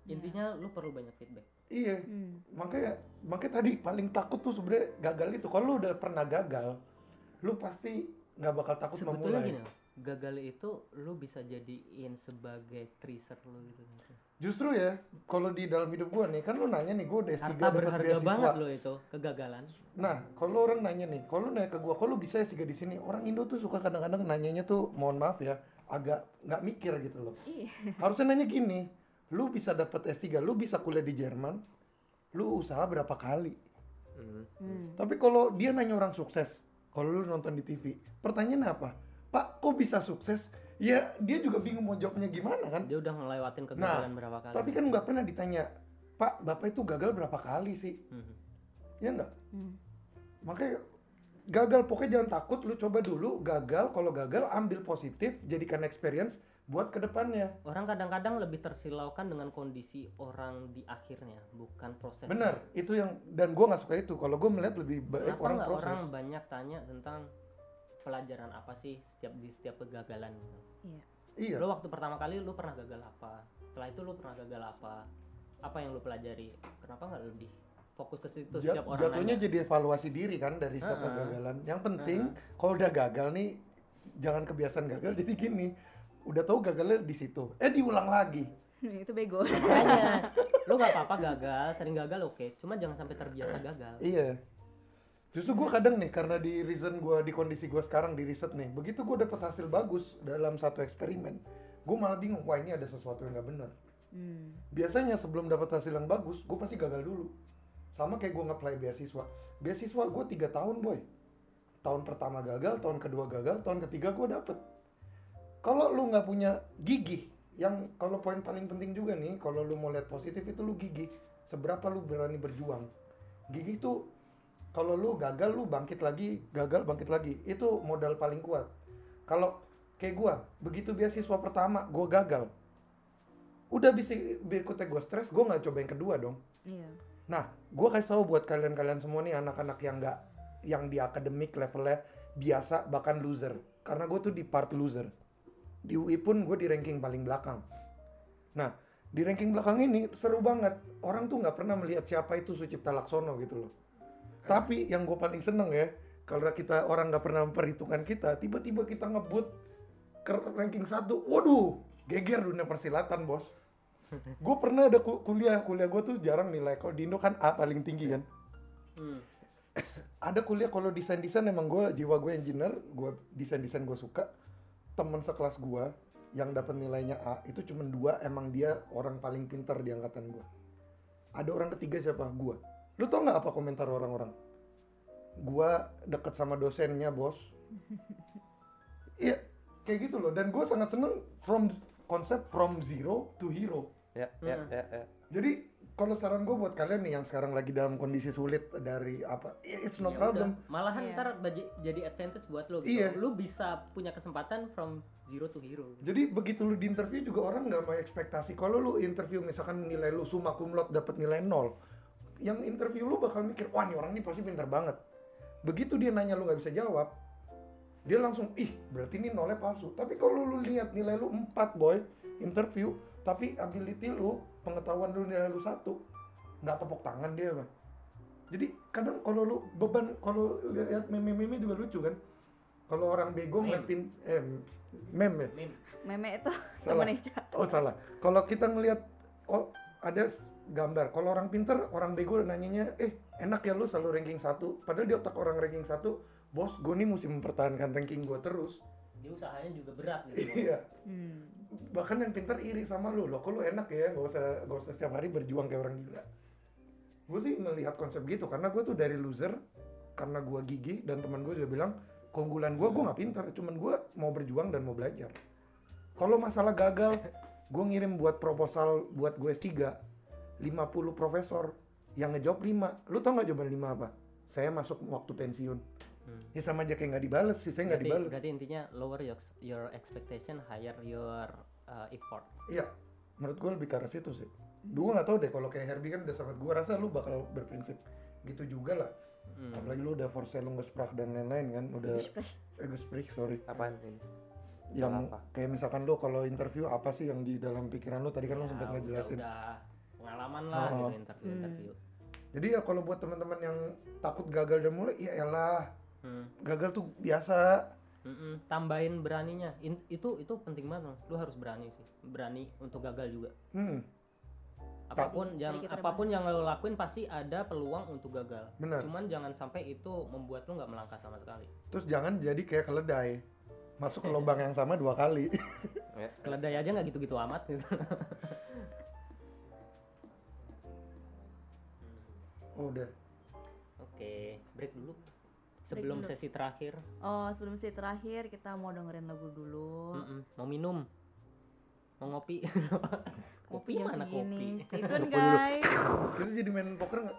Intinya lu perlu banyak feedback. Iya. Hmm. makanya makanya tadi paling takut tuh sebenarnya gagal itu. Kalau lu udah pernah gagal lu pasti nggak bakal takut sebetulnya memulai. gini gagal itu lu bisa jadiin sebagai tracer lu gitu justru ya kalau di dalam hidup gua nih kan lu nanya nih gua udah S3 harta berharga beasiswa banget lo itu kegagalan Nah, kalau orang nanya nih, kalau lu nanya ke gua, kalau lu bisa S3 di sini, orang Indo tuh suka kadang-kadang nanyanya tuh, mohon maaf ya, agak nggak mikir gitu loh. Iya. Harusnya nanya gini, lu bisa dapat S3, lu bisa kuliah di Jerman, lu usaha berapa kali? Hmm. Tapi kalau dia nanya orang sukses, kalau lu nonton di TV, pertanyaannya apa? Pak, kok bisa sukses? Ya, dia juga bingung mau jawabnya gimana kan? dia udah ngelewatin Nah, kegagalan berapa kali tapi kan nggak pernah ditanya, Pak, Bapak itu gagal berapa kali sih? Mhm. Ya nggak? Hmm. makanya gagal pokoknya jangan takut lu coba dulu gagal kalau gagal ambil positif jadikan experience buat ke depannya orang kadang-kadang lebih tersilaukan dengan kondisi orang di akhirnya bukan proses benar itu yang dan gua nggak suka itu kalau gua melihat lebih baik kenapa orang proses orang banyak tanya tentang pelajaran apa sih setiap di setiap kegagalan gitu? Iya. iya. Lo waktu pertama kali lu pernah gagal apa? Setelah itu lu pernah gagal apa? Apa yang lu pelajari? Kenapa nggak lebih fokus ke situ Ja- setiap orang jatuhnya nanya jadi evaluasi diri kan dari setiap Ha-ha. kegagalan. Yang penting kalau udah gagal nih jangan kebiasaan gagal jadi gini. Udah tahu gagalnya di situ. Eh diulang lagi. Itu bego. makanya lu nggak apa-apa gagal sering gagal oke. Cuma jangan sampai terbiasa gagal. Iya. Justru gue kadang nih karena di reason gue di kondisi gue sekarang di riset nih, begitu gue dapet hasil bagus dalam satu eksperimen, gue malah bingung, wah ini ada sesuatu yang nggak benar. Hmm. Biasanya sebelum dapat hasil yang bagus, gue pasti gagal dulu. Sama kayak gue nge-apply beasiswa. Beasiswa gue tiga tahun boy. Tahun pertama gagal, tahun kedua gagal, tahun ketiga gue dapet. Kalau lu nggak punya gigih, yang kalau poin paling penting juga nih, kalau lu mau lihat positif itu lu gigih. Seberapa lu berani berjuang. Gigih tuh kalau lu gagal lu bangkit lagi, gagal bangkit lagi. Itu modal paling kuat. Kalau kayak gua, begitu beasiswa pertama gua gagal. Udah bisa berikutnya gua stres, gua nggak coba yang kedua dong. Iya. Nah, gua kasih tahu buat kalian-kalian semua nih anak-anak yang nggak yang di akademik levelnya biasa bahkan loser. Karena gue tuh di part loser. Di UI pun gue di ranking paling belakang. Nah, di ranking belakang ini seru banget. Orang tuh nggak pernah melihat siapa itu Sucipta Laksono gitu loh. Tapi yang gue paling seneng ya, kalau kita orang nggak pernah memperhitungkan kita, tiba-tiba kita ngebut ke ranking satu. Waduh, geger dunia persilatan bos. gue pernah ada ku- kuliah, kuliah gue tuh jarang nilai. Kalau di Indo kan A paling tinggi kan. Hmm. Ada kuliah kalau desain-desain emang gue jiwa gue engineer, gue desain-desain gue suka. Temen sekelas gue yang dapat nilainya A itu cuma dua, emang dia orang paling pintar di angkatan gue. Ada orang ketiga siapa? Gue. Lu tau nggak apa komentar orang-orang? Gua deket sama dosennya bos. Iya, kayak gitu loh. Dan gue sangat seneng from konsep from zero to hero. Ya, ya, Hmm. ya, ya. Jadi kalau saran gue buat kalian nih yang sekarang lagi dalam kondisi sulit dari apa, it's no Ya problem. udah. malahan Iya. ntar baji- jadi advantage buat lo gitu. Iya. lu bisa punya kesempatan from zero to hero Jadi begitu lu di interview juga orang nggak mau ekspektasi. Kalau lu interview misalkan nilai lu summa cum laude dapat nilai nol, yang interview lu bakal mikir, wah nih orang ini pasti pintar banget. Begitu dia nanya lu nggak bisa jawab, dia langsung, ih berarti ini nolnya palsu. Tapi kalau lu lihat nilai lu 4 boy, interview, tapi ability lu, pengetahuan lu nilai lu satu, nggak tepuk tangan dia bang. Jadi kadang kalau lu beban, kalau lihat meme-meme juga lucu kan. Kalau orang bego ngeliatin, eh meme ya? Meme. Meme itu Salah. temen. Oh salah. Kalau kita ngelihat oh ada gambar. Kalau orang pinter, orang bego nanyanya, eh enak ya lu selalu ranking satu. Padahal di otak orang ranking satu, bos gue nih mesti mempertahankan ranking gue terus. dia usahanya juga berat gitu Iya. Hmm. Bahkan yang pinter iri sama lu. Loh kok lu enak ya, gak usah gak usah setiap hari berjuang kayak orang gila. Gue sih melihat konsep gitu karena gue tuh dari loser karena gue gigi dan teman gue juga bilang keunggulan gue gue nggak pintar cuman gue mau berjuang dan mau belajar kalau masalah gagal gue ngirim buat proposal buat gue S3 50 profesor yang ngejawab 5 lu tau nggak jawaban 5 apa saya masuk waktu pensiun Hmm. ya sama aja kayak nggak dibales sih saya nggak berarti, dibales berarti intinya lower your, your expectation higher your uh, effort Iya, menurut gue lebih ke arah situ sih. Gue nggak tahu deh kalau kayak Herbie kan udah sahabat gue rasa lu bakal berprinsip gitu juga lah. Hmm. Apalagi lu udah Forcellung gesprach dan lain-lain kan, udah eh gesprich sorry. Apaan ini? yang apa? kayak misalkan lo kalau interview apa sih yang di dalam pikiran lo tadi kan lo Ya, sempat udah- ngejelasin udah pengalaman lah Oh. gitu interview interview. Jadi ya kalau buat teman-teman yang takut gagal dan mulai ya elah. Hmm. gagal tuh biasa. Mm-mm, tambahin beraninya. In- itu itu penting banget loh. lu harus berani sih. Berani untuk gagal juga. Hmm. Apa pun yang sedikit apa pun yang lo lakuin pasti ada peluang untuk gagal. Benar. cuman jangan sampai itu membuat lu nggak melangkah sama sekali. Terus jangan jadi kayak keledai. Masuk ke lubang yang sama dua kali. Ya. keledai aja nggak gitu-gitu amat gitu oh udah oke break dulu sebelum dulu. sesi terakhir Oh, sebelum sesi terakhir kita mau dengerin lagu dulu. Mm-mm, mau minum mau ngopi Kopi mana kopi Stay tune dulu. guys. kita jadi main poker nggak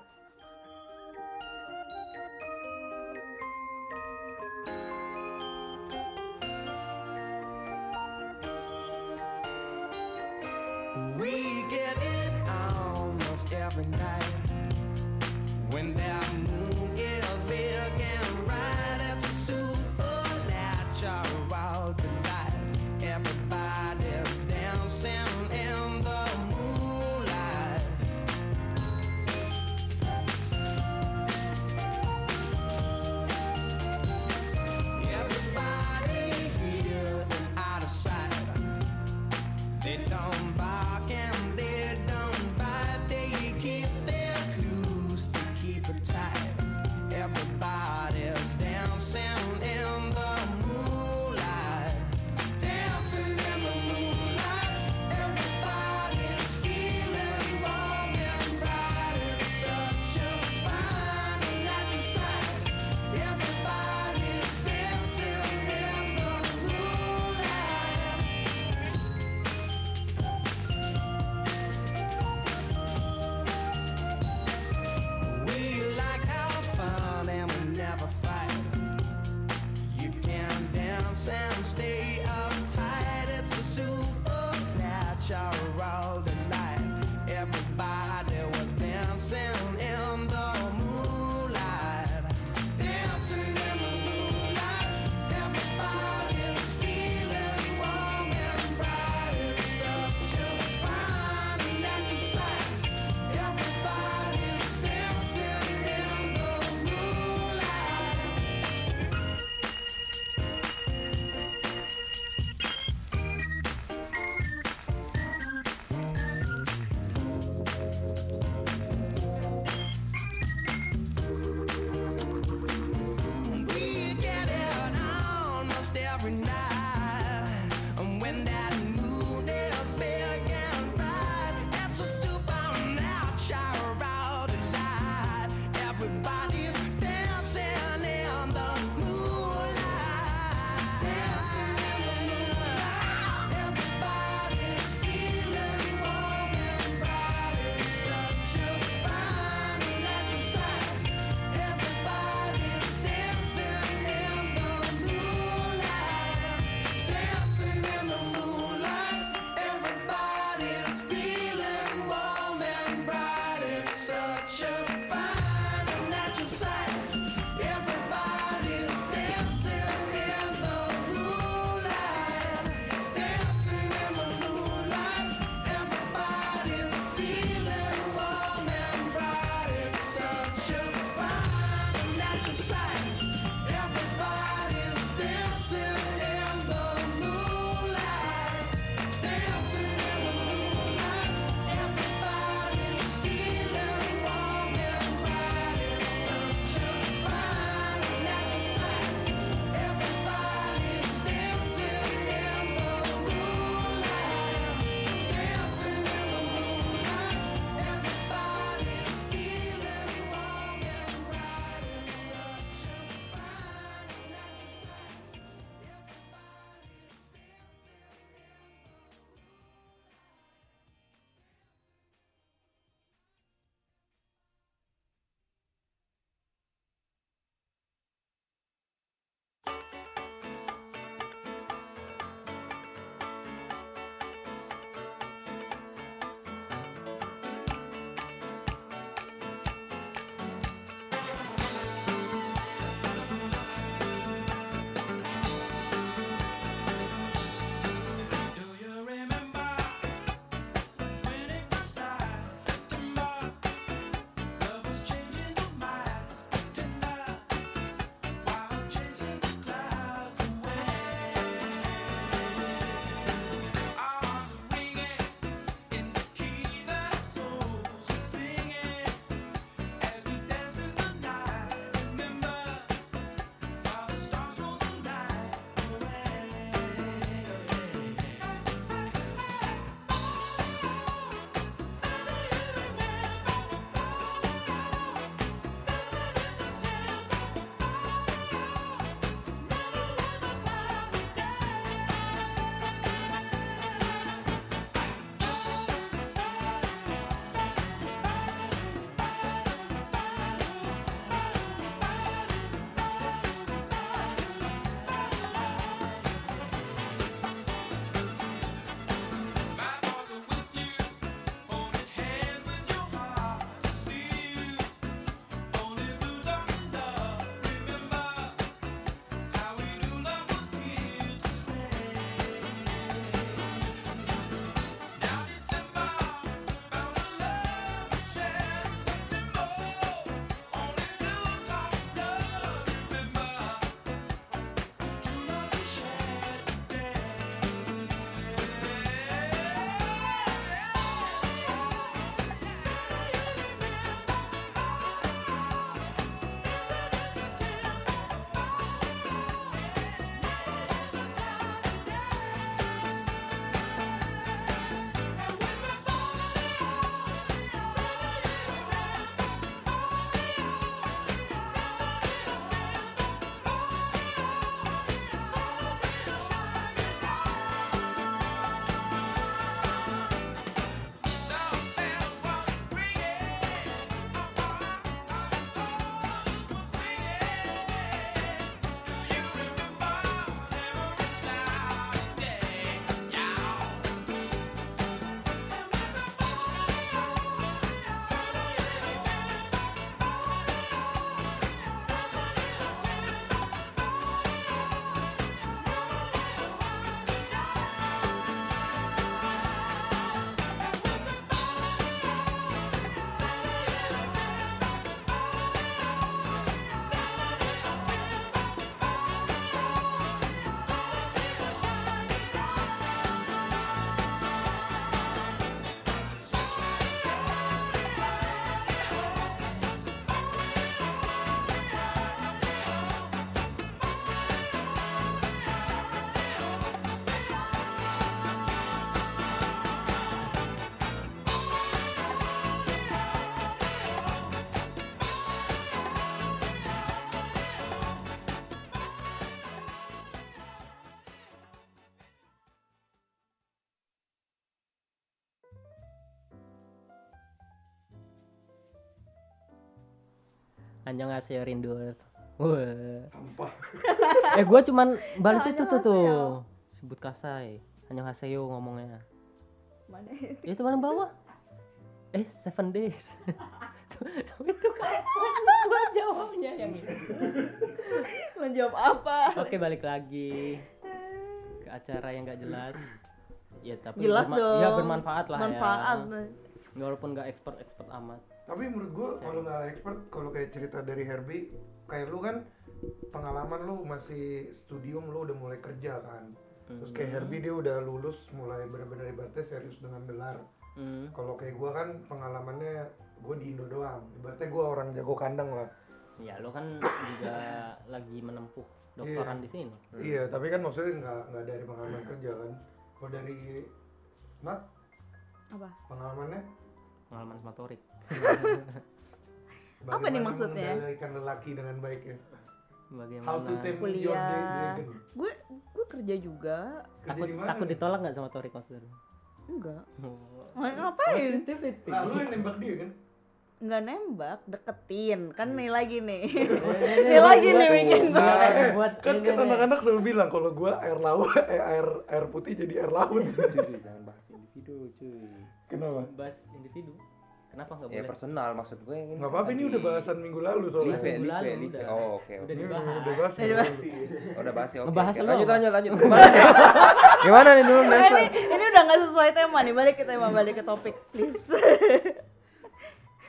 Anjang hasil rindu. eh gue cuman balas itu tuh tuh. Ya. Sebut kasai. Anjang haseyo ngomongnya. Mana ya, itu? Itu paling bawah. Eh, seven days. itu kan gue jawabnya yang itu. Menjawab apa? Oke, balik lagi ke acara yang gak jelas. Ya, tapi jelas ya, dong. Ya bermanfaat lah Manfaat. ya. Walaupun gak expert-expert amat. Tapi menurut gua kalau nggak expert, kalau kayak cerita dari Herbie, kayak lu kan pengalaman lu masih studium lu udah mulai kerja kan. Terus kayak Hmm. Herbie dia udah lulus mulai benar-benar ibaratnya serius dengan gelar. Hmm. Kalau kayak gua kan pengalamannya gua di Indo doang. Ibaratnya gua orang jago kandang lah. Ya lo kan juga lagi menempuh doktoran di sini. Iya, tapi kan maksudnya nggak nggak dari pengalaman kerja kan. Kalau dari Nat Apa? pengalamannya Pengalaman motorik. Apa nih maksudnya? mengendalikan lelaki dengan baik ya. Bagaimana? How to your Kuliah. dragon. Gue gue kerja juga. Kerja takut di mana takut nih? ditolak nggak sama waktu itu? Enggak. Oh. Ngapain? Positivity. Nah, lu yang nembak dia kan? Enggak nembak, deketin. Kan nih lagi nih. Eh, Nih lagi nih bikin eh, buat kan kan anak-anak selalu bilang kalau gua air laut eh air air putih jadi air laut. Jangan bahas individu cuy Kenapa? bahas individu. Kenapa nggak ya boleh? personal maksud gue ini Nggak apa-apa ini udah bahasan minggu lalu soalnya. live Minggu live lalu live udah. oh oke Udah oke Ini dibahas. udah bahas. Udah dibahas. Oh, udah bahas ya oke Ngebahas oke. lo. lanjut lanjut lanjut gimana nih gimana nih dulu Nesa ini, ini udah nggak sesuai tema nih. Balik ke tema, balik ke topik, please.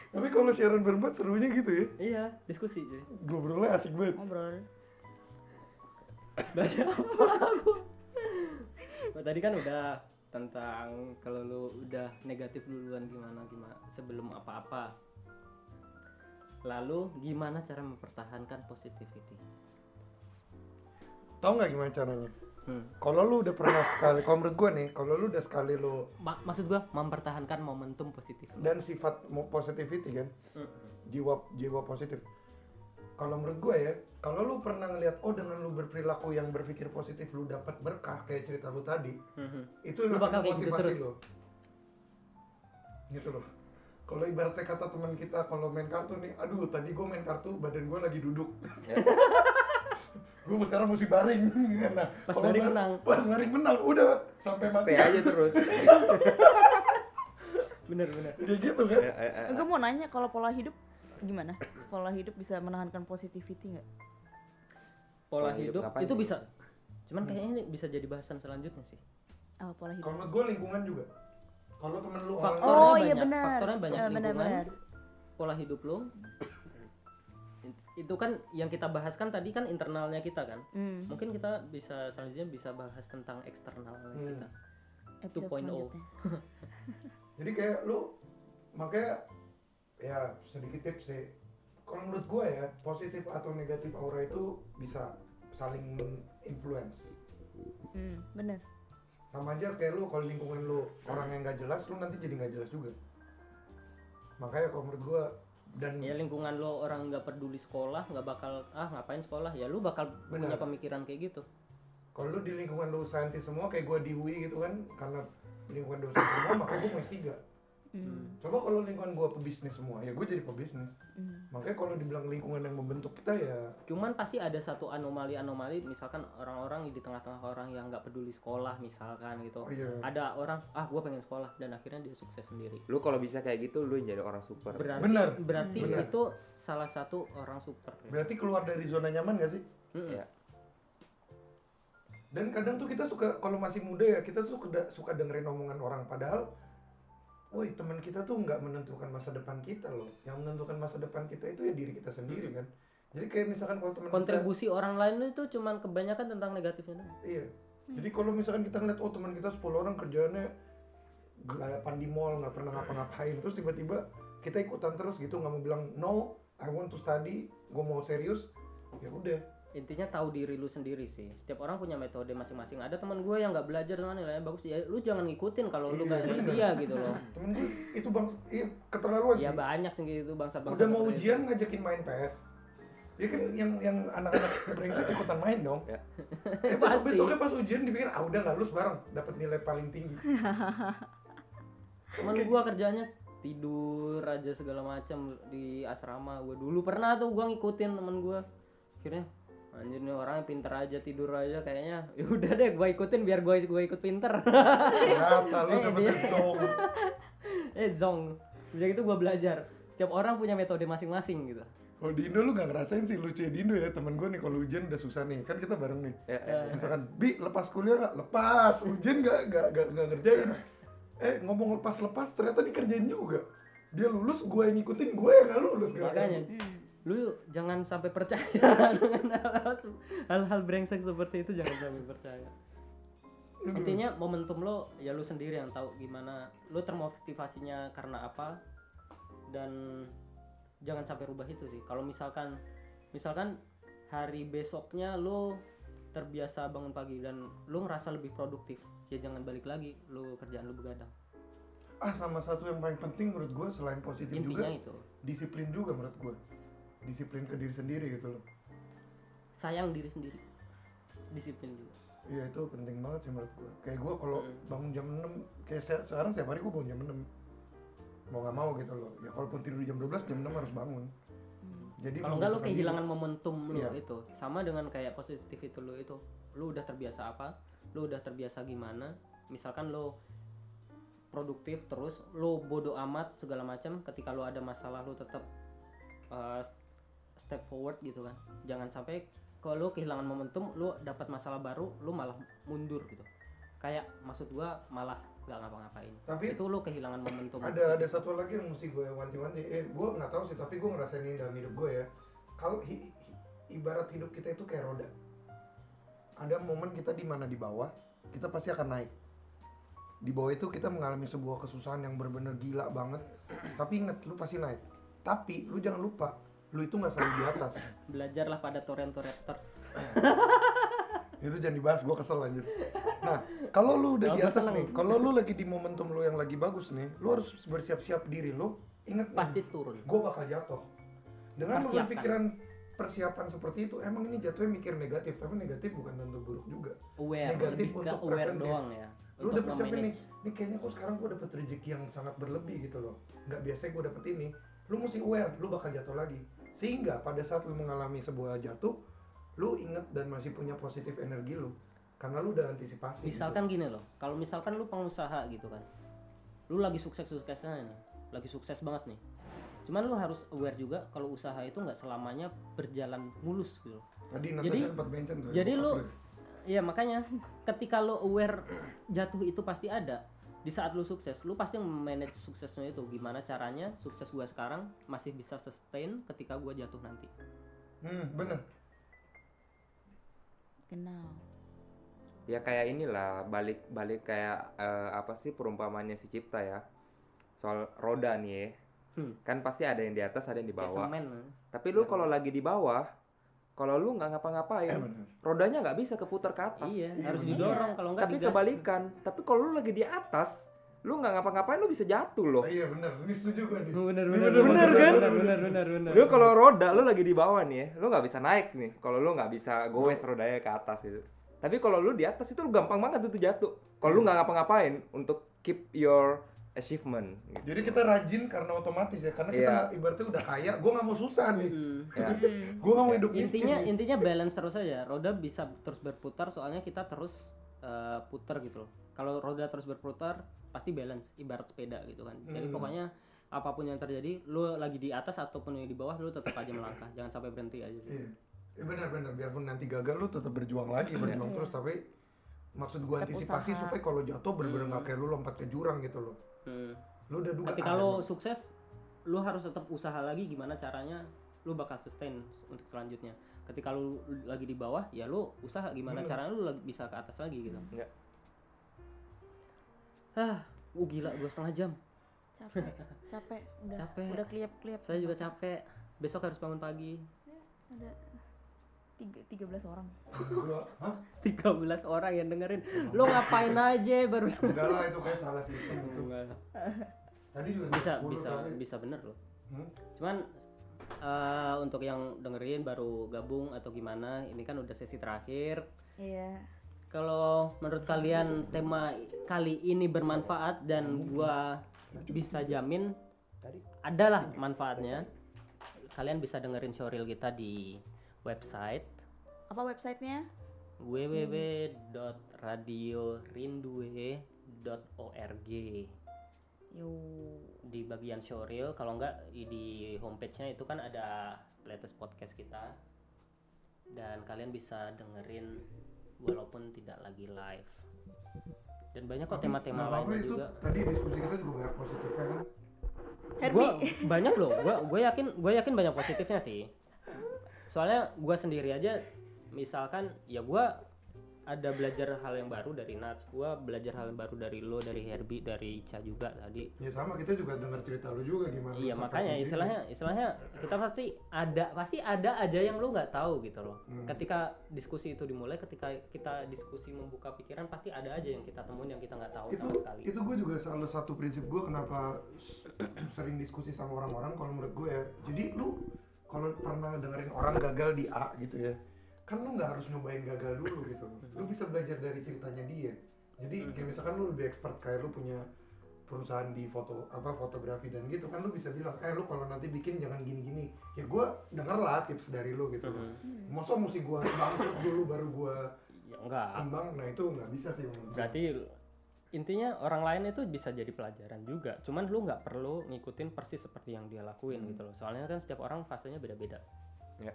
Tapi kalau siaran berempat serunya gitu ya. Iya, diskusi jadi. Ngobrolnya asik banget. Ngobrol. Baca apa aku? Tadi kan udah tentang kalau lu udah negatif duluan gimana gimana sebelum apa-apa. Lalu gimana cara mempertahankan positivity? Tahu nggak gimana caranya? Hmm. Kalau lu udah pernah sekali, kalau menurut gua nih, kalau lu udah sekali lu Ma- maksud gua mempertahankan momentum positif. dan sifat positivity kan, Hmm. jiwa jiwa positif. Kalau menurut gue ya, kalau lu pernah ngeliat oh dengan lu berperilaku yang berpikir positif lu dapat berkah kayak cerita lu tadi, Mhm. itu yang Lu bakal gitu motivasi terus. lu. Gitu loh. Kalau ibaratnya kata teman kita kalau main kartu nih, aduh tadi gue main kartu badan gue lagi duduk. Ya. gue sekarang mesti baring. Nah, Pas kalau baring bar- menang. Pas baring menang, udah sampai mati. stay aja terus Bener bener. Kayak gitu kan? Eh, eh, eh, Gue mau nanya kalau pola hidup gimana? Pola hidup bisa menahankan positivity nggak? Pola Pola hidup hidup itu tuh? bisa. Cuman kayaknya ini bisa jadi bahasan selanjutnya sih. Oh, pola hidup. Kalau menurut gue lingkungan juga. Kalau temen lu Faktornya Oh, banyak. iya benar. Faktornya banyak Eh, benar, lingkungan. benar. Pola hidup lo. Itu kan yang kita bahas kan tadi kan internalnya kita kan. Hmm. Mungkin kita bisa selanjutnya bisa bahas tentang eksternalnya Hmm. kita. Episode 2.0. selanjutnya. Jadi kayak lu makanya ya sedikit tips sih. Kalau menurut gue ya positif atau negatif aura itu bisa saling influence. Hmm, bener. Sama aja kayak lu kalau lingkungan lu orang yang nggak jelas, lu nanti jadi nggak jelas juga. Makanya kalau menurut gue dan Ya lingkungan lo orang nggak peduli sekolah, nggak bakal ah ngapain sekolah ya lu bakal Benar. punya pemikiran kayak gitu. kalau lu di lingkungan lu saintis semua kayak gue di UI gitu kan karena lingkungan dosen semua makanya gue mau S3 Hmm. coba kalau lingkungan gue pebisnis semua ya gue jadi pebisnis Hmm. makanya kalau dibilang lingkungan yang membentuk kita ya Cuman pasti ada satu anomali-anomali misalkan orang-orang di tengah-tengah orang yang nggak peduli sekolah misalkan gitu. oh iya Ada orang ah gua pengen sekolah dan akhirnya dia sukses sendiri. lu kalau bisa kayak gitu lu yang jadi orang super Berarti Benar. berarti Benar. itu salah satu orang super. berarti keluar dari zona nyaman gak sih Mm-mm. Ya. dan kadang tuh kita suka kalau masih muda ya kita suka suka dengerin omongan orang padahal woi teman kita tuh nggak menentukan masa depan kita loh. Yang menentukan masa depan kita itu ya diri kita sendiri kan? Jadi kayak misalkan kalau teman kita Kontribusi orang lain itu cuman kebanyakan tentang negatifnya doang. iya. Jadi kalau misalkan kita ngeliat oh teman kita 10 orang kerjaannya gelapan di mall nggak pernah ngapa-ngapain terus tiba-tiba kita ikutan terus gitu nggak mau bilang no I want to study gue mau serius. Ya udah Intinya tahu diri lu sendiri sih. Setiap orang punya metode masing-masing. Ada teman gue yang nggak belajar dengan nilainya bagus, ya lu jangan ngikutin kalau lu Iya, nggak kayak bener. dia gitu loh. temen gue itu bang iya keterlaluan Ya sih banyak sih gitu bangsa-bangsa. udah mau itu. ujian ngajakin main PS ya kan yang yang anak-anak brengsek ikutan main dong Ya. eh, besok Pasti. besoknya pas ujian dipikir ah udah nggak lulus bareng dapat nilai paling tinggi Temen gua kerjanya tidur aja segala macam di asrama gue dulu pernah tuh gue ngikutin temen gue akhirnya anjir nih orang pinter aja tidur aja kayaknya. Ya udah deh gue ikutin biar gue gue ikut pinter. Ternyata lu Eh, dapet dia- zong. eh zong. Sejak itu gue belajar. Setiap orang punya metode masing-masing gitu. Kalau di Indo lu gak ngerasain sih lucu di Indo ya temen gue nih kalau ujian udah susah nih. Kan kita bareng nih. Ya, ya. misalkan bi lepas kuliah nggak? Lepas. Ujian nggak nggak nggak nggak ngerjain. Eh ngomong lepas lepas ternyata dikerjain juga. Dia lulus gue yang ngikutin gue yang nggak lulus makanya. itu. Lu jangan sampai percaya dengan hal-hal se- hal-hal brengsek seperti itu jangan sampai percaya. Intinya momentum lo ya lu sendiri yang tahu gimana lu termotivasinya karena apa dan jangan sampai rubah itu sih. Kalau misalkan misalkan hari besoknya lu terbiasa bangun pagi dan lu ngerasa lebih produktif ya jangan balik lagi lu kerjaan lu begadang. Ah sama satu yang paling penting menurut gue selain positif intinya juga itu. disiplin juga menurut gue disiplin ke diri sendiri gitu loh. Sayang diri sendiri. Disiplin juga. Iya itu penting banget sih menurut gue kayak gue kalau Hmm. bangun jam 6 kayak se- sekarang setiap hari gue bangun jam 6 mau nggak mau gitu loh. Ya kalaupun tidur jam 12 jam 6 harus bangun. Jadi kalau enggak lu membiasakan kehilangan diri. momentum lu Iya. itu. Sama dengan kayak positif itu lu itu. Lu udah terbiasa apa lu udah terbiasa gimana misalkan lu produktif terus lu bodoh amat segala macam ketika lu ada masalah lu tetap uh, step forward gitu kan. Jangan sampai kalau lu kehilangan momentum lu dapat masalah baru lu malah mundur gitu. Kayak maksud gua malah nggak ngapa-ngapain. Tapi- itu lu kehilangan momentum. ada ada satu lagi yang mesti gue wanti-wanti. Eh gue nggak tahu sih tapi gue ngerasain ini dalam hidup gue ya. Kalau hi- hi- ibarat hidup kita itu kayak roda. Ada momen kita di mana di bawah kita pasti akan naik. Di bawah itu kita mengalami sebuah kesusahan yang benar-benar gila banget. Tapi inget lu pasti naik. Tapi lu jangan lupa lu itu nggak selalu di atas. Belajarlah pada torrent-torrenters itu jangan dibahas gue kesel anjir. Nah kalau lu udah Oh, di atas nih kalau lu lagi di momentum lu yang lagi bagus nih lu harus bersiap-siap diri lu. Inget pasti turun. gue bakal jatuh. Dengan berpikiran persiapan seperti itu emang ini jatuhnya mikir negatif. Tapi negatif bukan tentu buruk juga. Aware Negatif lebih untuk aware preventif. doang ya lu udah persiapin nih nih kayaknya kok sekarang gue dapet rezeki yang sangat berlebih gitu loh. Nggak biasa gue dapet ini. Lu mesti aware lu bakal jatuh lagi sehingga pada saat lu mengalami sebuah jatuh lu inget dan masih punya positif energi lu karena lu udah antisipasi gitu. misalkan gini loh kalau misalkan lu pengusaha gitu kan lu lagi sukses suksesnya nih lagi sukses banget nih cuman lu harus aware juga kalau usaha itu nggak selamanya berjalan mulus gitu tadi Natasha jadi sempat mention tuh ya, jadi lu ya. Iya makanya ketika lu aware jatuh itu pasti ada di saat lu sukses lu pasti manage suksesnya itu. Gimana caranya sukses gua sekarang masih bisa sustain ketika gua jatuh nanti. Hmm bener. Genau. ya kayak inilah balik balik kayak eh, apa sih perumpamannya si Cipta ya? Soal roda nih ya. Hmm. kan pasti ada yang di atas ada yang di Kayak bawah. semen tapi lu kalau lagi di bawah kalau lu nggak ngapa-ngapain rodanya nggak bisa keputar ke atas. Iya Iya, harus bener. didorong kalau enggak tapi digas. kebalikan tapi kalau lu lagi di atas lu nggak ngapa-ngapain lu bisa jatuh loh. Oh, iya bener. Ini setuju gue nih. Bener bener, bener bener, kan bener, bener bener bener. Lu kalau roda lu lagi di bawah nih ya, lu nggak bisa naik nih. Kalau lu nggak bisa goes rodanya ke atas gitu. Tapi kalau lu di atas itu lu gampang banget itu jatuh. Kalau lu nggak ngapa-ngapain untuk keep your achievement gitu. Jadi kita rajin karena otomatis ya, karena kita Iya. ibaratnya udah kaya, gue nggak mau susah nih, Hmm. ya. gue nggak mau hidup miskin. intinya nih. intinya balance terus aja roda bisa terus berputar soalnya kita terus eh, putar gitu loh kalau roda terus berputar pasti balance ibarat sepeda gitu kan jadi Hmm. pokoknya apa pun yang terjadi lu lagi di atas ataupun yang di bawah lu tetap aja melangkah jangan sampai berhenti aja sih Iya, eh, benar-benar biarpun nanti gagal lu tetap berjuang lagi, berjuang Iya. terus tapi maksud gue antisipasi usaha. supaya kalau jatuh bener-bener Hmm. nggak kayak lu lompat ke jurang gitu loh. Hmm. Lu udah duga. ketika lu emang. sukses lu harus tetap usaha lagi gimana caranya lu bakal sustain untuk selanjutnya ketika lu lagi di bawah ya lu usaha gimana Hmm. caranya lu lagi bisa ke atas lagi gitu Iya. ah uh gila dua setengah jam Capek, capek, udah, Capek. udah kliap-kliap. saya juga capek besok harus bangun pagi Ada tiga, 13 orang. Gua, hah? 13 orang yang dengerin lo ngapain aja baru Enggak lah itu kayak salah sistem itu. Tadi juga bisa 10 bisa tapi- bisa bener loh Hmm? cuman eh, untuk yang dengerin baru gabung atau gimana ini kan udah sesi terakhir Iya. kalau menurut kalian tema kali ini bermanfaat dan gua bisa jamin tadi? ada lah manfaatnya kalian bisa dengerin showreel kita di website. Apa websitenya? www.radiorindue.org Yuk. di bagian showreel kalau enggak di, homepage-nya itu kan ada latest podcast kita. Dan kalian bisa dengerin walaupun tidak lagi live. Dan banyak kok tema-tema apa-apa lainnya itu juga. tadi diskusi kita juga banyak positifnya kan? Herbie. Gua banyak loh. Gua gue yakin gue yakin banyak positifnya sih soalnya gua sendiri aja misalkan ya gua ada belajar hal yang baru dari Nats gua belajar hal yang baru dari lo dari Herbie dari Ica juga tadi. Ya sama kita juga dengar cerita lu juga gimana iya makanya istilahnya istilahnya kita pasti ada pasti ada aja yang lu nggak tahu gitu loh. Hmm. ketika diskusi itu dimulai ketika kita diskusi membuka pikiran pasti ada aja yang kita temuin yang kita nggak tahu itu sama sekali. itu gue juga salah satu prinsip gue kenapa sering diskusi sama orang-orang kalau menurut gue ya. Jadi lu kalau pernah dengerin orang gagal di A gitu ya kan lu nggak harus nyobain gagal dulu gitu. Lu bisa belajar dari ceritanya dia. Jadi kayak misalkan lu lebih expert kayak lu punya perusahaan di foto apa fotografi dan gitu kan lu bisa bilang eh lu kalau nanti bikin jangan gini-gini. Ya gue denger lah tips dari lu gitu. Mhm. masa mesti gue bangkrut dulu baru gue ya enggak. ambang nah itu nggak bisa sih berarti intinya orang lain itu bisa jadi pelajaran juga cuman lu nggak perlu ngikutin persis seperti yang dia lakuin gitu loh soalnya kan setiap orang fasenya beda-beda Ya.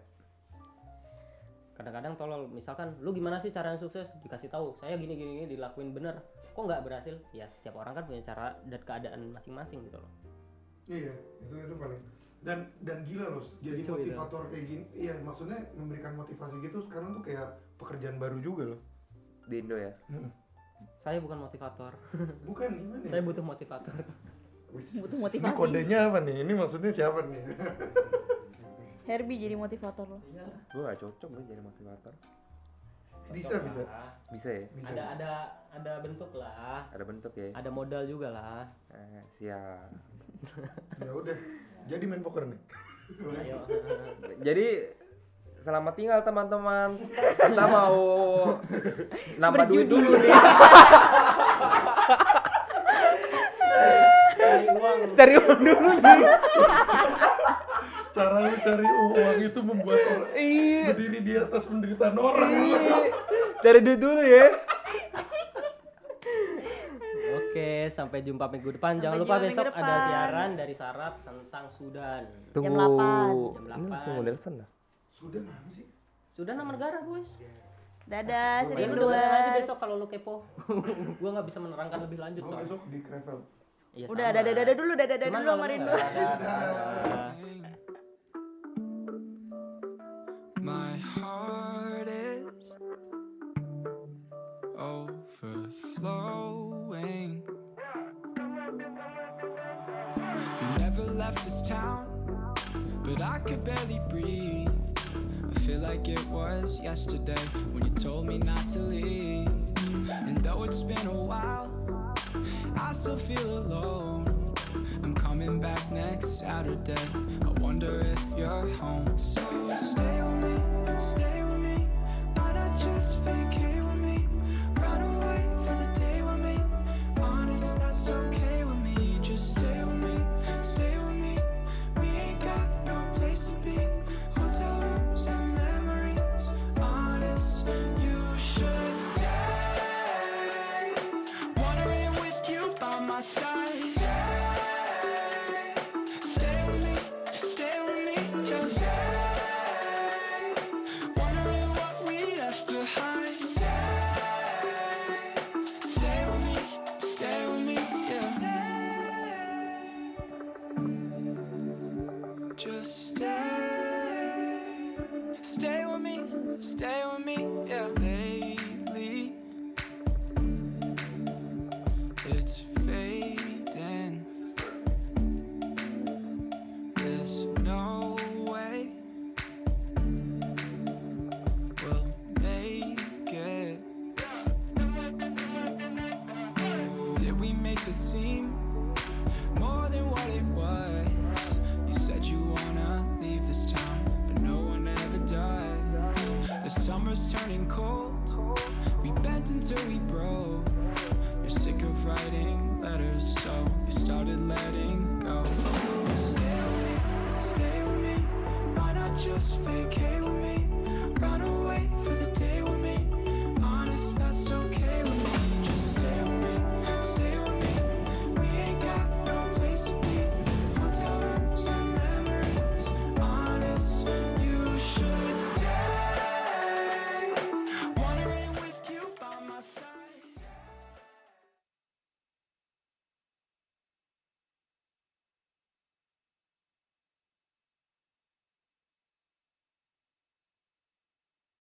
kadang-kadang tolol misalkan lu gimana sih cara yang sukses dikasih tahu saya gini gini gini dilakuin bener kok nggak berhasil ya setiap orang kan punya cara dan keadaan masing-masing gitu loh Iya, itu itu paling dan dan gila loh, jadi Lucu gitu. motivator kayak gini. Iya, maksudnya memberikan motivasi gitu sekarang tuh kayak pekerjaan baru juga loh. Di Indo ya. Saya bukan motivator Bukan gimana? ya? saya butuh motivator Butuh Ini motivasi. kodenya apa nih? Ini maksudnya siapa nih? Herbie jadi motivator lo. Gue gak cocok gue jadi motivator. bisa bisa. Bisa ya? Bisa. ada ada ada bentuk lah Ada bentuk ya? ada modal juga lah Eh, siap. Ya udah. Jadi main poker nih. ayo Jadi selamat tinggal teman-teman. Kita mau nambah duit dulu nih. cari uang Cari uang dulu nih. Cara lu cari uang itu membuat orang Iya. berdiri di atas penderitaan orang. Cari duit dulu ya. Oke, sampai jumpa minggu depan. Sampai Jangan lupa besok minggu ada depan. siaran dari Sarap tentang Sudan. Tunggu. Jam 8. Jam Ini 8. tunggu Nelson dah. Sudah mana sih? Sudan nama negara, boys. Dadah, Gua sedih Ya lu dengerin aja besok kalau lu kepo. gua nggak bisa menerangkan lebih lanjut soalnya. besok di Krevel. Iya, Udah, dadah dadah dulu, dadah dadah dulu sama Rindu. Dadah. My heart is overflowing. You never left this town, but I could barely breathe. Feel like it was yesterday when you told me not to leave. And though it's been a while, I still feel alone. I'm coming back next Saturday. I wonder if you're home. So stay with me, stay with me. Why not just vacate